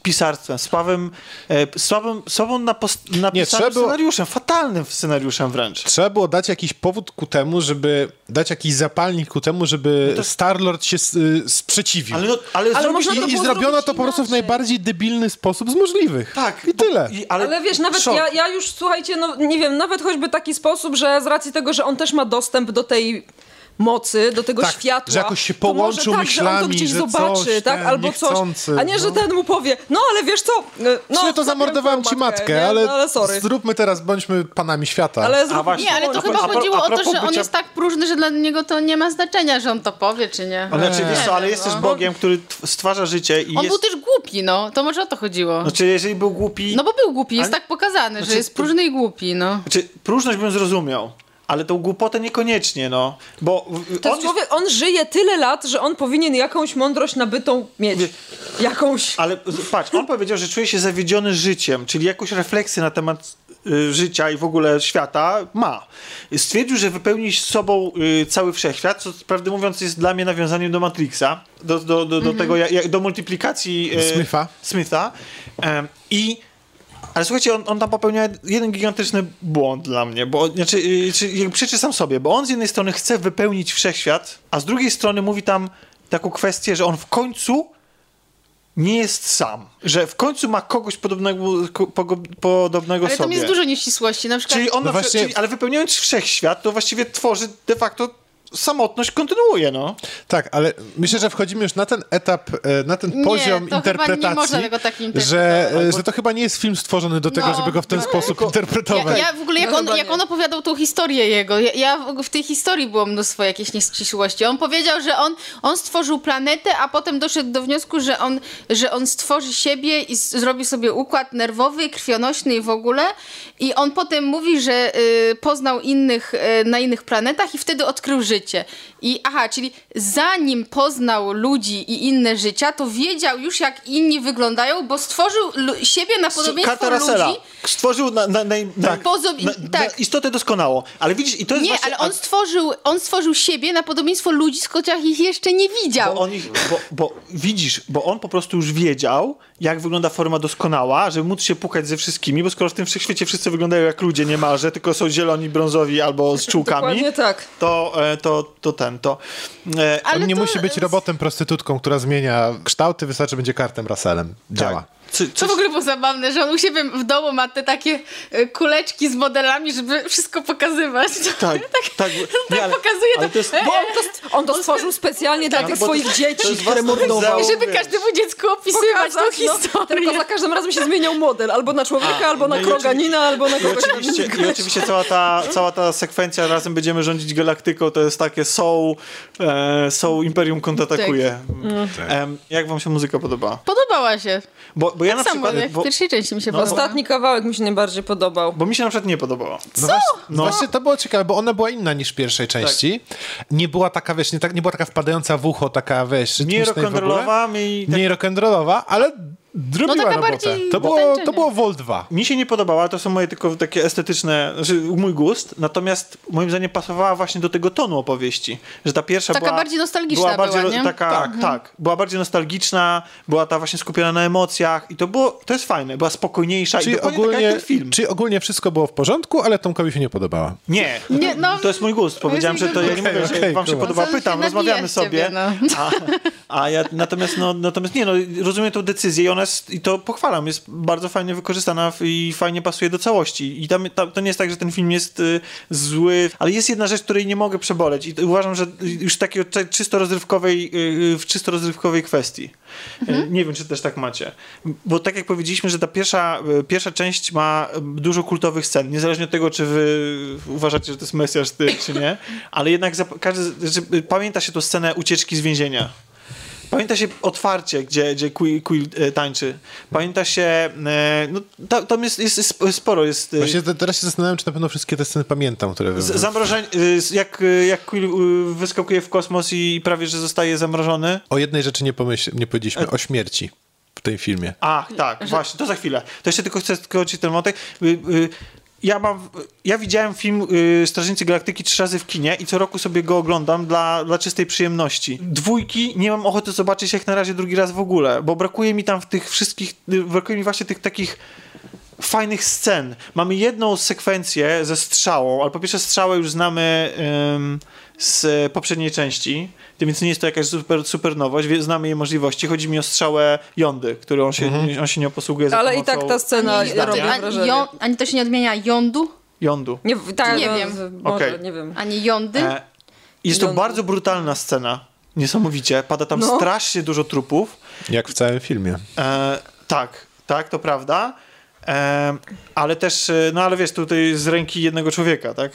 S1: pisarstwem, słabym, e, słabym, słabą napos- napisanym
S2: było-
S1: scenariuszem, fatalnym scenariuszem wręcz.
S2: Trzeba było dać jakiś powód ku temu, żeby dać jakiś zapalnik ku temu, żeby Star-Lord się y, sprzeciwił.
S1: Ale, no, ale,
S3: Ale
S1: zrobić-
S3: można to
S2: I, I zrobiono to po prostu w najbardziej debilny sposób z możliwych.
S1: Tak.
S2: I tyle.
S1: I,
S3: Ale, wiesz, nawet ja, ja już, słuchajcie, no nie wiem, nawet choćby taki sposób, że z racji tego, że on też ma dostęp do tej mocy, do tego
S2: Tak,
S3: światła.
S2: że jakoś się
S3: to może
S2: połączył
S3: tak, że on to
S2: myślami,
S3: gdzieś
S2: że
S3: zobaczy,
S2: coś
S3: tak,
S2: ten
S3: albo coś.
S2: niechcący,
S3: A nie, że
S2: no.
S3: ten mu powie, no ale wiesz co, no,
S2: No, to
S3: zabiłem
S2: zamordowałem ci matkę,
S3: nie?
S2: ale,
S3: no, ale sorry.
S2: zróbmy teraz, bądźmy panami świata.
S3: Ale zrób,
S1: właśnie.
S5: Nie, ale to chyba
S1: a pro-
S5: chodziło
S1: a
S5: o to, że on jest tak próżny, że dla niego to nie ma znaczenia, że on to powie, czy nie.
S1: Ale znaczy, wiesz co, ale
S5: Nie,
S1: jest też
S5: no.
S1: Bogiem, który tw- stwarza życie i
S5: On
S1: jest...
S5: był też głupi, no. To może o to chodziło.
S1: Znaczy, jeżeli był głupi...
S5: No bo był głupi, jest tak pokazany,
S1: Znaczy,
S5: że jest próżny i głupi, no.
S1: Znaczy, próżność bym zrozumiał, ale tą głupotę niekoniecznie, no. Bo
S3: To
S1: on
S3: jest człowiek, on żyje tyle lat, że on powinien jakąś mądrość nabytą mieć. Jakąś.
S1: Ale patrz, on powiedział, że czuje się zawiedziony życiem, czyli jakąś refleksję na temat y, życia i w ogóle świata ma. Stwierdził, że wypełni z sobą y, cały wszechświat, co prawdę mówiąc jest dla mnie nawiązaniem do Matrixa, do, do, do, do tego, jak, do multiplikacji y,
S2: Smitha.
S1: Smitha. I ale słuchajcie, on, on tam popełnia jeden gigantyczny błąd dla mnie, bo znaczy, yy, czy, jak przeczytam sobie, bo on z jednej strony chce wypełnić wszechświat, a z drugiej strony mówi tam taką kwestię, że on w końcu nie jest sam, że w końcu ma kogoś podobnego, ko, pogo- podobnego
S5: Ale
S1: sobie.
S5: tam jest dużo nieścisłości, na przykład...
S1: Czyli on,
S2: No
S1: na,
S2: właśnie-
S1: czyli, ale wypełniając wszechświat, to właściwie tworzy de facto samotność, kontynuuje, no.
S2: Tak, ale myślę, że wchodzimy już na ten etap, e, na ten
S5: Nie,
S2: poziom
S5: to chyba nie
S2: interpretacji,
S5: można tego tak
S2: że,
S5: interpretować.
S2: e, że to chyba nie jest film stworzony do tego,
S5: No.
S2: żeby go w ten sposób interpretować.
S5: Ja, ja w ogóle, jak
S3: No
S5: on, jak on opowiadał tą historię jego, ja, ja w- w tej historii było mnóstwo jakichś nieścisłości. On powiedział, że on, on stworzył planetę, a potem doszedł do wniosku, że on, że on stworzy siebie i zrobi sobie układ nerwowy, krwionośny i w ogóle. I on potem mówi, że y, poznał innych y, na innych planetach i wtedy odkrył życie. I aha, czyli zanim poznał ludzi i inne życia, to wiedział już, jak inni wyglądają, bo stworzył siebie na podobieństwo
S1: Russella
S5: ludzi.
S1: stworzył na, na, na, na,
S5: Pozo-
S1: na,
S5: tak.
S1: na istotę doskonałą, ale widzisz, i to jest
S5: Nie,
S1: właśnie...
S5: ale on stworzył, on stworzył siebie na podobieństwo ludzi, z których ich jeszcze nie widział.
S1: Bo, on ich, bo, bo widzisz, bo on po prostu już wiedział, jak wygląda forma doskonała, żeby móc się pukać ze wszystkimi, bo skoro w tym wszechświecie wszyscy wyglądają jak ludzie niemalże, tylko są zieloni, brązowi albo z czułkami,
S3: Dokładnie tak.
S1: to, e, to, to ten, to... E,
S5: Ale
S2: On nie
S5: to-
S2: musi być robotem, prostytutką, która zmienia kształty, wystarczy będzie kartem Russellem. Działa.
S1: co,
S5: Co
S1: coś,
S5: w ogóle było zabawne, że on u siebie w domu ma te takie e, kuleczki z modelami, żeby wszystko pokazywać.
S1: tak, tak, nie, ale,
S5: pokazuje
S1: ale
S5: to-
S1: to jest...
S5: E,
S3: Bo on to, on to stworzył specjalnie dla
S1: Tak,
S3: tych
S1: to-
S3: swoich
S1: to
S3: dzieci,
S1: jest
S3: które mordował.
S1: zaum-
S5: żeby każdemu dziecku opisywać tą
S3: Pokazać, no,
S5: historię.
S3: tylko za każdym razem się zmieniał model, albo na człowieka, albo na
S1: no i
S3: kroganina, albo na
S1: I
S3: kogoś
S1: oczywiście,
S3: innego.
S1: I oczywiście cała ta, cała ta sekwencja razem będziemy rządzić galaktyką, to jest takie Soul, e, soul Imperium kontratakuje.
S5: Tak.
S1: Em, jak wam się muzyka podoba?
S5: Podobała się.
S1: Bo, bo ja
S5: Tak
S1: na
S5: samo
S1: przykład...
S5: jak
S1: Bo,
S5: w pierwszej części mi się
S1: No.
S3: Ostatni kawałek mi się najbardziej podobał.
S1: bo mi się na przykład nie podobało.
S2: No właśnie, no. właśnie to było ciekawe, bo ona była inna niż w pierwszej części. Nie była taka, wiesz, nie, tak, nie była taka wpadająca w ucho, taka, wiesz, ogóle.
S1: rock'n'rollowa, mi... Tak,
S2: Mniej rock'n'rollowa, ale
S4: Zrobiła
S5: taka
S4: robotę.
S5: bardziej
S4: to, było, to było Vol 2.
S1: Mi się nie podobała, to są moje tylko takie estetyczne, znaczy mój gust, natomiast moim zdaniem pasowała właśnie do tego tonu opowieści, że ta pierwsza
S5: Taka
S1: była...
S5: bardziej nostalgiczna
S1: bardziej,
S5: była, nie?
S1: Taka, tak, tak, była bardziej nostalgiczna, była ta właśnie skupiona na emocjach i to było, to jest fajne, była spokojniejsza i
S4: Czyli
S1: dokładnie taka
S4: ogólnie,
S1: jak ten film.
S4: czyli ogólnie wszystko było w porządku, ale Tomkowi się nie podobała.
S1: Nie,
S5: Nie, no,
S1: to jest mój gust. Powiedziałem, że to ja nie mówię, że
S4: okej,
S1: wam się
S4: dobra.
S1: podoba,
S5: No,
S1: pytam,
S5: się
S1: rozmawiamy sobie.
S5: ciebie, no.
S1: A, a ja natomiast, no, natomiast nie, no, rozumiem tą decyzję i ona jest, i to pochwalam, jest bardzo fajnie wykorzystana i fajnie pasuje do całości. I tam, tam, to nie jest tak, że ten film jest y, zły, ale jest jedna rzecz, której nie mogę przeboleć i uważam, że już takiej czysto rozrywkowej, y, w czysto rozrywkowej kwestii. Y, Nie wiem, czy też tak macie. Bo tak jak powiedzieliśmy, że ta pierwsza, y, pierwsza część ma y, dużo kultowych scen, niezależnie od tego, czy wy uważacie, że to jest Mesjasz ty, czy nie, ale jednak każdy, że, y, pamięta się tą scenę ucieczki z więzienia. Pamięta się otwarcie, gdzie, gdzie Quill, Quill e, tańczy. Pamięta się, e, no ta- tam jest, jest, sporo, jest... e,
S4: Właśnie te- teraz się zastanawiam, czy na pewno wszystkie te sceny pamiętam, które...
S1: z- zamrożenie, jak, jak Quill wyskakuje w kosmos i prawie, że zostaje zamrożony.
S4: O jednej rzeczy nie, pomyśl, nie powiedzieliśmy, o śmierci w tym filmie.
S1: Ach, tak, właśnie, to za chwilę. To jeszcze tylko chcę skończyć ten wątek. Ja mam, ja widziałem film y, Strażnicy Galaktyki trzy razy w kinie i co roku sobie go oglądam dla, dla czystej przyjemności. Dwójki nie mam ochoty zobaczyć jak na razie drugi raz w ogóle, bo brakuje mi tam w tych wszystkich, y, brakuje mi właśnie tych takich fajnych scen. Mamy jedną sekwencję ze strzałą, ale po pierwsze strzałę już znamy z poprzedniej części, więc nie jest to jakaś super, super nowość, znamy jej możliwości. Chodzi mi o strzałę Jądy, którą on się, on się nie posługuje za
S3: Ale i tak ta scena
S5: Ani,
S3: robi
S5: ani,
S3: wrażenie.
S5: ją, ani to się nie odmienia jądu,
S1: Jądu.
S3: Nie, tak,
S5: Nie
S3: no,
S5: wiem.
S3: Może,
S1: Okej.
S3: nie wiem.
S5: ani jądy.
S1: E, jest to bardzo brutalna scena. Niesamowicie. Pada tam
S3: No.
S1: strasznie dużo trupów.
S4: Jak w całym filmie.
S1: E, tak, tak, to prawda. E, ale też, e, no ale wiesz, tutaj z ręki jednego człowieka, tak?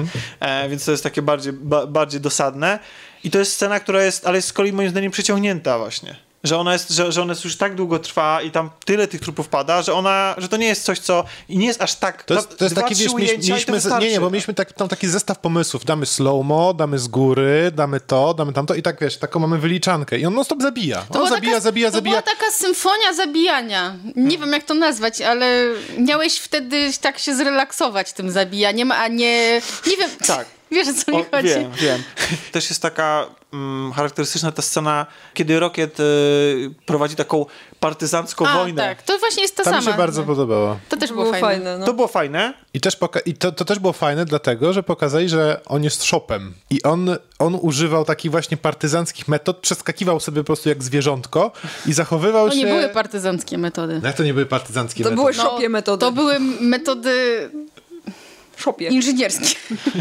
S1: e, więc to jest takie bardziej, ba, bardziej dosadne. I to jest scena, która jest, ale jest z kolei moim zdaniem przeciągnięta właśnie. Że ona, jest, że, że ona jest już tak długo trwa i tam tyle tych trupów pada, że ona, że to nie jest coś, co... I nie jest aż tak...
S4: To jest, to jest
S1: dwa,
S4: taki, wiesz, mieliśmy,
S1: to
S4: mieliśmy nie, nie, bo mieliśmy tak, tam taki zestaw pomysłów. Damy slow-mo, damy z góry, damy to, damy tamto i tak, wiesz, taką mamy wyliczankę. I on non stop zabija. On
S5: była
S4: zabija,
S5: taka,
S4: zabija,
S5: to
S4: zabija.
S5: była taka symfonia zabijania. Nie wiem, jak to nazwać, ale miałeś wtedy tak się zrelaksować tym zabijaniem, a nie... Nie wiem,
S1: Tak.
S5: Wiesz o co mi
S1: O,
S5: chodzi.
S1: wiem, wiem. Też jest taka mm, charakterystyczna ta scena, kiedy Rocket y, prowadzi taką partyzancką
S5: A,
S1: wojnę.
S5: tak, to właśnie jest ta
S4: To
S5: sama.
S4: mi się bardzo podobało.
S5: To też było,
S3: Było
S5: fajne.
S3: fajne, no.
S1: To było fajne.
S4: I, też poka- I to, to też było fajne, dlatego, że pokazali, że on jest shopem. I on, on używał takich właśnie partyzanckich metod, przeskakiwał sobie po prostu jak zwierzątko i zachowywał
S5: To
S4: się...
S5: nie były partyzanckie metody.
S4: Jak to nie były partyzanckie
S3: To
S4: metody?
S3: były szopie metody.
S5: To były metody
S3: szopie.
S5: inżynierskie.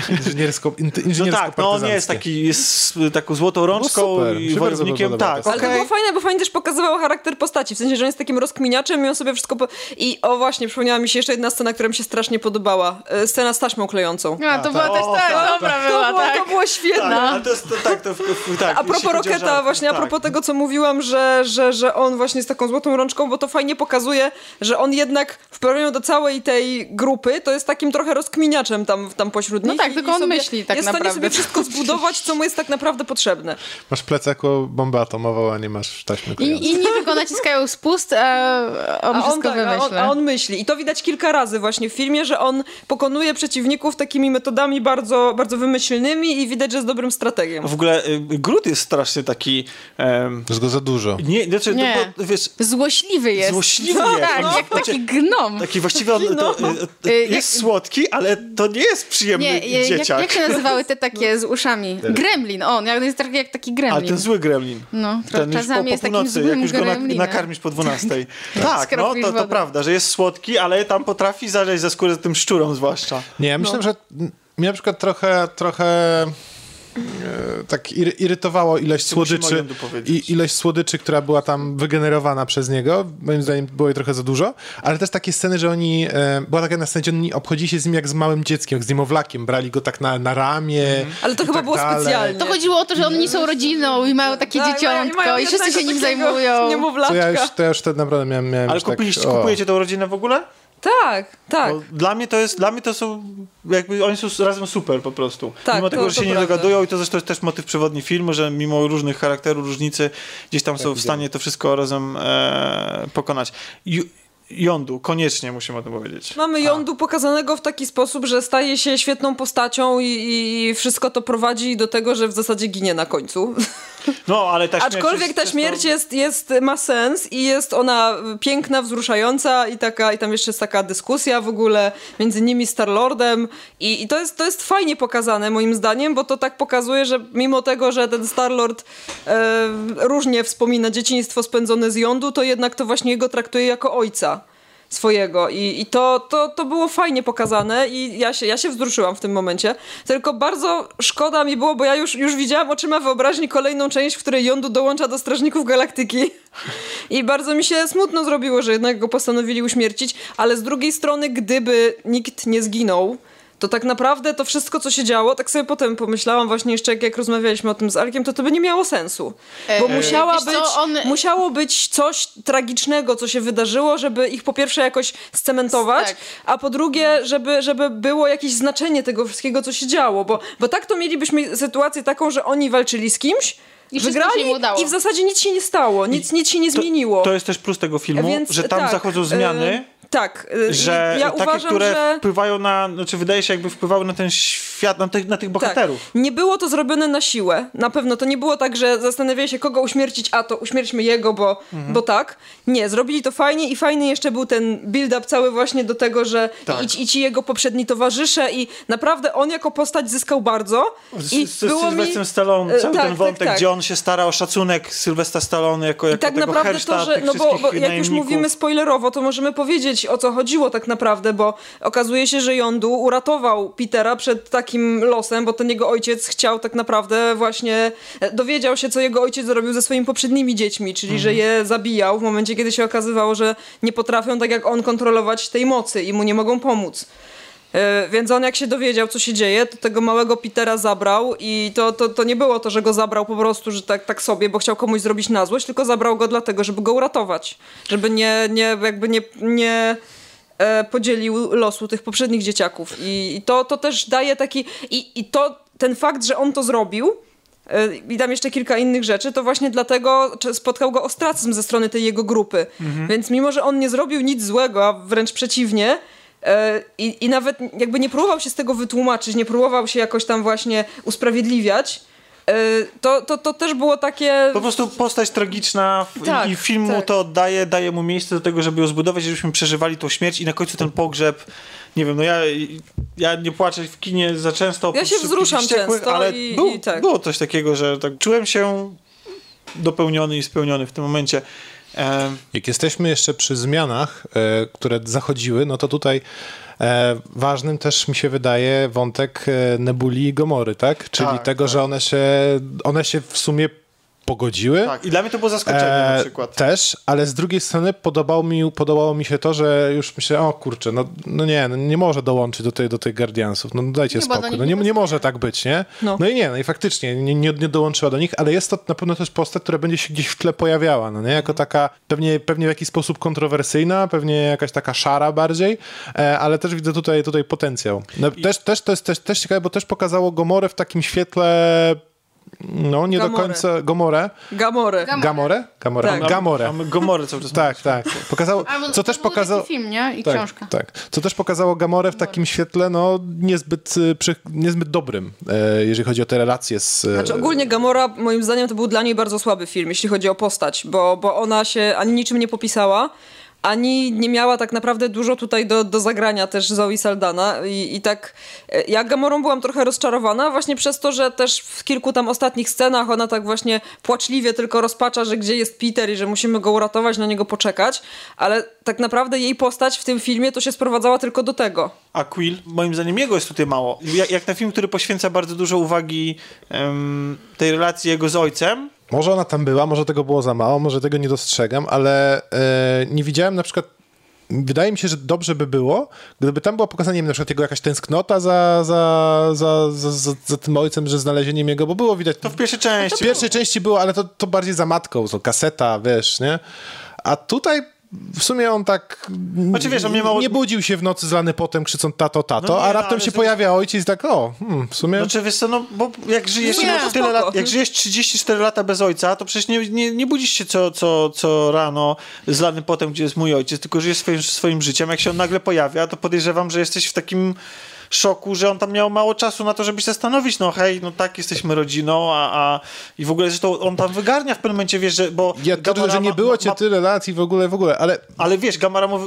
S4: Inżyniersko, in,
S1: No
S4: inżyniersko
S1: tak, no on nie jest taki, jest taką złotą rączką
S4: No mi
S1: i wojownikiem. Tak,
S4: ta
S3: Ale to było fajne, bo fajnie też pokazywało charakter postaci. W sensie, że on jest takim rozkminiaczem i on sobie wszystko... Po... I o właśnie, przypomniała mi się jeszcze jedna scena, która mi się strasznie podobała. E, Scena z taśmą klejącą.
S5: A, to była też tak,
S1: tak,
S5: dobra
S3: To
S5: była,
S3: było,
S5: tak.
S3: to było świetne.
S1: Tak, ale to jest, to, tak, to, tak.
S3: A propos Roketa, właśnie a
S1: tak.
S3: propos tego, co mówiłam, że, że, że on właśnie z taką złotą rączką, bo to fajnie pokazuje, że on jednak w porównaniu do całej tej grupy, to jest takim trochę rozkminiaczem tam, tam pośród
S5: No
S3: nich.
S5: tak,
S3: i
S5: tylko on
S3: sobie
S5: myśli tak
S3: Jest w stanie
S5: naprawdę.
S3: sobie wszystko zbudować, co mu jest tak naprawdę potrzebne.
S4: Masz plecaku bombę atomową, a nie masz taśmy
S5: I,
S4: klejącej.
S5: inni tylko naciskają spust, a on
S3: A
S5: wszystko
S3: on, tak, a, on, a on myśli. I to widać kilka razy właśnie w filmie, że on pokonuje przeciwników takimi metodami bardzo, bardzo wymyślnymi i widać, że jest dobrym strategiem.
S1: W ogóle y, Groot jest strasznie taki... em,
S4: Jest go za dużo.
S1: nie, znaczy,
S5: Nie.
S1: No, bo, wiesz,
S5: Złośliwy jest.
S1: Złośliwy
S5: no,
S1: jest.
S5: Tak,
S1: No,
S5: jak
S1: znaczy-
S5: taki gnom.
S1: taki właściwie on, to, y,
S5: Y,
S1: jest
S5: jak-
S1: słodki, ale to nie jest przyjemny
S5: Nie, je- jak,
S1: dzieciak.
S5: jak się nazywały te takie z uszami? Gremlin, on jak- jest taki jak taki
S1: Ale
S5: gremlin.
S1: ten zły gremlin.
S5: No,
S1: Ten już po,
S5: czasami
S1: po
S5: jest takim
S1: północy, jak już go na,
S5: gremlinem.
S1: nakarmisz po 12. tak, no
S5: Skropisz
S1: to, to prawda, że jest słodki, ale tam potrafi zażeć za skórę tym szczurom zwłaszcza.
S4: Nie, ja myślę, że mnie na przykład trochę, trochę tak ir, irytowało ilość słodyczy i ilość słodyczy, która była tam wygenerowana przez niego. Moim zdaniem było jej trochę za dużo, ale też takie sceny, że oni, e, była taka na scenie, gdzie oni obchodzili się z nim jak z małym dzieckiem, jak z niemowlakiem, brali go tak na, na ramię.
S1: Mhm.
S3: Ale to chyba
S4: tak
S3: było
S4: dalej.
S3: specjalnie.
S5: To chodziło o to, że oni są rodziną i mają takie
S3: Tak,
S5: dzieciątko
S3: mają
S5: i wszyscy się nim zajmują.
S3: Niemowlaczka.
S4: ja już, to ja już wtedy naprawdę miałem, miałem
S1: Ale
S4: już tak,
S1: kupiliście,
S4: o.
S1: kupujecie tą rodzinę w ogóle?
S3: Tak, tak.
S1: Bo dla mnie to jest, dla mnie to są, jakby oni są razem super po prostu.
S3: Tak,
S1: mimo tego,
S3: to-
S1: że się nie
S3: prawda.
S1: dogadują i to zresztą jest też motyw przewodni filmu, że mimo różnych charakterów, różnicy, gdzieś tam są w stanie to wszystko razem e, pokonać. Ju- Jądu, koniecznie musimy o tym powiedzieć.
S3: Mamy Jądu pokazanego w taki sposób, że staje się świetną postacią i, i wszystko to prowadzi do tego, że w zasadzie ginie na końcu.
S1: No, ale ta śmierć
S3: Aczkolwiek
S1: jest
S3: ta śmierć jest, jest, ma sens i jest ona piękna, wzruszająca i taka, i tam jeszcze jest taka dyskusja w ogóle między nimi Starlordem i, i to, jest, to jest fajnie pokazane moim zdaniem, bo to tak pokazuje, że mimo tego, że ten Starlord e, różnie wspomina dzieciństwo spędzone z Jądu, to jednak to właśnie jego traktuje jako ojca swojego i, i to, to, to było fajnie pokazane i ja się, ja się wzruszyłam w tym momencie. Tylko bardzo szkoda mi było, bo ja już, już widziałam oczyma wyobraźni kolejną część, w której Yondu dołącza do Strażników Galaktyki i bardzo mi się smutno zrobiło, że jednak go postanowili uśmiercić, ale z drugiej strony, gdyby nikt nie zginął, to tak naprawdę to wszystko, co się działo, tak sobie potem pomyślałam właśnie jeszcze, jak, jak rozmawialiśmy o tym z Arkiem, to to by nie miało sensu. Bo
S5: E,
S3: musiała
S5: wiesz co,
S3: być,
S5: on-
S3: musiało być coś tragicznego, co się wydarzyło, żeby ich po pierwsze jakoś scementować,
S5: Tak.
S3: a po drugie, żeby, żeby było jakieś znaczenie tego wszystkiego, co się działo. Bo, bo tak to mielibyśmy sytuację taką, że oni walczyli z kimś,
S5: I
S3: wygrali i w zasadzie nic się nie stało, nic, nic się nie zmieniło.
S1: To jest też plus tego filmu,
S3: Więc
S1: że tam
S3: tak,
S1: zachodzą zmiany.
S3: Tak, e,
S1: że
S3: ja
S1: takie,
S3: uważam,
S1: które
S3: że...
S1: wpływają na, znaczy wydaje się jakby wpływały na ten świat, na tych, na tych bohaterów.
S3: Tak. Nie było to zrobione na siłę. Na pewno to nie było tak, że zastanawiali się, kogo uśmiercić, a to uśmierćmy jego, bo,
S1: Mhm.
S3: bo tak. Nie, zrobili to fajnie i fajny jeszcze był ten build-up cały właśnie do tego, że
S1: Tak.
S3: i, ci- i ci jego poprzedni towarzysze i naprawdę on jako postać zyskał bardzo.
S1: Z,
S3: I
S1: z, z
S3: było mi...
S1: Sylwestrem Stallone,
S3: e,
S1: cały
S3: tak,
S1: ten wątek,
S3: tak, tak.
S1: gdzie on się stara o szacunek Sylwestra Stallone jako, jako
S3: I tak naprawdę to, że, no bo, bo jak już mówimy spoilerowo, to możemy powiedzieć o co chodziło tak naprawdę, bo okazuje się, że Yondu uratował Petera przed takim losem, bo ten jego ojciec chciał tak naprawdę właśnie, e, dowiedział się co jego ojciec zrobił ze swoimi poprzednimi dziećmi, czyli że je zabijał w momencie, kiedy się okazywało, że nie potrafią tak jak on kontrolować tej mocy i mu nie mogą pomóc. E, Więc on jak się dowiedział, co się dzieje, to tego małego Petera zabrał i to, to, to nie było to, że go zabrał po prostu, że tak, tak sobie, bo chciał komuś zrobić na złość, tylko zabrał go dlatego, żeby go uratować. Żeby nie, nie jakby nie, nie e, podzielił losu tych poprzednich dzieciaków. I, i to, to też daje taki... I, I to, ten fakt, że on to zrobił, e, i tam jeszcze kilka innych rzeczy, to właśnie dlatego spotkał go ostracyzm ze strony tej jego grupy. Więc mimo, że on nie zrobił nic złego, a wręcz przeciwnie, i, i nawet jakby nie próbował się z tego wytłumaczyć, nie próbował się jakoś tam właśnie usprawiedliwiać, e, to, to, to też było takie...
S1: Po prostu postać tragiczna
S3: Tak,
S1: i film mu
S3: tak.
S1: to oddaje, daje mu miejsce do tego, żeby ją zbudować, żebyśmy przeżywali tą śmierć i na końcu ten pogrzeb. Nie wiem, no ja, ja nie płaczę w kinie za często.
S3: Ja się wzruszam często
S1: ale
S3: i-
S1: był,
S3: i tak.
S1: było coś takiego, że tak czułem się dopełniony i spełniony w tym momencie.
S4: Jak jesteśmy jeszcze przy zmianach, e, które zachodziły, no to tutaj e, ważnym też mi się wydaje wątek e, Nebuli i Gomory, tak? Czyli
S1: Tak,
S4: tego, że one się, one się w sumie pogodziły.
S1: tak, i dla mnie to było zaskoczenie
S4: E,
S1: na przykład.
S4: Też, ale z drugiej strony podobało mi, podobało mi się to, że już myślę, o kurczę, no, no nie, no nie może dołączyć do, tej, do tych Guardiansów, no dajcie
S5: Nie,
S4: spokój,
S5: nich
S4: no
S5: nie
S4: nie, może tak być, nie?
S3: No.
S4: No, i nie, no i faktycznie nie, nie, nie dołączyła do nich, ale jest to na pewno też postać, która będzie się gdzieś w tle pojawiała, no nie? Jako taka pewnie, pewnie w jakiś sposób kontrowersyjna, pewnie jakaś taka szara bardziej, e, ale też widzę tutaj, tutaj potencjał. No, też, też to jest też, też ciekawe, bo też pokazało Gomorę w takim świetle no, nie do
S3: Gamorę.
S4: końca... Gomorę?
S3: Gamorę.
S5: Gam-
S4: Gamorę? Gamorę.
S3: Tak.
S4: Gamorę.
S1: Gomorę cały czas
S4: Tak, tak. Pokazało, co też
S5: był
S4: pokazał.
S5: taki film, nie? I
S4: tak,
S5: książka.
S4: tak. Co też pokazało Gamorę w takim świetle, no niezbyt, y, przy, niezbyt dobrym, e, jeżeli chodzi o te relacje z. e,
S3: Znaczy ogólnie Gamora moim zdaniem to był dla niej bardzo słaby film, jeśli chodzi o postać, bo, bo ona się ani niczym nie popisała, ani nie miała tak naprawdę dużo tutaj do, do zagrania też Zoe Saldana i, i tak e, ja Gamorą byłam trochę rozczarowana właśnie przez to, że też w kilku tam ostatnich scenach ona tak właśnie płaczliwie tylko rozpacza, że gdzie jest Peter i że musimy go uratować, na niego poczekać, ale tak naprawdę jej postać w tym filmie to się sprowadzała tylko do tego.
S1: A Quill, moim zdaniem jego jest tutaj mało. Jak, jak na film, który poświęca bardzo dużo uwagi tej relacji jego z ojcem,
S4: Może ona tam była, może tego było za mało, może tego nie dostrzegam, ale e, nie widziałem na przykład. Wydaje mi się, że dobrze by było, gdyby tam była pokazana, nie wiem, na przykład jego jakaś tęsknota za, za, za, za, za, za tym ojcem, że znalezieniem jego, bo było widać.
S1: to w pierwszej części.
S4: W pierwszej części było, ale to, to bardziej za matką, to kaseta, wiesz, nie? A tutaj w sumie on tak
S1: Znaczy, wiesz, on mnie mało-
S4: nie budził się w nocy zlany potem, krzycząc tato, tato,
S1: No nie,
S4: a
S1: no,
S4: raptem
S1: ale
S4: się
S1: to-
S4: pojawia ojciec i tak, o, hmm, w sumie...
S1: Znaczy, wiesz co, no, bo jak żyjesz,
S3: Nie,
S1: no, tyle lat, jak żyjesz 34 lata bez ojca, to przecież nie, nie, nie budzisz się co, co, co rano zlany potem, gdzie jest mój ojciec, tylko żyjesz swoim, swoim życiem. Jak się on nagle pojawia, to podejrzewam, że jesteś w takim szoku, że on tam miał mało czasu na to, żeby się zastanowić, no hej, no tak, jesteśmy rodziną, a, a i w ogóle zresztą on tam wygarnia w pewnym momencie, wiesz, że, bo
S4: ja to,
S1: Gamora
S4: że nie było
S1: ma-
S4: cię
S1: ma-
S4: tyle lat i w ogóle, w ogóle, ale
S1: ale wiesz, Gamora mówi,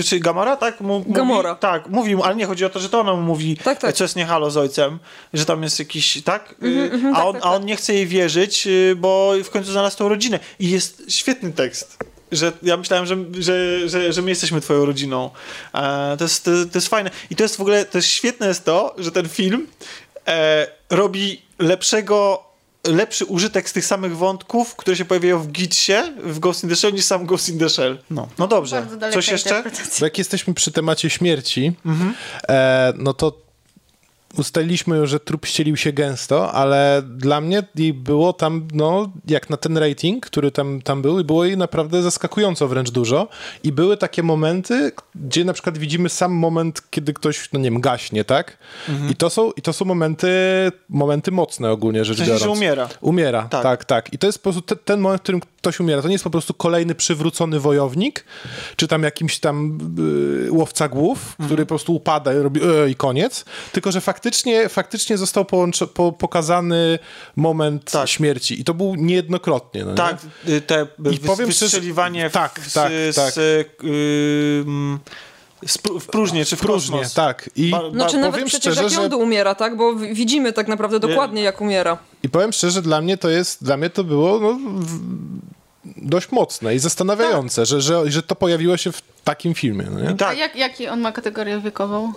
S1: y, czy Gamora, tak? Mu,
S3: Gamora.
S1: Mówi, tak, mówi mu, ale nie chodzi o to, że to ona mu mówi,
S3: Tak, tak.
S1: co jest nie halo z ojcem, że tam jest jakiś, tak? Y,
S3: Mhm,
S1: a,
S3: tak,
S1: on,
S3: tak,
S1: a on
S3: tak.
S1: nie chce jej wierzyć, y, bo w końcu znalazł tą rodzinę. I jest świetny tekst. Że ja myślałem, że, że, że, że my jesteśmy twoją rodziną. E, to, jest, to, to jest fajne. I to jest w ogóle, to jest świetne jest to, że ten film e, robi lepszego lepszy użytek z tych samych wątków, które się pojawiają w Gitsie, w Ghost in the Shell, niż sam Ghost in the Shell. No, no dobrze. Coś jeszcze?
S4: jak jesteśmy przy temacie śmierci,
S1: Mhm.
S4: e, no to ustaliliśmy już, że trup ścielił się gęsto, ale dla mnie było tam, no, jak na ten rating, który tam, tam był, było jej naprawdę zaskakująco wręcz dużo. I były takie momenty, gdzie na przykład widzimy sam moment, kiedy ktoś, no nie wiem, gaśnie, tak? I, to są, I to są momenty, momenty mocne ogólnie rzecz
S1: W sensie, że
S4: biorąc.
S1: umiera.
S4: Umiera,
S1: Tak.
S4: tak, tak. I to jest po prostu te, ten moment, w którym ktoś umiera. To nie jest po prostu kolejny przywrócony wojownik, czy tam jakiś tam y, łowca głów, który po prostu upada i robi e, i koniec, tylko że faktycznie, faktycznie został połączo- po, pokazany moment
S1: Tak.
S4: śmierci. I to był niejednokrotnie. No,
S1: Tak,
S4: Nie?
S1: y, te
S4: I
S1: I
S4: powiem
S1: wystrzeliwanie w,
S4: tak,
S1: z,
S4: tak,
S1: z,
S4: tak.
S1: y, z pró- w próżnię, czy w
S4: Próżnie,
S1: kosmos.
S4: tak. I,
S1: Ba-
S3: Znaczy nawet
S4: powiem
S3: przecież
S4: szczerze,
S3: jak
S4: że-
S3: umiera, tak? Bo w- widzimy tak naprawdę dokładnie jak umiera.
S4: I powiem szczerze, dla mnie to jest, dla mnie to było no, w, dość mocne i zastanawiające, że, że, że to pojawiło się w takim filmie. No nie?
S5: A
S1: Tak,
S5: jak, jaki on ma kategorię wiekową?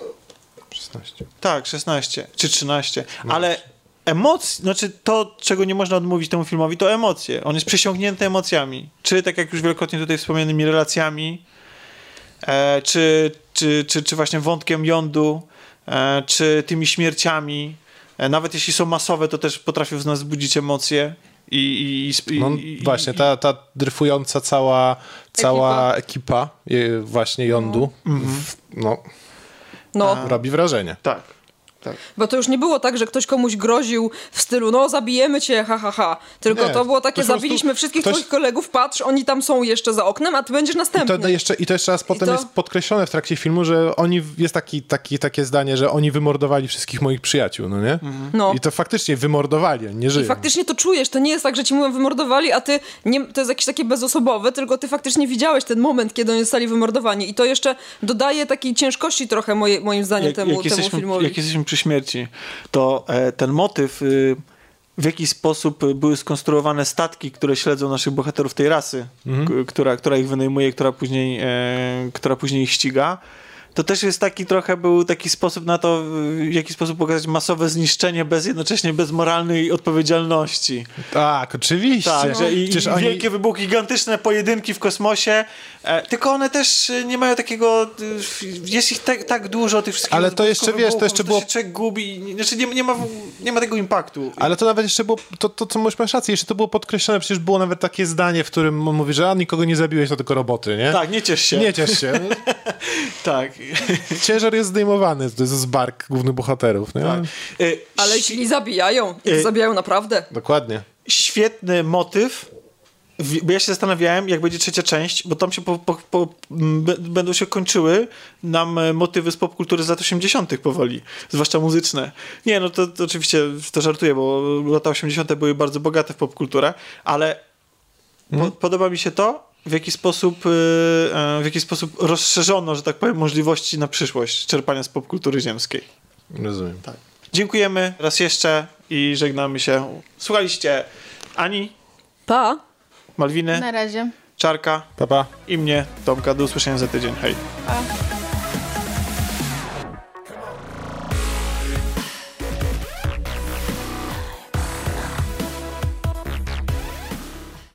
S4: 16.
S1: tak, 16 czy 13. Ale emocje, znaczy to, czego nie można odmówić temu filmowi, to emocje. On jest przesiągnięty emocjami. Czy, tak jak już wielokrotnie tutaj wspomnianymi relacjami, e, czy, czy, czy, czy właśnie wątkiem jądu, e, czy tymi śmierciami. E, nawet jeśli są masowe, to też potrafią z nas budzić emocje. I, i, i,
S4: No
S1: i,
S4: właśnie, ta, ta dryfująca cała, cała ekipa, je- właśnie Jądu, w- no,
S3: No,
S4: robi wrażenie.
S1: Tak, tak.
S3: bo to już nie było tak, że ktoś komuś groził w stylu, no zabijemy cię, ha, ha, ha. Tylko
S4: Nie,
S3: to było takie, zabiliśmy wszystkich
S4: ktoś-
S3: twoich kolegów, patrz, oni tam są jeszcze za oknem, a ty będziesz
S4: I
S3: następny.
S4: to, jeszcze, I to jeszcze raz potem
S3: to-
S4: jest podkreślone w trakcie filmu, że oni, jest taki, taki, takie zdanie, że oni wymordowali wszystkich moich przyjaciół, no nie?
S3: No.
S4: I to faktycznie wymordowali, nie żyją.
S3: I faktycznie to czujesz, to nie jest tak, że ci mówią wymordowali, a ty, nie, to jest jakieś takie bezosobowe, tylko ty faktycznie widziałeś ten moment, kiedy oni zostali wymordowani i to jeszcze dodaje takiej ciężkości trochę moje, moim zdaniem
S1: jak,
S3: temu,
S1: jak,
S3: temu
S1: jesteśmy,
S3: filmowi.
S1: jak jesteśmy przy śmierci, to e, ten motyw, y, w jaki sposób były skonstruowane statki, które śledzą naszych bohaterów tej rasy,
S4: Mhm.
S1: która, która ich wynajmuje, która później, e, która później ich ściga. To też jest taki trochę był taki sposób na to, w jaki sposób pokazać masowe zniszczenie bez jednocześnie bez moralnej odpowiedzialności.
S4: Tak, oczywiście.
S1: Tak, że i, i
S4: oni-
S1: wielkie wybuchy, gigantyczne pojedynki w kosmosie, e, tylko one też nie mają takiego, e, jest ich tak, tak dużo, tych wszystkich
S4: Ale to jeszcze,
S1: wybuchów,
S4: wiesz, to jeszcze
S1: że
S4: było-
S1: się człowiek gubi, nie- znaczy nie, nie, ma, nie ma tego impaktu.
S4: Ale to nawet jeszcze było, to, to co masz rację, jeszcze to było podkreślone, przecież było nawet takie zdanie, w którym on mówi, że a, nikogo nie zabiłeś, to tylko roboty, nie?
S1: Tak, nie ciesz się.
S4: Nie ciesz się.
S1: Tak.
S4: Ciężar jest zdejmowany to jest z bark głównych bohaterów, nie?
S1: tak. E,
S3: Ale jeśli zabijają, i
S1: Y-
S3: to zabijają naprawdę.
S4: Dokładnie.
S1: świetny motyw, bo ja się zastanawiałem, jak będzie trzecia część, bo tam się po, po, po, będą się kończyły nam e, motywy z popkultury z lat 80. powoli, zwłaszcza muzyczne. Nie, no to, to oczywiście to żartuję, bo lata 80. były bardzo bogate w popkulturę, ale po, podoba mi się to, w jaki sposób, e, e, w jaki sposób rozszerzono, że tak powiem, możliwości na przyszłość czerpania z popkultury ziemskiej.
S4: Rozumiem.
S1: Tak. Dziękujemy raz jeszcze i żegnamy się. Słuchaliście Ani,
S3: Pa!
S1: Malwiny,
S5: Na razie.
S1: Czarka
S4: Pa, pa.
S1: i mnie, Tomka. Do usłyszenia za tydzień. Hej.
S5: Pa.